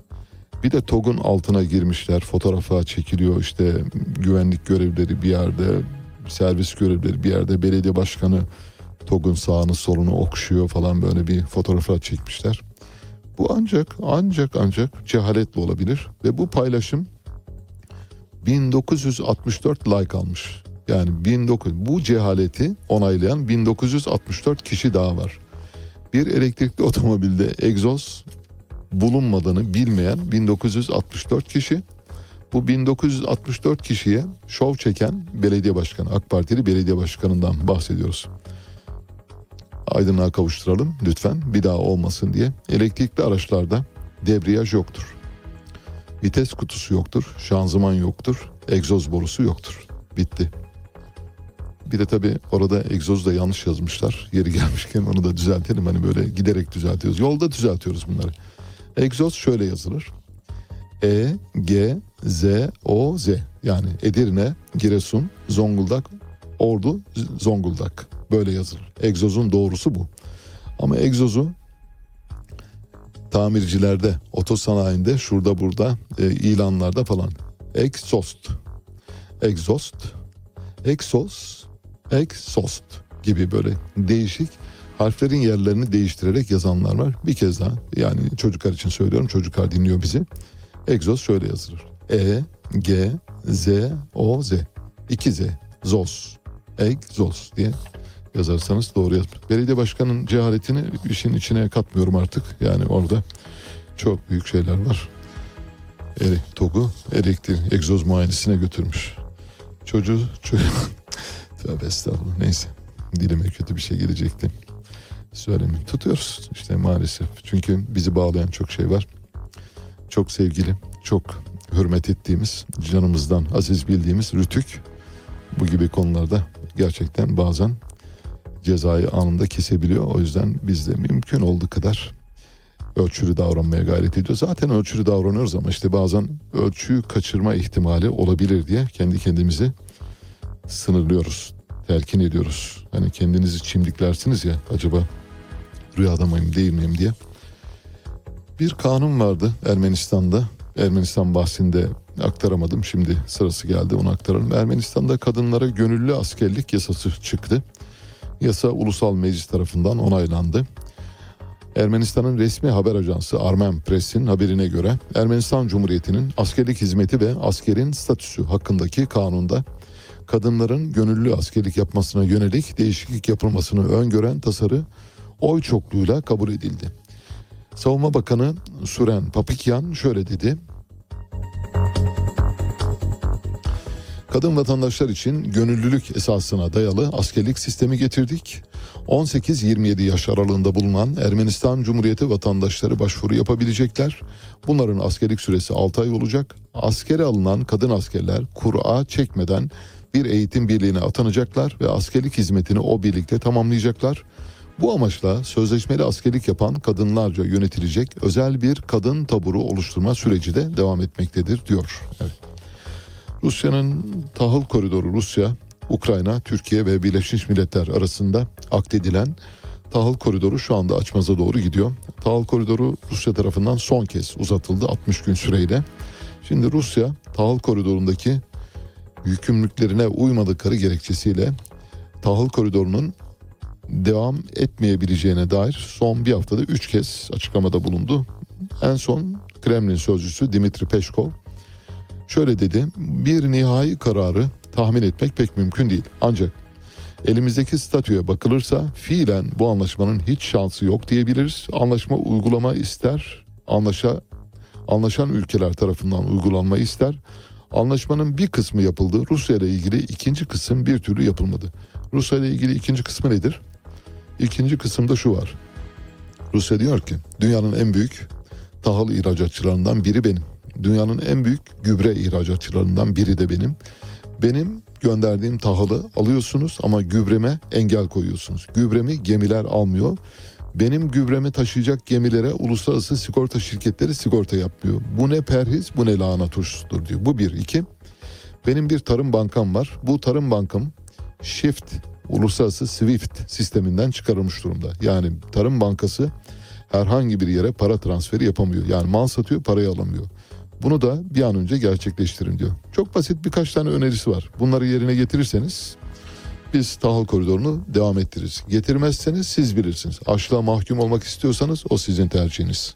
Bir de TOG'un altına girmişler. Fotoğrafa çekiliyor işte güvenlik görevlileri bir yerde, servis görevlileri bir yerde, belediye başkanı TOG'un sağını solunu okşuyor falan böyle bir fotoğrafa çekmişler. Bu ancak ancak ancak cehaletle olabilir ve bu paylaşım 1964 like almış. Yani 19 bu cehaleti onaylayan 1964 kişi daha var. Bir elektrikli otomobilde egzoz bulunmadığını bilmeyen 1964 kişi bu 1964 kişiye şov çeken belediye başkanı AK Partili belediye başkanından bahsediyoruz. Aydınlığa kavuşturalım lütfen bir daha olmasın diye. Elektrikli araçlarda debriyaj yoktur. Vites kutusu yoktur, şanzıman yoktur, egzoz borusu yoktur. Bitti. Bir de tabii orada egzozu da yanlış yazmışlar. Yeri gelmişken onu da düzeltelim. Hani böyle giderek düzeltiyoruz. Yolda düzeltiyoruz bunları. Egzoz şöyle yazılır. E G Z O Z yani Edirne, Giresun, Zonguldak, Ordu, Zonguldak böyle yazılır. Egzozun doğrusu bu. Ama egzozu tamircilerde, otosanayinde, şurada burada, e, ilanlarda falan. Exhaust, exhaust, exhaust, exhaust gibi böyle değişik harflerin yerlerini değiştirerek yazanlar var. Bir kez daha yani çocuklar için söylüyorum. Çocuklar dinliyor bizi. Egzoz şöyle yazılır. E, G, Z, O, Z. 2 Z. Zos. Egzoz diye yazarsanız doğru yaz. Belediye başkanının cehaletini işin içine katmıyorum artık. Yani orada çok büyük şeyler var. Erik TOG'u elektrik egzoz muayenesine götürmüş. Çocuğu, çocuğu tövbe estağfurullah neyse dilime kötü bir şey gelecekti. Söylemeyin. Tutuyoruz işte maalesef. Çünkü bizi bağlayan çok şey var. Çok sevgili, çok hürmet ettiğimiz, canımızdan aziz bildiğimiz Rütük bu gibi konularda gerçekten bazen cezayı anında kesebiliyor. O yüzden biz de mümkün olduğu kadar ölçülü davranmaya gayret ediyoruz. Zaten ölçülü davranıyoruz ama işte bazen ölçüyü kaçırma ihtimali olabilir diye kendi kendimizi sınırlıyoruz. Telkin ediyoruz. Hani kendinizi çimdiklersiniz ya acaba rüyada mıyım değil miyim diye. Bir kanun vardı Ermenistan'da. Ermenistan bahsinde aktaramadım. Şimdi sırası geldi onu aktaralım. Ermenistan'da kadınlara gönüllü askerlik yasası çıktı. Yasa ulusal meclis tarafından onaylandı. Ermenistan'ın resmi haber ajansı Armen Press'in haberine göre Ermenistan Cumhuriyeti'nin askerlik hizmeti ve askerin statüsü hakkındaki kanunda kadınların gönüllü askerlik yapmasına yönelik değişiklik yapılmasını öngören tasarı oy çokluğuyla kabul edildi. Savunma Bakanı Suren Papikyan şöyle dedi. Kadın vatandaşlar için gönüllülük esasına dayalı askerlik sistemi getirdik. 18-27 yaş aralığında bulunan Ermenistan Cumhuriyeti vatandaşları başvuru yapabilecekler. Bunların askerlik süresi 6 ay olacak. Askere alınan kadın askerler kura çekmeden bir eğitim birliğine atanacaklar ve askerlik hizmetini o birlikte tamamlayacaklar. Bu amaçla sözleşmeli askerlik yapan kadınlarca yönetilecek özel bir kadın taburu oluşturma süreci de devam etmektedir diyor. Evet. Rusya'nın tahıl koridoru Rusya, Ukrayna, Türkiye ve Birleşmiş Milletler arasında akdedilen tahıl koridoru şu anda açmaza doğru gidiyor. Tahıl koridoru Rusya tarafından son kez uzatıldı 60 gün süreyle. Şimdi Rusya tahıl koridorundaki yükümlülüklerine uymadıkları gerekçesiyle tahıl koridorunun devam etmeyebileceğine dair son bir haftada üç kez açıklamada bulundu. En son Kremlin sözcüsü Dimitri Peşkov şöyle dedi. Bir nihai kararı tahmin etmek pek mümkün değil. Ancak elimizdeki statüye bakılırsa fiilen bu anlaşmanın hiç şansı yok diyebiliriz. Anlaşma uygulama ister, anlaşa anlaşan ülkeler tarafından uygulanma ister. Anlaşmanın bir kısmı yapıldı. Rusya ile ilgili ikinci kısım bir türlü yapılmadı. Rusya ile ilgili ikinci kısmı nedir? İkinci kısımda şu var. Rusya diyor ki dünyanın en büyük tahıl ihracatçılarından biri benim. Dünyanın en büyük gübre ihracatçılarından biri de benim. Benim gönderdiğim tahılı alıyorsunuz ama gübreme engel koyuyorsunuz. Gübremi gemiler almıyor. Benim gübremi taşıyacak gemilere uluslararası sigorta şirketleri sigorta yapmıyor. Bu ne perhiz bu ne lahana turşusudur diyor. Bu bir. iki. Benim bir tarım bankam var. Bu tarım bankam Shift uluslararası SWIFT sisteminden çıkarılmış durumda. Yani tarım bankası herhangi bir yere para transferi yapamıyor. Yani mal satıyor parayı alamıyor. Bunu da bir an önce gerçekleştirin diyor. Çok basit birkaç tane önerisi var. Bunları yerine getirirseniz biz tahıl koridorunu devam ettiririz. Getirmezseniz siz bilirsiniz. Açlığa mahkum olmak istiyorsanız o sizin tercihiniz.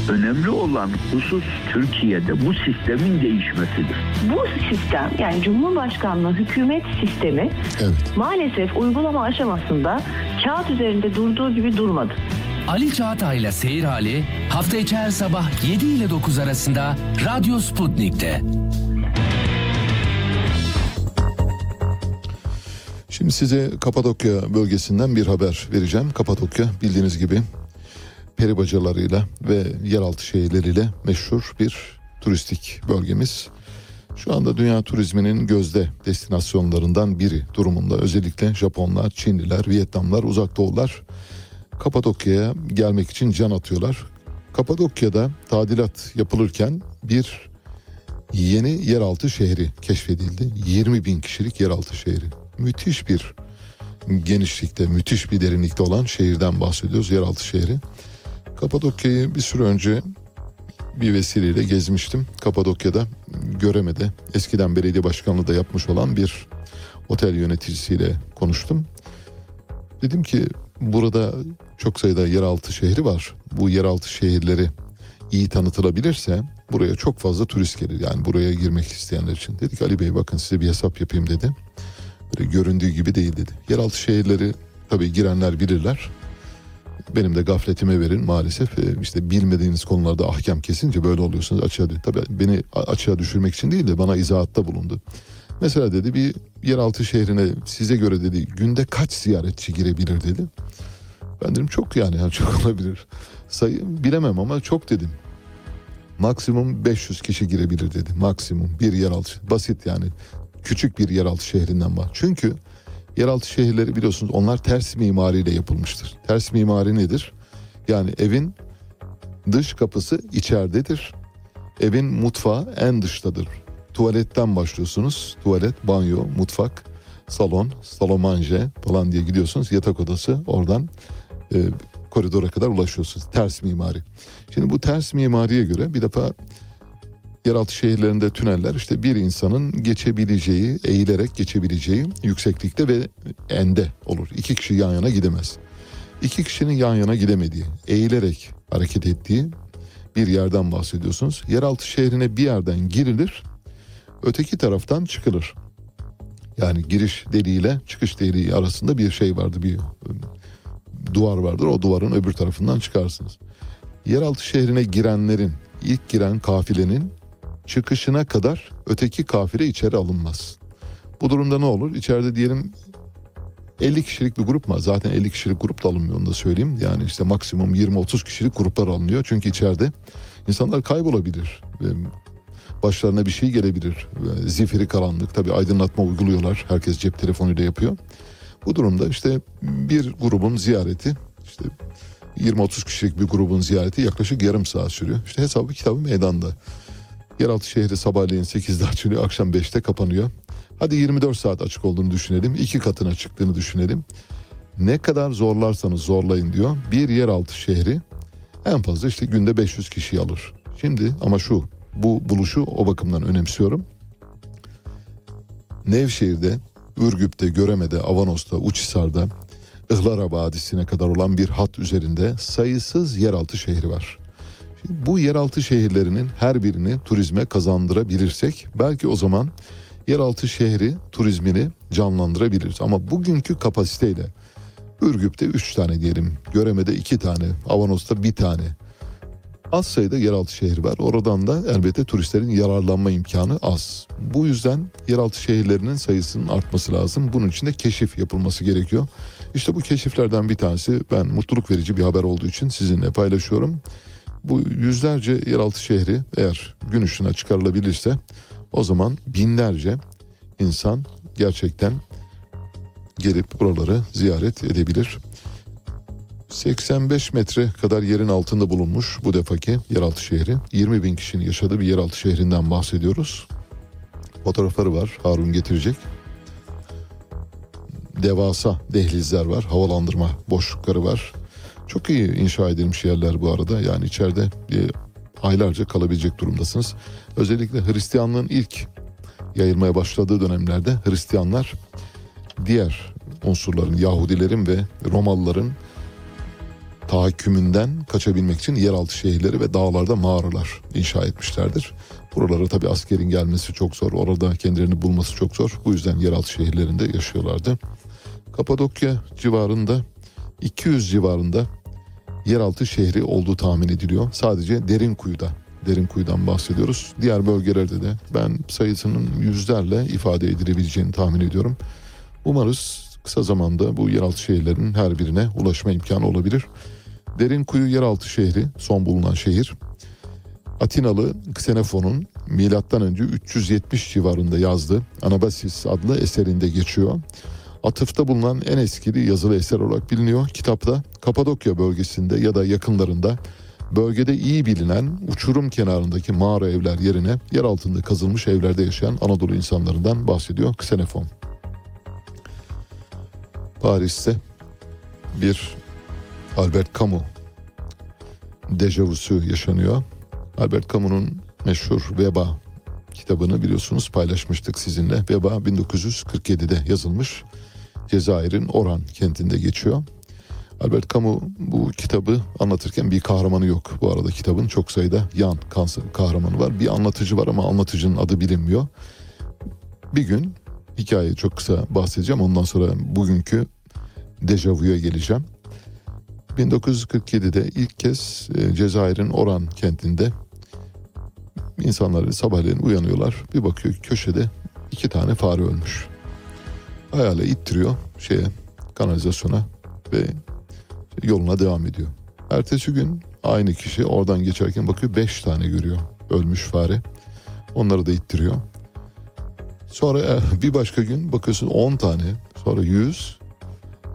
Önemli olan husus Türkiye'de bu sistemin değişmesidir. Bu sistem yani Cumhurbaşkanlığı hükümet sistemi evet. maalesef uygulama aşamasında kağıt üzerinde durduğu gibi durmadı. Ali Çağatay'la Seyir Hali hafta içi her sabah 7 ile 9 arasında Radyo Sputnik'te. Şimdi size Kapadokya bölgesinden bir haber vereceğim. Kapadokya bildiğiniz gibi peri bacalarıyla ve yeraltı şehirleriyle meşhur bir turistik bölgemiz. Şu anda dünya turizminin gözde destinasyonlarından biri durumunda. Özellikle Japonlar, Çinliler, Vietnamlar, Uzak Doğular Kapadokya'ya gelmek için can atıyorlar. Kapadokya'da tadilat yapılırken bir yeni yeraltı şehri keşfedildi. 20 bin kişilik yeraltı şehri. Müthiş bir genişlikte, müthiş bir derinlikte olan şehirden bahsediyoruz. Yeraltı şehri. Kapadokya'yı bir süre önce bir vesileyle gezmiştim. Kapadokya'da Göreme'de eskiden belediye başkanlığı da yapmış olan bir otel yöneticisiyle konuştum. Dedim ki burada çok sayıda yeraltı şehri var. Bu yeraltı şehirleri iyi tanıtılabilirse buraya çok fazla turist gelir. Yani buraya girmek isteyenler için. Dedik Ali Bey bakın size bir hesap yapayım dedi. Böyle göründüğü gibi değil dedi. Yeraltı şehirleri tabii girenler bilirler. Benim de gafletime verin maalesef e, işte bilmediğiniz konularda ahkam kesince böyle oluyorsunuz açığa tabii beni açığa düşürmek için değil de bana izahatta bulundu. Mesela dedi bir yeraltı şehrine size göre dedi günde kaç ziyaretçi girebilir dedi. Ben dedim çok yani, yani çok olabilir. Sayı bilemem ama çok dedim. Maksimum 500 kişi girebilir dedi. Maksimum bir yeraltı basit yani küçük bir yeraltı şehrinden var. Çünkü yeraltı şehirleri biliyorsunuz onlar ters mimariyle yapılmıştır. Ters mimari nedir? Yani evin dış kapısı içeridedir. Evin mutfağı en dıştadır. Tuvaletten başlıyorsunuz. Tuvalet, banyo, mutfak, salon, salomanje falan diye gidiyorsunuz. Yatak odası oradan e, koridora kadar ulaşıyorsunuz. Ters mimari. Şimdi bu ters mimariye göre bir defa yeraltı şehirlerinde tüneller işte bir insanın geçebileceği, eğilerek geçebileceği yükseklikte ve ende olur. İki kişi yan yana gidemez. İki kişinin yan yana gidemediği, eğilerek hareket ettiği bir yerden bahsediyorsunuz. Yeraltı şehrine bir yerden girilir, öteki taraftan çıkılır. Yani giriş deliğiyle çıkış deliği arasında bir şey vardı, bir duvar vardır. O duvarın öbür tarafından çıkarsınız. Yeraltı şehrine girenlerin, ilk giren kafilenin çıkışına kadar öteki kafile içeri alınmaz. Bu durumda ne olur? İçeride diyelim 50 kişilik bir grup var. Zaten 50 kişilik grup da alınmıyor onu da söyleyeyim. Yani işte maksimum 20-30 kişilik gruplar alınıyor. Çünkü içeride insanlar kaybolabilir. Başlarına bir şey gelebilir. Zifiri karanlık. Tabii aydınlatma uyguluyorlar. Herkes cep telefonuyla yapıyor. Bu durumda işte bir grubun ziyareti işte 20-30 kişilik bir grubun ziyareti yaklaşık yarım saat sürüyor. İşte hesabı kitabı meydanda. Yeraltı şehri sabahleyin 8'de açılıyor, akşam 5'te kapanıyor. Hadi 24 saat açık olduğunu düşünelim, iki katına çıktığını düşünelim. Ne kadar zorlarsanız zorlayın diyor. Bir yeraltı şehri en fazla işte günde 500 kişi alır. Şimdi ama şu, bu buluşu o bakımdan önemsiyorum. Nevşehir'de, Ürgüp'te, Göreme'de, Avanos'ta, Uçhisar'da, Ihlara Vadisi'ne kadar olan bir hat üzerinde sayısız yeraltı şehri var. Şimdi bu yeraltı şehirlerinin her birini turizme kazandırabilirsek belki o zaman yeraltı şehri turizmini canlandırabiliriz. Ama bugünkü kapasiteyle Ürgüp'te 3 tane diyelim, Göreme'de 2 tane, Avanos'ta 1 tane. Az sayıda yeraltı şehri var. Oradan da elbette turistlerin yararlanma imkanı az. Bu yüzden yeraltı şehirlerinin sayısının artması lazım. Bunun için de keşif yapılması gerekiyor. İşte bu keşiflerden bir tanesi ben mutluluk verici bir haber olduğu için sizinle paylaşıyorum. Bu yüzlerce yeraltı şehri eğer gün ışığına çıkarılabilirse o zaman binlerce insan gerçekten gelip buraları ziyaret edebilir. 85 metre kadar yerin altında bulunmuş bu defaki yeraltı şehri. 20 bin kişinin yaşadığı bir yeraltı şehrinden bahsediyoruz. Fotoğrafları var Harun getirecek. Devasa dehlizler var, havalandırma boşlukları var. Çok iyi inşa edilmiş yerler bu arada. Yani içeride e, aylarca kalabilecek durumdasınız. Özellikle Hristiyanlığın ilk yayılmaya başladığı dönemlerde Hristiyanlar diğer unsurların, Yahudilerin ve Romalıların tahakkümünden kaçabilmek için yeraltı şehirleri ve dağlarda mağaralar inşa etmişlerdir. Buralara tabi askerin gelmesi çok zor. Orada kendilerini bulması çok zor. Bu yüzden yeraltı şehirlerinde yaşıyorlardı. Kapadokya civarında 200 civarında yeraltı şehri olduğu tahmin ediliyor. Sadece derin kuyuda, derin kuyudan bahsediyoruz. Diğer bölgelerde de ben sayısının yüzlerle ifade edilebileceğini tahmin ediyorum. Umarız kısa zamanda bu yeraltı şehirlerin her birine ulaşma imkanı olabilir. Derinkuyu yeraltı şehri, son bulunan şehir. Atinalı Xenofon'un önce 370 civarında yazdığı Anabasis adlı eserinde geçiyor. Atıfta bulunan en eski yazılı eser olarak biliniyor. Kitapta Kapadokya bölgesinde ya da yakınlarında bölgede iyi bilinen uçurum kenarındaki mağara evler yerine yer altında kazılmış evlerde yaşayan Anadolu insanlarından bahsediyor Xenofon. Paris'te bir Albert Camus dejavusu yaşanıyor. Albert Camus'un meşhur Veba kitabını biliyorsunuz paylaşmıştık sizinle. Veba 1947'de yazılmış. Cezayir'in Oran kentinde geçiyor. Albert Camus bu kitabı anlatırken bir kahramanı yok. Bu arada kitabın çok sayıda yan kahramanı var. Bir anlatıcı var ama anlatıcının adı bilinmiyor. Bir gün hikayeyi çok kısa bahsedeceğim. Ondan sonra bugünkü dejavuya geleceğim. 1947'de ilk kez e, Cezayir'in Oran kentinde insanlar sabahleyin uyanıyorlar. Bir bakıyor köşede iki tane fare ölmüş. Ayağıyla ittiriyor şeye kanalizasyona ve yoluna devam ediyor. Ertesi gün aynı kişi oradan geçerken bakıyor beş tane görüyor ölmüş fare. Onları da ittiriyor. Sonra e, bir başka gün bakıyorsun 10 tane, sonra 100,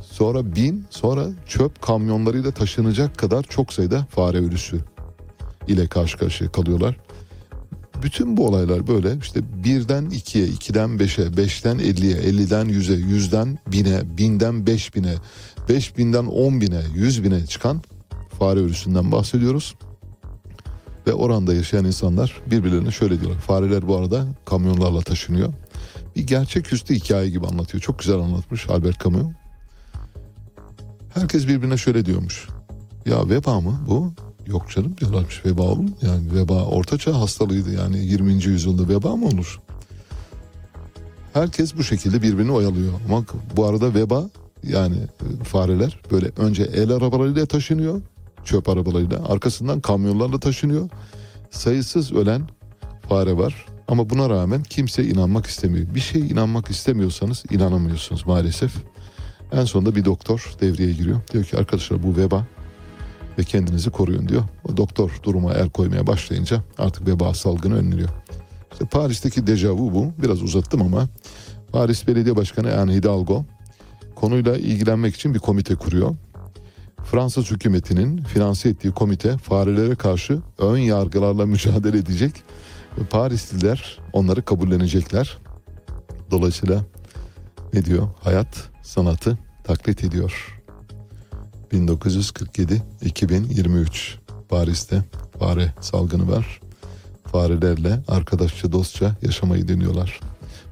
sonra 1000, sonra çöp kamyonlarıyla taşınacak kadar çok sayıda fare ölüsü ile karşı karşıya kalıyorlar. Bütün bu olaylar böyle işte birden ikiye, ikiden beşe, beşten elliye, elliden yüze, yüzden bine, binden beş bine, beş binden on bine, yüz bine çıkan fare ölüsünden bahsediyoruz. Ve oranda yaşayan insanlar birbirlerine şöyle diyorlar. Fareler bu arada kamyonlarla taşınıyor. Bir gerçeküstü hikaye gibi anlatıyor. Çok güzel anlatmış Albert Camus. Herkes birbirine şöyle diyormuş. Ya veba mı bu? Yok canım diyorlarmış veba olur mu? Yani veba ortaçağ hastalığıydı yani 20. yüzyılda veba mı olur? Herkes bu şekilde birbirini oyalıyor. Ama bu arada veba yani e, fareler böyle önce el arabalarıyla taşınıyor. Çöp arabalarıyla arkasından kamyonlarla taşınıyor. Sayısız ölen fare var. Ama buna rağmen kimse inanmak istemiyor. Bir şey inanmak istemiyorsanız inanamıyorsunuz maalesef. En sonunda bir doktor devreye giriyor. Diyor ki arkadaşlar bu veba ve kendinizi koruyun diyor. O doktor duruma el koymaya başlayınca artık veba salgını önleniyor. İşte Paris'teki dejavu bu. Biraz uzattım ama Paris Belediye Başkanı Anne Hidalgo konuyla ilgilenmek için bir komite kuruyor. Fransız hükümetinin finanse ettiği komite farelere karşı ön yargılarla mücadele edecek ve Parisliler onları kabullenecekler. Dolayısıyla ne diyor? Hayat sanatı taklit ediyor. 1947-2023 Paris'te fare salgını var. Farelerle arkadaşça dostça yaşamayı deniyorlar.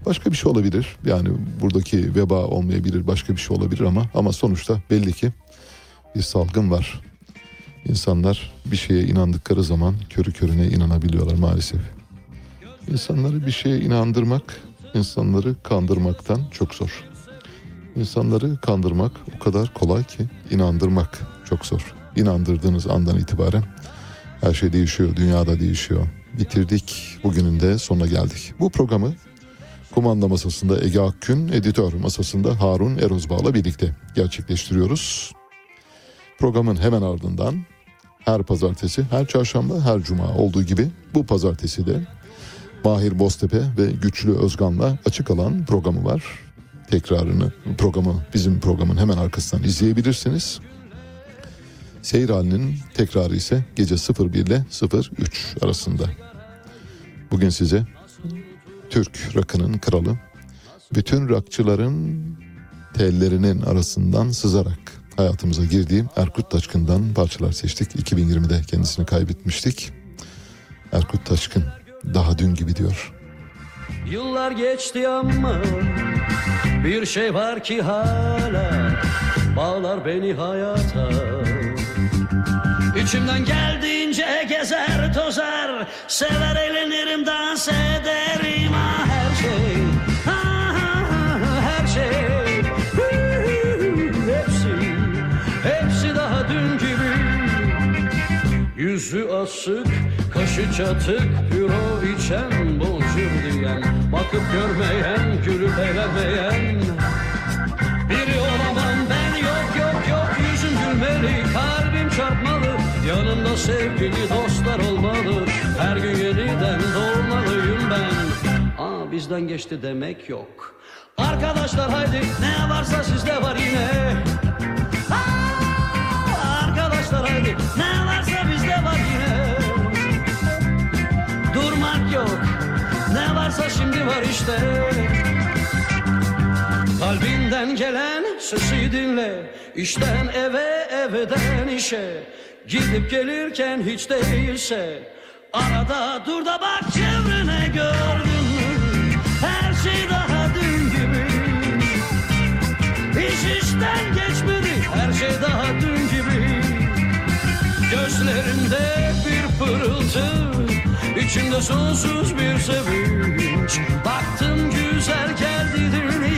Başka bir şey olabilir. Yani buradaki veba olmayabilir, başka bir şey olabilir ama ama sonuçta belli ki bir salgın var. İnsanlar bir şeye inandıkları zaman körü körüne inanabiliyorlar maalesef. İnsanları bir şeye inandırmak, insanları kandırmaktan çok zor. İnsanları kandırmak o kadar kolay ki inandırmak çok zor. İnandırdığınız andan itibaren her şey değişiyor, dünyada değişiyor. Bitirdik, bugünün de sonuna geldik. Bu programı kumanda masasında Ege Akgün, editör masasında Harun Erozbağ'la birlikte gerçekleştiriyoruz. Programın hemen ardından her pazartesi, her çarşamba, her cuma olduğu gibi bu pazartesi de Mahir Boztepe ve Güçlü Özgan'la açık alan programı var tekrarını programı bizim programın hemen arkasından izleyebilirsiniz. Seyir halinin tekrarı ise gece 01 ile 03 arasında. Bugün size Türk rakının kralı, bütün rakçıların tellerinin arasından sızarak hayatımıza girdiği Erkut Taşkın'dan parçalar seçtik. 2020'de kendisini kaybetmiştik. Erkut Taşkın daha dün gibi diyor. Yıllar geçti ama bir şey var ki hala bağlar beni hayata. İçimden geldiğince gezer tozar sever eğlenirim dans ederim ah Yüzü asık, kaşı çatık, euro içen, bonjur diyen Bakıp görmeyen, gülüp eğlenmeyen. Biri olamam ben yok yok yok Yüzüm gülmeli, kalbim çarpmalı. Yanımda sevgili dostlar olmalı Her gün yeniden doğmalıyım ben. Aa bizden geçti demek yok. Arkadaşlar haydi ne varsa sizde var yine. Aa, Arkadaşlar haydi ne varsa bizde yok. Ne varsa şimdi var işte. Kalbinden gelen sesi dinle. İşten eve evden işe. Gidip gelirken hiç değilse. Arada dur da bak çevrene gördün mü? Her şey daha dün gibi. Hiç işten geçmedi her şey daha dün gibi. Gözlerinde bir pırıltı İçimde sonsuz bir sevinç. Baktım güzel geldi dünya